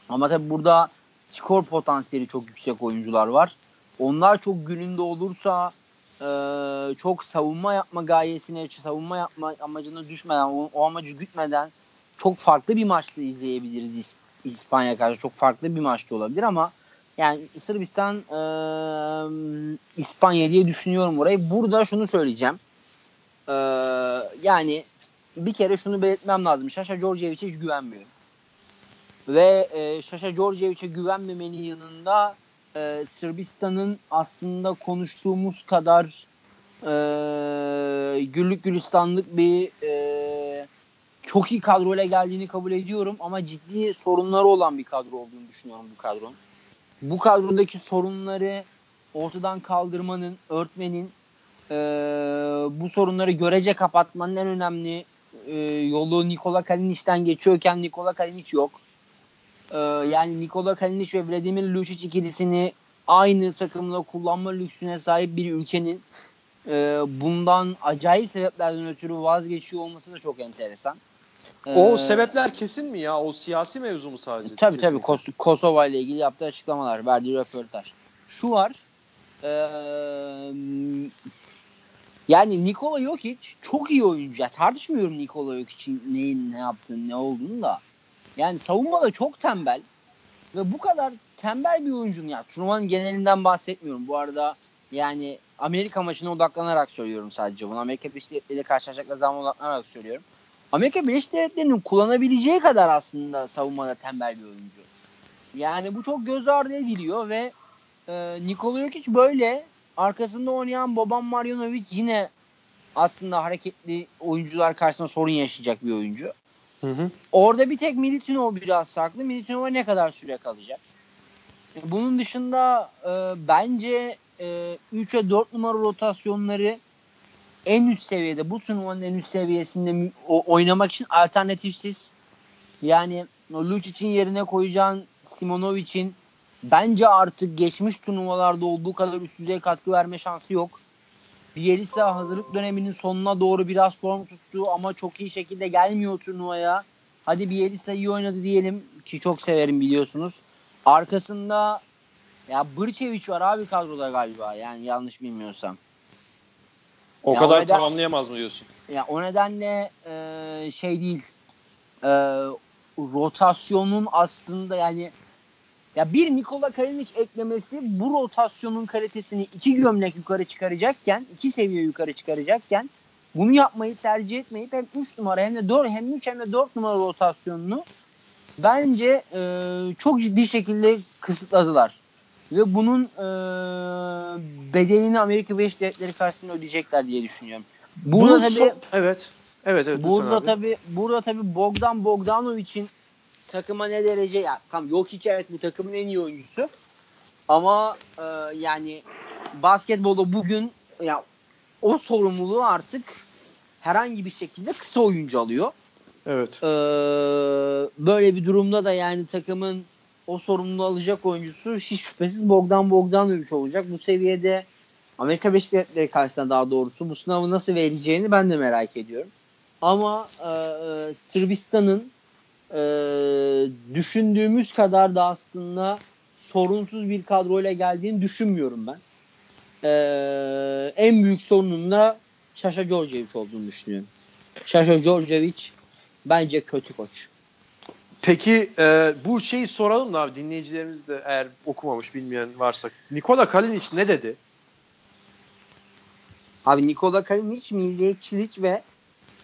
Ama tabii burada skor potansiyeli çok yüksek oyuncular var. Onlar çok gününde olursa e, çok savunma yapma gayesine, savunma yapma amacına düşmeden, o, o amacı gütmeden çok farklı bir maçta izleyebiliriz İs- İspanya karşı. Çok farklı bir maçta olabilir ama yani Sırbistan e, İspanya diye düşünüyorum orayı. Burada şunu söyleyeceğim. E, yani bir kere şunu belirtmem lazım. Şaşa Djordjevic'e hiç güvenmiyorum. Ve e, Şaşa Djordjevic'e güvenmemenin yanında e, Sırbistan'ın aslında konuştuğumuz kadar e, güllük gülistanlık bir e, çok iyi kadroyla geldiğini kabul ediyorum ama ciddi sorunları olan bir kadro olduğunu düşünüyorum bu kadronun. Bu kadrodaki sorunları ortadan kaldırmanın, örtmenin, e, bu sorunları görece kapatmanın en önemli e, yolu Nikola Kalinic'ten geçiyorken Nikola Kalinic yok. E, yani Nikola Kalinic ve Vladimir Lucic ikilisini aynı takımla kullanma lüksüne sahip bir ülkenin e, bundan acayip sebeplerden ötürü vazgeçiyor olması da çok enteresan. O Ee, sebepler kesin mi ya? O siyasi mevzu mu sadece? Tabii tabii Kesinlikle. Kos- Kosova ile ilgili yaptığı açıklamalar, verdiği röportaj. Şu var. Ee, yani Nikola Jokic çok iyi oyuncu. Ya tartışmıyorum Nikola Jokic'in neyin ne yaptığını, ne olduğunu da. Yani savunmada çok tembel ve bu kadar tembel bir oyuncunun ya turnuvanın genelinden bahsetmiyorum. Bu arada yani Amerika maçına odaklanarak söylüyorum sadece bunu. Amerika Birleşik Devletleri ile karşılaşacakları zaman odaklanarak söylüyorum. Amerika Birleşik Devletleri'nin kullanabileceği kadar aslında savunmada tembel bir oyuncu. Yani bu çok göz ardı ediliyor ve e, Nikola Jokic böyle arkasında oynayan Boban Marjanovic yine aslında hareketli oyuncular karşısında sorun yaşayacak bir oyuncu. Hı hı. Orada bir tek Militinov biraz saklı. Militinova ne kadar süre kalacak? E, Bunun dışında e, bence e, 3 ve 4 numara rotasyonları en üst seviyede bu turnuvanın en üst seviyesinde oynamak için alternatifsiz. Yani Lucic'in yerine koyacağın Simonovic'in bence artık geçmiş turnuvalarda olduğu kadar üst düzey katkı verme şansı yok. Bielisa hazırlık döneminin sonuna doğru biraz form tuttu ama çok iyi şekilde gelmiyor turnuvaya. Hadi Bielisa iyi oynadı diyelim ki çok severim biliyorsunuz. Arkasında ya Brçevic var abi kadroda galiba yani yanlış bilmiyorsam. O Ya kadar o neden- tamamlayamaz mı diyorsun? Ya o nedenle e, şey değil. E, rotasyonun aslında yani ya bir Nikola Kalinic eklemesi bu rotasyonun kalitesini iki gömlek yukarı çıkaracakken, iki seviye yukarı çıkaracakken bunu yapmayı tercih etmeyip hem 3 numara hem de 4 hem 3 hem de 4 numara rotasyonunu bence e, çok ciddi şekilde kısıtladılar. Ve bunun e, bedelini Amerika Birleşik Devletleri karşısında ödeyecekler diye düşünüyorum. Burada Bu tabii son- evet. Evet evet. burada tabii burada tabii Bogdan Bogdanovic'in takıma ne derece ya tamam Jokic evet bu takımın en iyi oyuncusu. Ama e, yani basketbolda bugün ya o sorumluluğu artık herhangi bir şekilde kısa oyuncu alıyor. Evet. Ee, böyle bir durumda da yani takımın o sorumluluğu alacak oyuncusu hiç şüphesiz Bogdan Bogdanovic olacak. Bu seviyede Amerika Birleşik Devletleri karşısında daha doğrusu bu sınavı nasıl vereceğini ben de merak ediyorum. Ama e, e, Sırbistan'ın e, düşündüğümüz kadar da aslında sorunsuz bir kadroyla geldiğini düşünmüyorum ben. E, en büyük sorunun da Şaşa Djordjevic olduğunu düşünüyorum. Şaşa Djordjevic bence kötü koç. Peki e, bu şeyi soralım da abi dinleyicilerimiz de eğer okumamış bilmeyen varsa. Nikola Kalinic ne dedi? Abi Nikola Kalinic milliyetçilik ve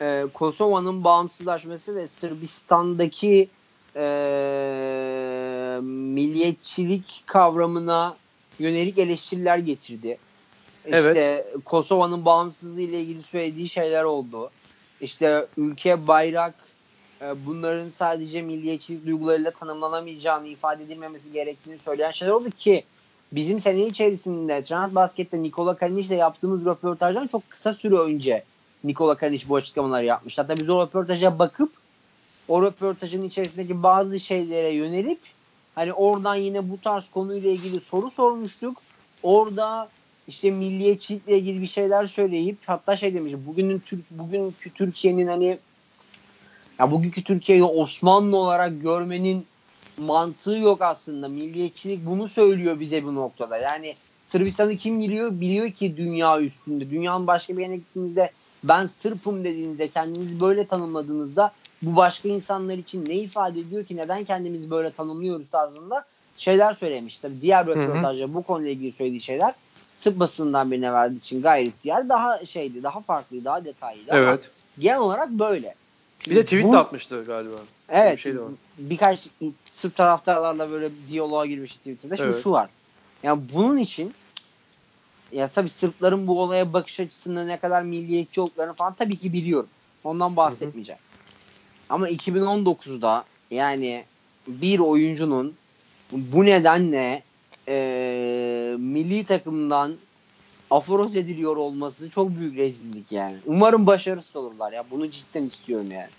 e, Kosova'nın bağımsızlaşması ve Sırbistan'daki e, milliyetçilik kavramına yönelik eleştiriler getirdi. İşte Kosova'nın bağımsızlığı ile ilgili söylediği şeyler oldu. İşte ülke, bayrak e, bunların sadece milliyetçilik duygularıyla tanımlanamayacağını ifade edilmemesi gerektiğini söyleyen şeyler oldu ki bizim sene içerisinde Trans Basket'te Nikola Kalinic ile yaptığımız röportajdan çok kısa süre önce Nikola Kalinic bu açıklamaları yapmış. Hatta biz o röportaja bakıp o röportajın içerisindeki bazı şeylere yönelip hani oradan yine bu tarz konuyla ilgili soru sormuştuk. Orada işte milliyetçilikle ilgili bir şeyler söyleyip hatta şey demiş bugünün Türk bugünkü Türkiye'nin hani ya bugünkü Türkiye'yi Osmanlı olarak görmenin mantığı yok aslında. Milliyetçilik bunu söylüyor bize bu noktada. Yani Sırbistan'ı kim biliyor? Biliyor ki dünya üstünde. Dünyanın başka bir yerine gittiğinizde ben Sırpım dediğinizde kendinizi böyle tanımladığınızda bu başka insanlar için ne ifade ediyor ki neden kendimizi böyle tanımlıyoruz tarzında şeyler söylemiş. Tabii diğer röportajda bu konuyla ilgili söylediği şeyler Sırp basından birine verdiği için gayret diğer daha şeydi, daha farklı, daha detaylıydı. Evet. Ama genel olarak böyle. Bir de tweet bu, de atmıştı galiba. Evet. Bir şey de var. Birkaç Sırp taraftarlarla böyle diyaloğa girmiş Twitter'da. Şimdi evet. şu var. Yani bunun için ya tabii Sırpların bu olaya bakış açısında ne kadar milliyetçi olduklarını falan tabii ki biliyorum. Ondan bahsetmeyeceğim. Hı hı. Ama 2019'da yani bir oyuncunun bu nedenle e, milli takımdan aforoz ediliyor olması çok büyük rezillik yani. Umarım başarısız olurlar ya. Bunu cidden istiyorum yani.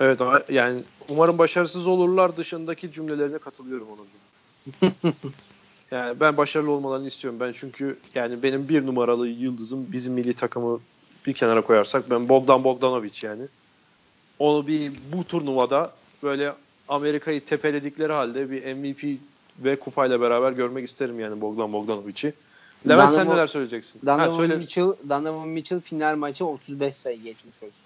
Evet yani umarım başarısız olurlar dışındaki cümlelerine katılıyorum onun. yani ben başarılı olmalarını istiyorum. Ben çünkü yani benim bir numaralı yıldızım bizim milli takımı bir kenara koyarsak ben Bogdan Bogdanovic yani. Onu bir bu turnuvada böyle Amerika'yı tepeledikleri halde bir MVP ve kupayla beraber görmek isterim yani Bogdan Bogdanovic'i. Levent sen neler söyleyeceksin? Donovan, ha, söyle. Mitchell, Donovan Mitchell final maçı 35 sayı geçmiş olsun.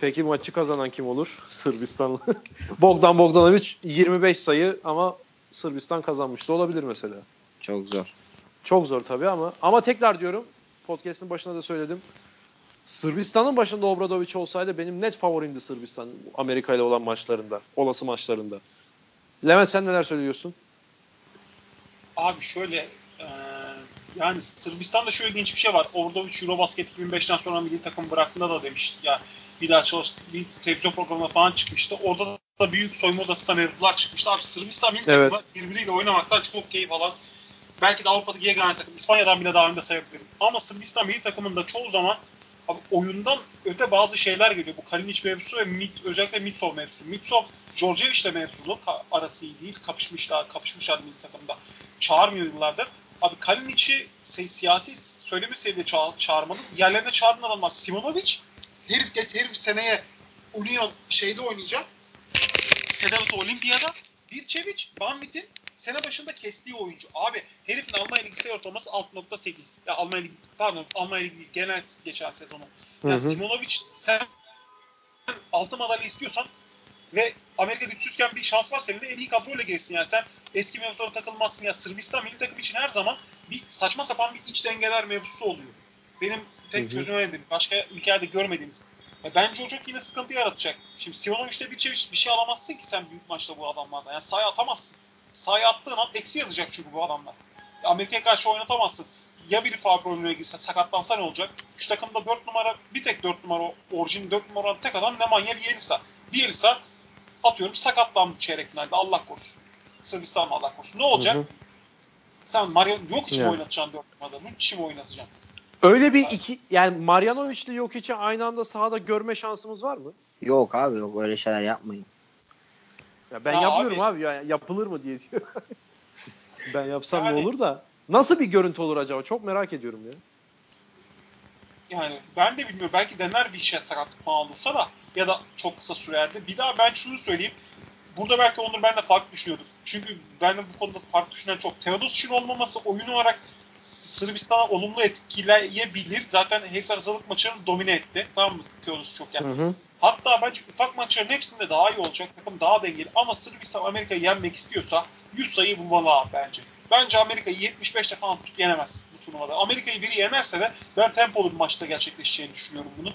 Peki maçı kazanan kim olur? Sırbistanlı. Bogdan Bogdanovic 25 sayı ama Sırbistan kazanmış da olabilir mesela. Çok zor. Çok zor tabii ama ama tekrar diyorum podcast'ın başında da söyledim. Sırbistan'ın başında Obradovic olsaydı benim net favorimdi Sırbistan Amerika ile olan maçlarında, olası maçlarında. Levent sen neler söylüyorsun? Abi şöyle e, yani Sırbistan'da şöyle ilginç bir şey var. Obradovic Eurobasket 2005'ten sonra milli takım bıraktığında da demişti. Yani bir daha çalıştı, bir televizyon programına falan çıkmıştı. Orada da büyük soyunma odasında mevzular çıkmıştı. Abi Sırbistan milli evet. takımı birbiriyle oynamaktan çok keyif alan belki de Avrupa'daki yegane takım. İspanya'dan bile daha önde sayabilirim. Ama Sırbistan milli takımında çoğu zaman abi oyundan öte bazı şeyler geliyor. Bu Kalinic mevzusu ve Mit, özellikle Mitsov mevzusu. Mitsov Georgievic'le mevzulu arası iyi değil. Kapışmışlar, kapışmışlar milli takımda. Çağırmıyor yıllardır. Abi Kalinic'i siyasi söylemi seviyede ça- çağırmalı. Yerlerine çağırdığın adam var. Simonovic herif, geç, herif seneye Union şeyde oynayacak. Sedavat Olimpiyada. Bir Çeviç, Bambit'in sene başında kestiği oyuncu. Abi herifin Almanya Ligi sayı ortalaması 6.8. Ya Almanya Ligi, pardon Almanya Ligi genel geçen sezonu. Ya hı hı. Simonovic sen altı madalya istiyorsan ve Amerika güçsüzken bir şans var senin de en iyi kadroyla gelsin. Yani sen eski mevzulara takılmazsın. Ya Sırbistan milli takım için her zaman bir saçma sapan bir iç dengeler mevzusu oluyor. Benim tek çözümlemediğim, başka ülkelerde görmediğimiz. Ya bence o çok yine sıkıntı yaratacak. Şimdi Sivanovic'te bir, şey, bir şey alamazsın ki sen büyük maçta bu adamlardan. Yani sahaya atamazsın. Sahaya attığın an eksi yazacak çünkü bu adamlar. Amerika'ya karşı oynatamazsın. Ya biri faal problemine girse sakatlansa ne olacak? Şu takımda 4 numara bir tek 4 numara orijin 4 numara tek adam Nemanja Bielisa. Bielisa atıyorum sakatlandı çeyrek finalde Allah korusun. Sırbistan Allah korusun. Ne olacak? Hı hı. Sen Mario yok için yani. oynatacaksın 4 numarada. Nucic'i mi oynatacaksın? Öyle bir iki yani Marjanovic ile Jokic'i aynı anda sahada görme şansımız var mı? Yok abi yok öyle şeyler yapmayın. Ya ben ya yapıyorum abi. abi ya yapılır mı diye diyor. ben yapsam yani, ne olur da nasıl bir görüntü olur acaba? Çok merak ediyorum ya. Yani ben de bilmiyorum. Belki dener bir işe sakatlık falan olursa da ya da çok kısa sürerde. Bir daha ben şunu söyleyeyim. Burada belki Onur benimle farklı düşünüyordur. Çünkü ben de bu konuda farklı düşünen çok. Teodosic'in olmaması oyun olarak Sırbistan'a olumlu etkileyebilir. Zaten herif hazırlık maçını domine etti. Tamam mı? Teodosic çok yani. Hı hı. Hatta bence ufak maçların hepsinde daha iyi olacak. Takım daha dengeli. Ama Sırbistan Amerika'yı yenmek istiyorsa 100 sayı bulmalı abi bence. Bence Amerika'yı 75'te falan tutup yenemez bu turnuvada. Amerika'yı biri yenerse de ben tempolu bir maçta gerçekleşeceğini düşünüyorum bunu.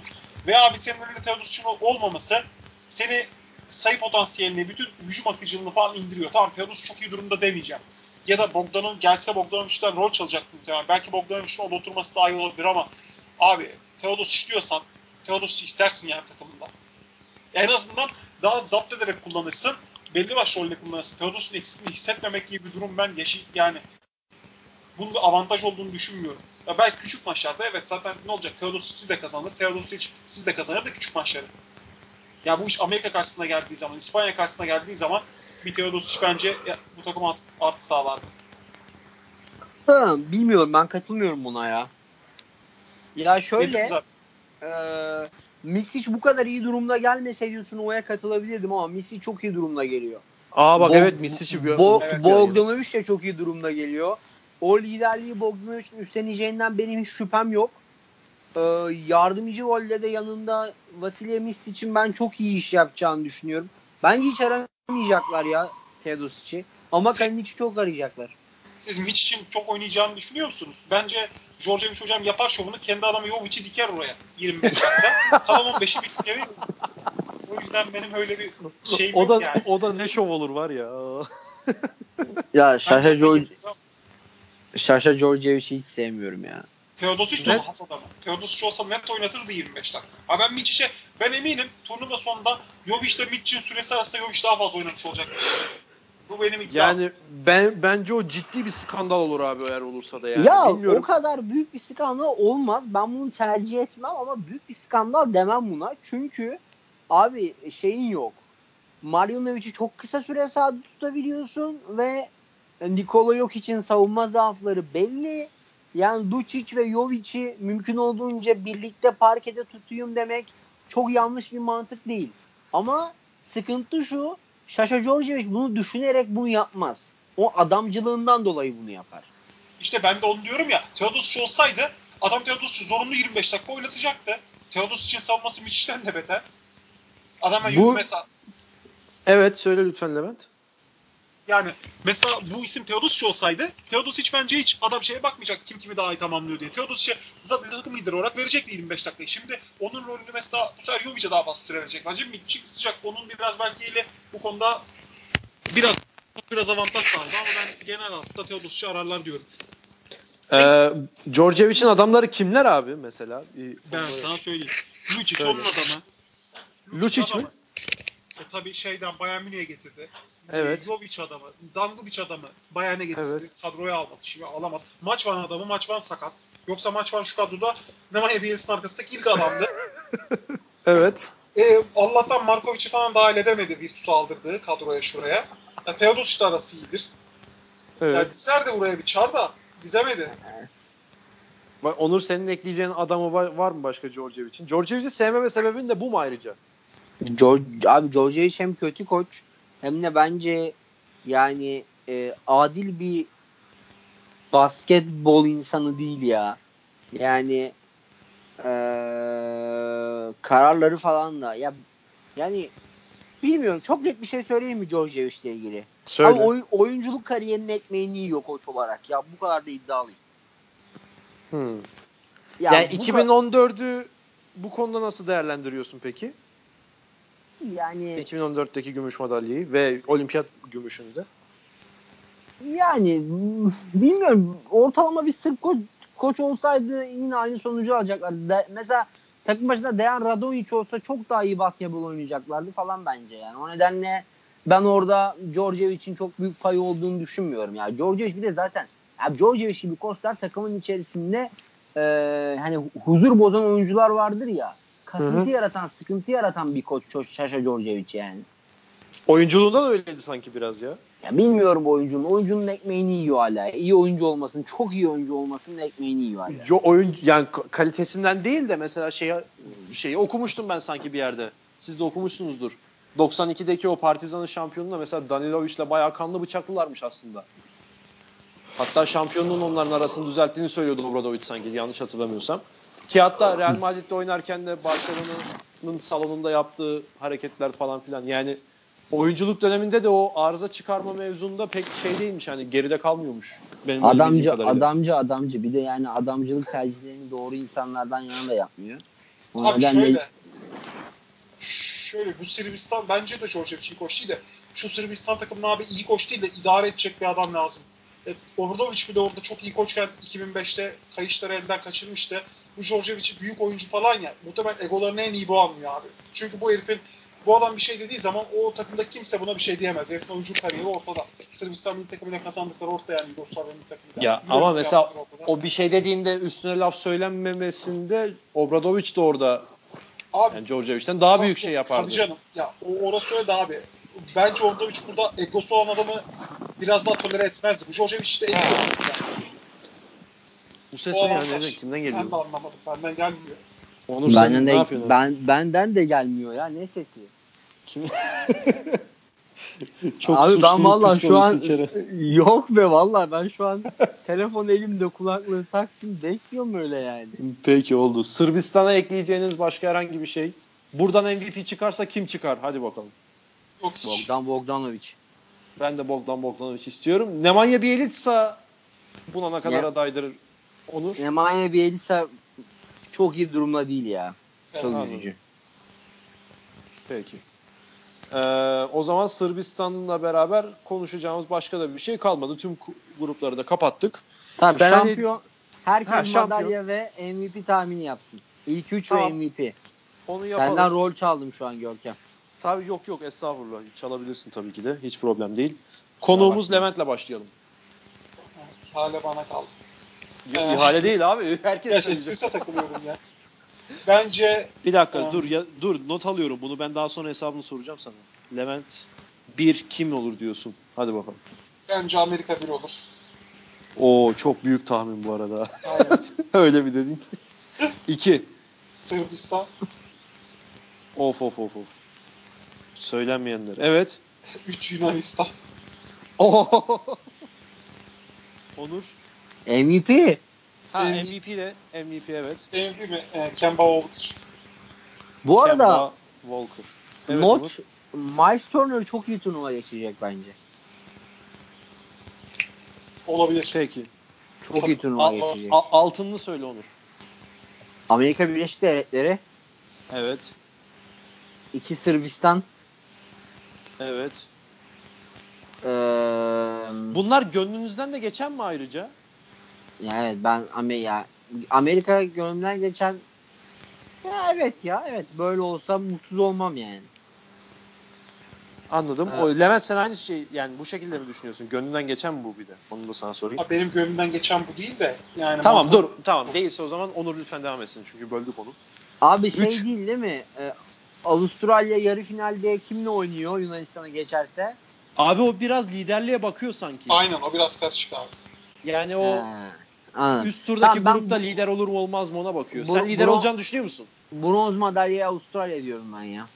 Ve abi senin önünde Teodosic'in olmaması seni sayı potansiyelini, bütün hücum akıcılığını falan indiriyor. Tamam Teodosic çok iyi durumda demeyeceğim ya da Bogdan'ın gelse Bogdanovic'den rol çalacak muhtemelen. Belki Bogdanovic'in orada oturması daha iyi olabilir ama abi Teodosic diyorsan Teodosic istersin yani takımında. En azından daha zapt ederek kullanırsın. Belli başlı rolde kullanırsın. Teodosic'in eksikliğini hissetmemek gibi bir durum ben yaşı yani bunun bir avantaj olduğunu düşünmüyorum. Ya belki küçük maçlarda evet zaten ne olacak? Teodosic de kazanır. Teodosic siz de kazanır da küçük maçları. Ya bu iş Amerika karşısında geldiği zaman, İspanya karşısında geldiği zaman bir Teodosic bence bu takım artı, artı sağlardı. Ha, bilmiyorum ben katılmıyorum buna ya. Ya şöyle e, Misic bu kadar iyi durumda gelmeseydi Sunova'ya katılabilirdim ama Misic çok iyi durumda geliyor. Aa bak Bog- evet Misic bir Bo- Evet, Bogdanovic de çok iyi durumda geliyor. O liderliği Bogdanovic'in üstleneceğinden benim hiç şüphem yok. Ee, yardımcı rolde de yanında Vasilya Mistic'in ben çok iyi iş yapacağını düşünüyorum. Bence hiç aramayacaklar ya Teodosic'i. Ama Kalinic'i çok arayacaklar. Siz Mitch için çok oynayacağını düşünüyor musunuz? Bence Djordjevic hocam yapar şovunu kendi adamı Jovic'i diker oraya 25 dakika. Kalan 15'i bir O yüzden benim öyle bir şeyim o da yok yani. o da ne şov olur var ya. Ya Şaşa, George, Şaşa Georgievic'i hiç sevmiyorum ya. Teodosic de Net. o has adamı. Teodosic olsa net oynatırdı 25 dakika. Ha ben Mitch'e ben eminim turnuva sonunda Jovic ile Mitch'in süresi arasında Jovic daha fazla oynamış olacakmış. Bu benim iddiam. Yani ben bence o ciddi bir skandal olur abi eğer olursa da yani. ya Bilmiyorum. o kadar büyük bir skandal olmaz. Ben bunu tercih etmem ama büyük bir skandal demem buna. Çünkü abi şeyin yok. Marjanovic'i çok kısa süre sahada tutabiliyorsun ve Nikola yok için savunma zaafları belli. Yani Lucic ve Jovic'i mümkün olduğunca birlikte parkede tutayım demek çok yanlış bir mantık değil. Ama sıkıntı şu, Şaşa Georgievic bunu düşünerek bunu yapmaz. O adamcılığından dolayı bunu yapar. İşte ben de onu diyorum ya. Teodosic olsaydı adam Teodosic'i zorunlu 25 dakika oynatacaktı. Teodosic'in savunması Mitch'ten de beter. Adama Bu- Bu... mesela Evet söyle lütfen Levent. Yani mesela bu isim Teodosic olsaydı Teodosic bence hiç adam şeye bakmayacaktı kim kimi daha iyi tamamlıyor diye. Teodosic'e zaten takım lideri olarak verecekti 25 dakikayı. Şimdi onun rolünü mesela bu sefer Jovic'e daha fazla süre verecek. Bence Mitch'i kısacak. Onun biraz belki ile bu konuda biraz biraz avantaj sağladı ama ben genel hatta Teodosic'i ararlar diyorum. Ee, Djordjevic'in adamları kimler abi mesela? Ben sana söyleyeyim. Lucic onun adamı. Lucic mi? adamı. E, tabii şeyden Bayern Münih'e getirdi. Evet. Jovic adamı, Dangubic adamı Bayern'e getirdi. Evet. Kadroya almadı. Şimdi alamaz. Maç var adamı, maç var sakat. Yoksa maç var şu kadroda Nemanja Bielits'in arkasındaki ilk adamdı. Evet. e, Allah'tan Markovic'i falan dahil edemedi Virtus'u aldırdığı kadroya şuraya. Ya, Teodosic de arası iyidir. Evet. Yani dizer de buraya bir çar da dizemedi. Onur senin ekleyeceğin adamı var, var mı başka Djordjevic'in? Djordjevic'i sevmeme sebebin de bu mu ayrıca? George, abi Georgievic hem kötü koç hem de bence yani e, adil bir basketbol insanı değil ya. Yani e, kararları falan da ya yani bilmiyorum çok net bir şey söyleyeyim mi Georgievic ile ilgili? Söyle. Abi oy- oyunculuk kariyerinin ekmeğini yiyor koç olarak ya bu kadar da iddialıyım. Hmm. Ya Yani ka- 2014'ü bu konuda nasıl değerlendiriyorsun peki? Yani 2014'teki gümüş madalyayı ve olimpiyat gümüşünü de. Yani bilmiyorum. Ortalama bir Sırp koç, koç olsaydı yine aynı sonucu alacaklardı. De- mesela takım başında Dejan Radovic olsa çok daha iyi basketbol oynayacaklardı falan bence yani. O nedenle ben orada Djordjevic'in çok büyük payı olduğunu düşünmüyorum. Yani Djordjevic bir de zaten ya Djordjevic gibi koçlar takımın içerisinde e, hani huzur bozan oyuncular vardır ya. Kasıntı Hı hı. yaratan, sıkıntı yaratan bir koç Şaşa Djordjevic yani. Oyunculuğundan öyleydi sanki biraz ya. Ya bilmiyorum oyuncunun. Oyuncunun ekmeğini yiyor hala. İyi oyuncu olmasın, çok iyi oyuncu olmasının ekmeğini yiyor hala. Yo, oyuncu yani ka- kalitesinden değil de mesela şeyi şeyi okumuştum ben sanki bir yerde. Siz de okumuşsunuzdur. 92'deki o Partizan'ın şampiyonunda mesela Danilovic'le bayağı kanlı bıçaklılarmış aslında. Hatta şampiyonluğun onların arasını düzelttiğini söylüyordu Obradovic sanki yanlış hatırlamıyorsam. Ki hatta Real Madrid'de oynarken de Barcelona'nın salonunda yaptığı hareketler falan filan. Yani oyunculuk döneminde de o arıza çıkarma mevzunda pek şey değilmiş hani geride kalmıyormuş. Benim Adamcı, adamcı, adamcı. Bir de yani adamcılık tercihlerini doğru insanlardan yana da yapmıyor. O Abi nedenle şöyle. Şöyle bu Sırbistan bence de Georgievic iyi koç değil de şu Sırbistan takımına abi iyi koç değil de idare edecek bir adam lazım. E, Obradovic bile orada çok iyi koçken 2005'te kayışları elden kaçırmıştı. Bu büyük oyuncu falan ya. Muhtemelen egolarını en iyi bu anlıyor abi. Çünkü bu herifin bu adam bir şey dediği zaman o takımda kimse buna bir şey diyemez. Herifin oyuncu kariyeri ortada. Sırbistan milli takımıyla kazandıkları ortada yani Yugoslavya milli takımıyla. Ya Biliyorum ama mesela o bir şey dediğinde üstüne laf söylenmemesinde Obradovic de orada Abi, yani Djordjevic'ten daha büyük Tabii- şey yapardı. Tabii canım. Ya o orası öyle abi. Bence Ordovic burada egosu olan adamı biraz daha tolere etmezdi. Bu Djordjevic de ego yok yani. Bu ses O ne yani? avantaj. Ne- Kimden Ben de geliyor? anlamadım. Benden gelmiyor. Onur sen benden ne de, yapıyorsun? ben, benden de gelmiyor ya. Ne sesi? Kim? Çok Abi ben vallahi şu an içeri. yok be vallahi ben şu an telefon elimde kulaklığı taktım bekliyorum öyle yani. Peki oldu. Sırbistan'a ekleyeceğiniz başka herhangi bir şey? Buradan MVP çıkarsa kim çıkar? Hadi bakalım. Yok. Bogdan Bogdanovic. Ben de Bogdan Bogdanovic istiyorum. Nemanja Bjelica buna ne kadar Ne- adaydır Onur? Nemanja Bielsa çok iyi durumda değil ya. Çok Evet, anladım. üzücü. Peki. Ee, o zaman Sırbistan'la beraber konuşacağımız başka da bir şey kalmadı. Tüm grupları da kapattık. Tabii Ben- şampiyon herkes Ha, şampiyon. madalya ve MVP tahmini yapsın. İlk 3 Tamam. ve MVP. Onu yapalım. Senden rol çaldım şu an Görkem. Tabii yok yok estağfurullah. Çalabilirsin tabii ki de. Hiç problem değil. Konuğumuz. Levent'le başlayalım. Hala bana kaldı. Ya, İhale değil abi. Herkes Ya esprisi takılıyorum ya. Bence Bir dakika Tamam. dur ya dur not alıyorum bunu ben daha sonra hesabını soracağım sana. Levent bir kim olur diyorsun. Hadi bakalım. bence Amerika bir olur. Oo çok büyük tahmin bu arada. Aynen. Öyle mi dedin ki? İki. Sırbistan, Of of of of. Söylenmeyenler. Evet. 3 Yunanistan. Onur. MVP. Ha MVP. MVP de. MVP evet. MVP mi? E, Kemba Walker. Bu arada Kemba Walker. Evet, not Onur. Miles Turner çok iyi turnuva geçirecek bence. Olabilir. Peki. Çok iyi turnuva Al- geçirecek. a- altınını söyle Onur. Amerika Birleşik Devletleri, Evet. 2 Sırbistan, Evet. eee Bunlar gönlünüzden de geçen mi ayrıca? Ya evet ben Amerika Amerika gönlümden geçen ya evet ya evet böyle olsa mutsuz olmam yani. Anladım. Evet. O, Levent sen aynı şey yani bu şekilde mi düşünüyorsun? Gönlünden geçen mi bu bir de? Onu da sana sorayım. Ha, benim gönlümden geçen bu değil de yani Tamam mantık- dur. Tamam değilse o zaman Onur lütfen devam etsin. Çünkü böldük onu. Abi şey Üç. değil değil mi? Ee, Avustralya yarı finalde kimle oynuyor Yunanistan'a geçerse? Abi o biraz liderliğe bakıyor sanki. Aynen o biraz karışık abi. Yani o He, anladım. üst turdaki Tamam, ben grupta bu- lider olur mu olmaz mı ona bakıyor. Bu- Sen lider bunu- olacağını düşünüyor musun? Bronz madalyaya Avustralya diyorum ben ya.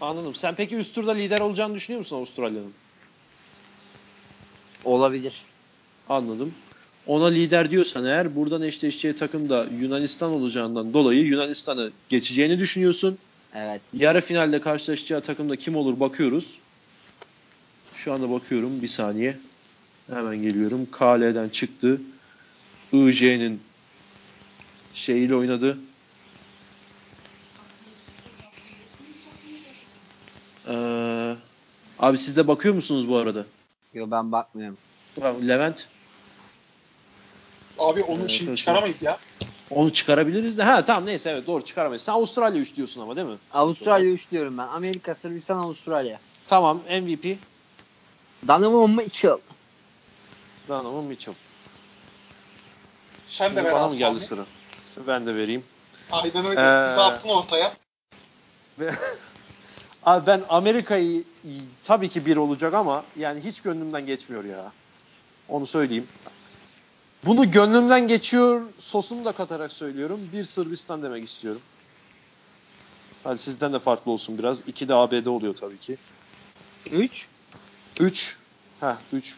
Anladım. Sen peki üst turda lider olacağını düşünüyor musun Avustralya'nın? Olabilir. Anladım. Ona lider diyorsan eğer buradan eşleşeceği takım da Yunanistan olacağından dolayı Yunanistan'ı geçeceğini düşünüyorsun. Evet. Yarı finalde karşılaşacağı takımda kim olur bakıyoruz. Şu anda bakıyorum bir saniye. Hemen geliyorum. KL'den çıktı. IJ'nin şeyiyle oynadı. Ee, abi siz de bakıyor musunuz bu arada? Yo ben bakmıyorum. Tamam, Levent Abi onu Evet, şimdi evet. çıkaramayız ya. onu çıkarabiliriz de. Ha tamam neyse evet doğru çıkaramayız. Sen Avustralya 3 diyorsun ama değil mi? Avustralya 3 diyorum ben. Amerika, Sırbistan, Avustralya. Tamam MVP Donovan Mitchell. Donovan Mitchell. Sen de ver bana abi mı geldi tahmin. sıra? Ben de vereyim. Aynen öyle. Ee, Bizi attın ortaya. Abi ben Amerika'yı tabii ki bir olacak ama yani hiç gönlümden geçmiyor ya. Onu söyleyeyim. Bunu gönlümden geçiyor sosunu da katarak söylüyorum. Bir Sırbistan demek istiyorum. Hadi sizden de farklı olsun biraz. İki de ABD oluyor tabii ki. 3. 3. Ha 3.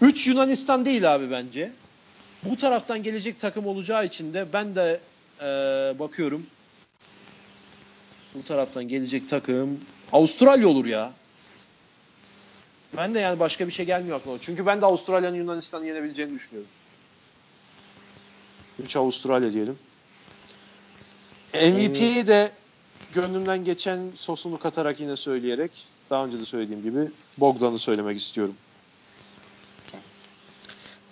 3 Yunanistan değil abi bence. Bu taraftan gelecek takım olacağı için de ben de eee, bakıyorum. Bu taraftan gelecek takım Avustralya olur ya. Ben de yani başka bir şey gelmiyor aklıma. Çünkü ben de Avustralya'nın Yunanistan'ı yenebileceğini düşünüyorum. 3 Avustralya diyelim. MVP'yi de gönlümden geçen sosunu katarak yine söyleyerek daha önce de söylediğim gibi Bogdan'ı söylemek istiyorum.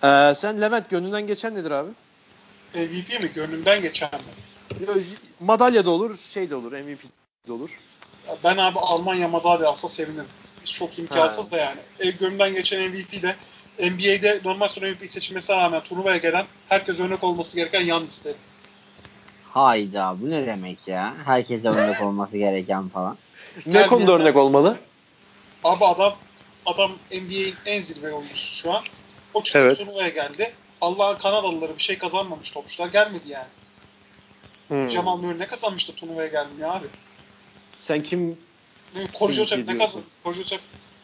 Ee, sen Levent gönlünden geçen nedir abi? MVP mi? Gönlümden geçen mi? Madalya da olur, şey de olur, MVP de olur. Ya Ben abi Almanya madalya alsa sevinirim. Çok imkansız Ha. da yani. E, gönlümden geçen MVP de NBA'de normal sonra MVP seçilmesine rağmen turnuvaya gelen herkes örnek olması gereken Yannis derim. Hayda bu ne demek ya? Herkese örnek olması gereken falan. Ne konuda örnek olmalı? Abi adam adam NBA'in en zirve oyuncusu şu an. O çıktı Evet. turnuvaya geldi. Allah'ın Kanadalıları bir şey kazanmamış topçular gelmedi yani. Hmm. Cemal Murray ne kazanmıştı turnuvaya geldi ya abi. Sen kim Korujocep Sinsi ne diyorsun. kazan? Korujocep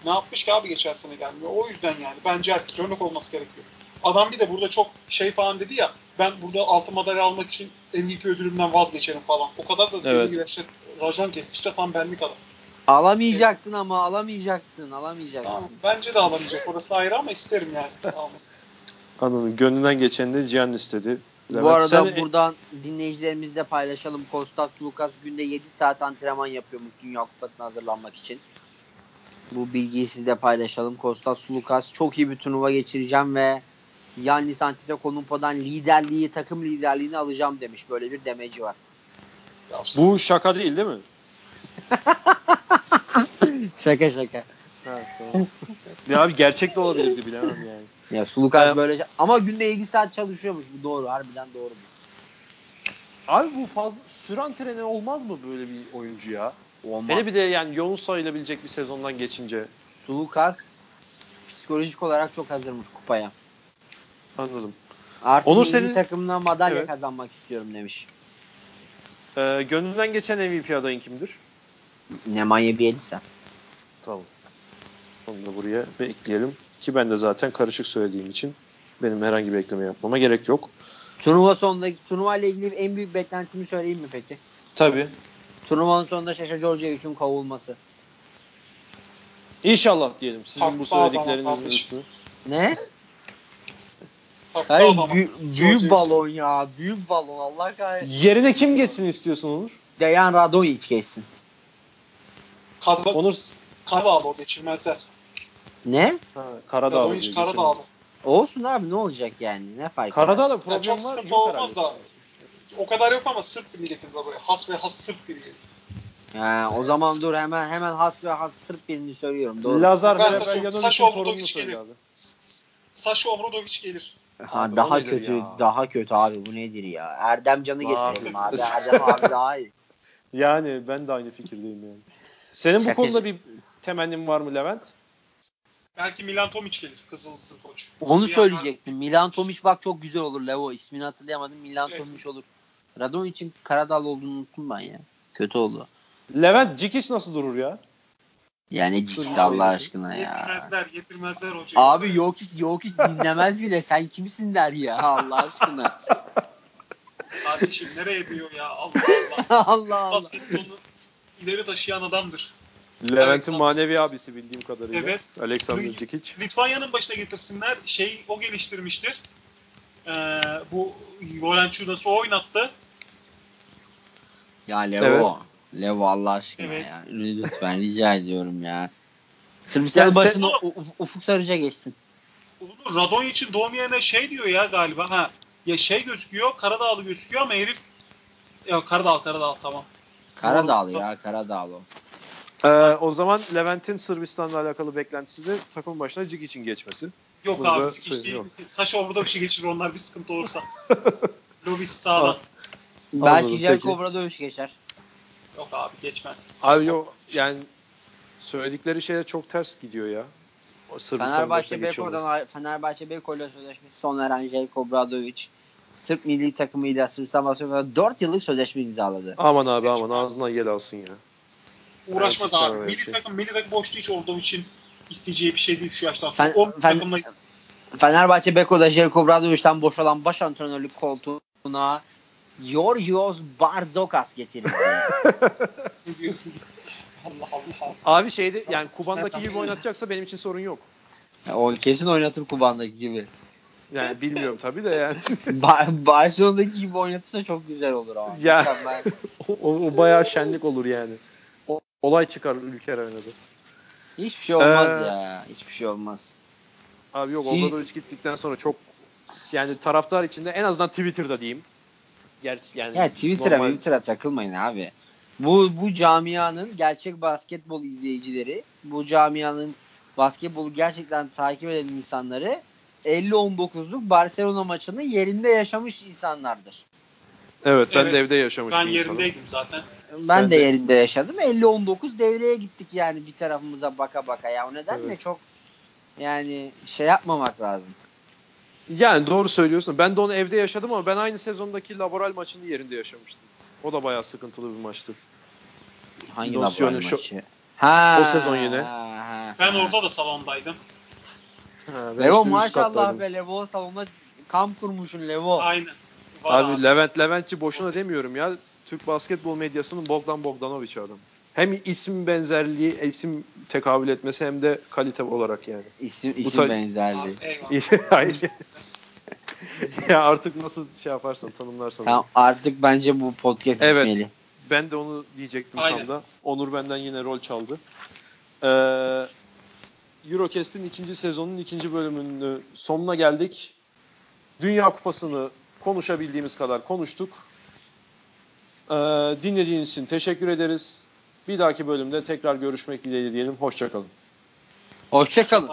ne yapmış ki abi geçen sene gelmiyor. O yüzden yani. Bence herkes örnek olması gerekiyor. Adam bir de burada çok şey falan dedi ya ben burada altın madalya almak için MVP ödülümden vazgeçerim falan. O kadar da Evet. deli racon kesti işte tam benlik adam. Alamayacaksın ama alamayacaksın. Alamayacaksın. Tamam, bence de alamayacak. Orası ayrı ama isterim yani. Anladım. Gönlünden geçeni de Cihan istedi. Bu Levent, arada sen- buradan dinleyicilerimizle paylaşalım. Kostas Lukas günde 7 saat antrenman yapıyormuş Dünya Kupası'na hazırlanmak için. Bu bilgiyi sizle paylaşalım. Kostas Lukas çok iyi bir turnuva geçireceğim ve Yannis Antetokounmpo'dan liderliği, takım liderliğini alacağım demiş. Böyle bir demeci var. bu şaka değil değil mi? Şaka şaka. Ha, tamam. ya abi gerçek de olabilirdi bilemem yani. Ya Sulukas Ee, böyle ama günde 7 saat çalışıyormuş. Bu doğru. Harbiden doğru bu. Abi bu fazla süren treni olmaz mı böyle bir oyuncu ya? Olmaz. Hele bir de yani yoğun sayılabilecek bir sezondan geçince. Sulukas psikolojik olarak çok hazırmış kupaya. Anladım. Artık Onur senin- takımına madalya Evet. kazanmak istiyorum demiş. Ee, gönlünden geçen MVP adayın kimdir? Nemanja Bielitsa. Tamam. Onu da buraya bir ekleyelim. Ki ben de zaten karışık söylediğim için benim herhangi bir ekleme yapmama gerek yok. Turnuva sonundaki turnuva ile ilgili en büyük beklentimi söyleyeyim mi peki? Tabii. Turnuvanın sonunda Şaşa Georgievic'in kovulması. İnşallah diyelim sizin bu söylediklerinizin üstüne. Ne? Takla Hayır adam. büyük, balon ya. Büyük balon Allah kahretsin. Yerine kim geçsin istiyorsun Onur? Dejan Radojic geçsin. Kaza, Onur Karadağlı o geçirmezler. Ne? ha, Karadağ. Karadağlı hiç Karadağlı. Olsun abi ne olacak yani? Ne fark eder? Karadağ'da Ya problem çok var. sıkıntı Yok olmaz da. O kadar yok ama Sırp bir milletim böyle. Has ve has Sırp biri. Ha, o zaman dur hemen hemen has ve has Sırp birini söylüyorum. Doğru. Lazar Obradović torununu söyle gelir. Saşa Obradoviç gelir. Ha, Abi daha kötü, ya? daha kötü abi bu nedir ya? Erdem Can'ı getirelim abi. Erdem abi daha iyi. Yani ben de aynı fikirdeyim yani. Senin bu Şaka- konuda bir temennin var mı Levent? Belki Milan Tomic gelir. Kızıldızın koç. Onu Bir söyleyecektim. Milan Tomic bak çok güzel olur Levo. İsmini hatırlayamadım. Milan Evet. Tomic olur. Radon için Karadağlı olduğunu unuttum ben ya. Kötü oldu. Levent Cikic nasıl durur ya? Yani ciddi Allah aşkına ya. Yedirmezler, yedirmezler hocayı. Abi yok hiç yok hiç dinlemez bile. Sen kimsin der ya Allah aşkına. Kardeşim nereye diyor ya Allah Allah. Allah Allah. Basketbolu ileri taşıyan adamdır. Levent'in manevi abisi bildiğim kadarıyla. Evet. Alexander Cikic. Litvanya'nın başına getirsinler. Şey o geliştirmiştir. Ee, bu Valenciunas'ı o oynattı. Ya Levo. Evet. Levo Allah aşkına Evet. ya. Lütfen rica ediyorum ya. Sırbistan'ın Yani sen- başına Uf- Ufuk Sarıca geçsin. Radon için doğum yerine şey diyor ya galiba. Ha ya şey gözüküyor, Karadağlı gözüküyor ama herif ya Karadağ Karadağ tamam. Karadağlı ya Karadağlı. Ee, o zaman Levent'in Sırbistan'la alakalı beklentisi de takım başına Cikic'in geçmesi. Yok Burada abi söz işte yok. Saşa orada bir şey geçirir onlar bir sıkıntı olursa. Lobis sağlam. Belki. Jelko Obradovic geçer. Yok abi geçmez. Abi yok yani söyledikleri şeyler çok ters gidiyor ya. Fenerbahçe. Beko'dan Fenerbahçe Beko ile sözleşmesi sona eren Jelko Obradovic Sırp milli takımıyla Sırbistan Basketbolu 4 yıllık sözleşme imzaladı. Aman abi Geçmez. aman ağzından yel alsın ya. Uğraşmaz abi. Milli belki. takım, milli takım boşluğu hiç olduğu için isteyeceği bir şey değil şu yaştan sonra. Fen- o fen- takımla Fenerbahçe Beko'da Jelko Obradovic'den boşalan baş antrenörlük koltuğuna Georgios Barzokas getirildi. Allah Allah. Abi şeyde yani Kuban'daki gibi oynatacaksa benim için sorun yok. o kesin oynatır Kuban'daki gibi. Yani bilmiyorum tabii de yani. Ba- Barcelona'daki gibi oynatırsa çok güzel olur ama. Ya. O, o bayağı şenlik olur yani. O, olay çıkar ülke arenada. Hiçbir şey olmaz Ee, ya. Hiçbir şey olmaz. Abi yok Si- Obradoviç gittikten sonra çok yani taraftar içinde en azından Twitter'da diyeyim. Gerçi yani Ya Twitter'a normal- Twitter'a takılmayın abi. Bu bu camianın gerçek basketbol izleyicileri, bu camianın basketbolu gerçekten takip eden insanları 50-19'luk Barcelona maçını yerinde yaşamış insanlardır. Evet ben Evet. de evde yaşamış Ben yerindeydim zaten. Ben, Ben de, de- yerinde yaşadım. 50-19 devreye gittik yani bir tarafımıza baka baka ya. O nedenle Evet. çok yani şey yapmamak lazım. Yani doğru söylüyorsun. Ben de onu evde yaşadım ama ben aynı sezondaki Laboral maçını yerinde yaşamıştım. O da bayağı sıkıntılı bir maçtı. Hangi Nosyonu laboral şu- maçı? Ha, O sezon yine. ha, ha. Ben orada da salondaydım. Ha, Levo maşallah be Levo salonda kamp kurmuşsun Levo. Aynen. Var Abi, abi. Levent Leventçi boşuna demiyorum ya. Türk basketbol medyasının Bogdan Bogdanovic adam. Hem isim benzerliği, isim tekabül etmesi hem de kalite olarak yani. İsim, isim ta- benzerliği. Hayır. ya artık nasıl şey yaparsan tanımlarsan. Tamam, artık bence bu podcast Evet. bitmeli. Ben de onu diyecektim Aynen. tam da. Onur benden yine rol çaldı. Ee, Eurocast'in ikinci sezonun ikinci bölümünün sonuna geldik. Dünya Kupası'nı konuşabildiğimiz kadar konuştuk. Ee, dinlediğiniz için teşekkür ederiz. Bir dahaki bölümde tekrar görüşmek dileğiyle diyelim. Hoşçakalın. Hoşçakalın.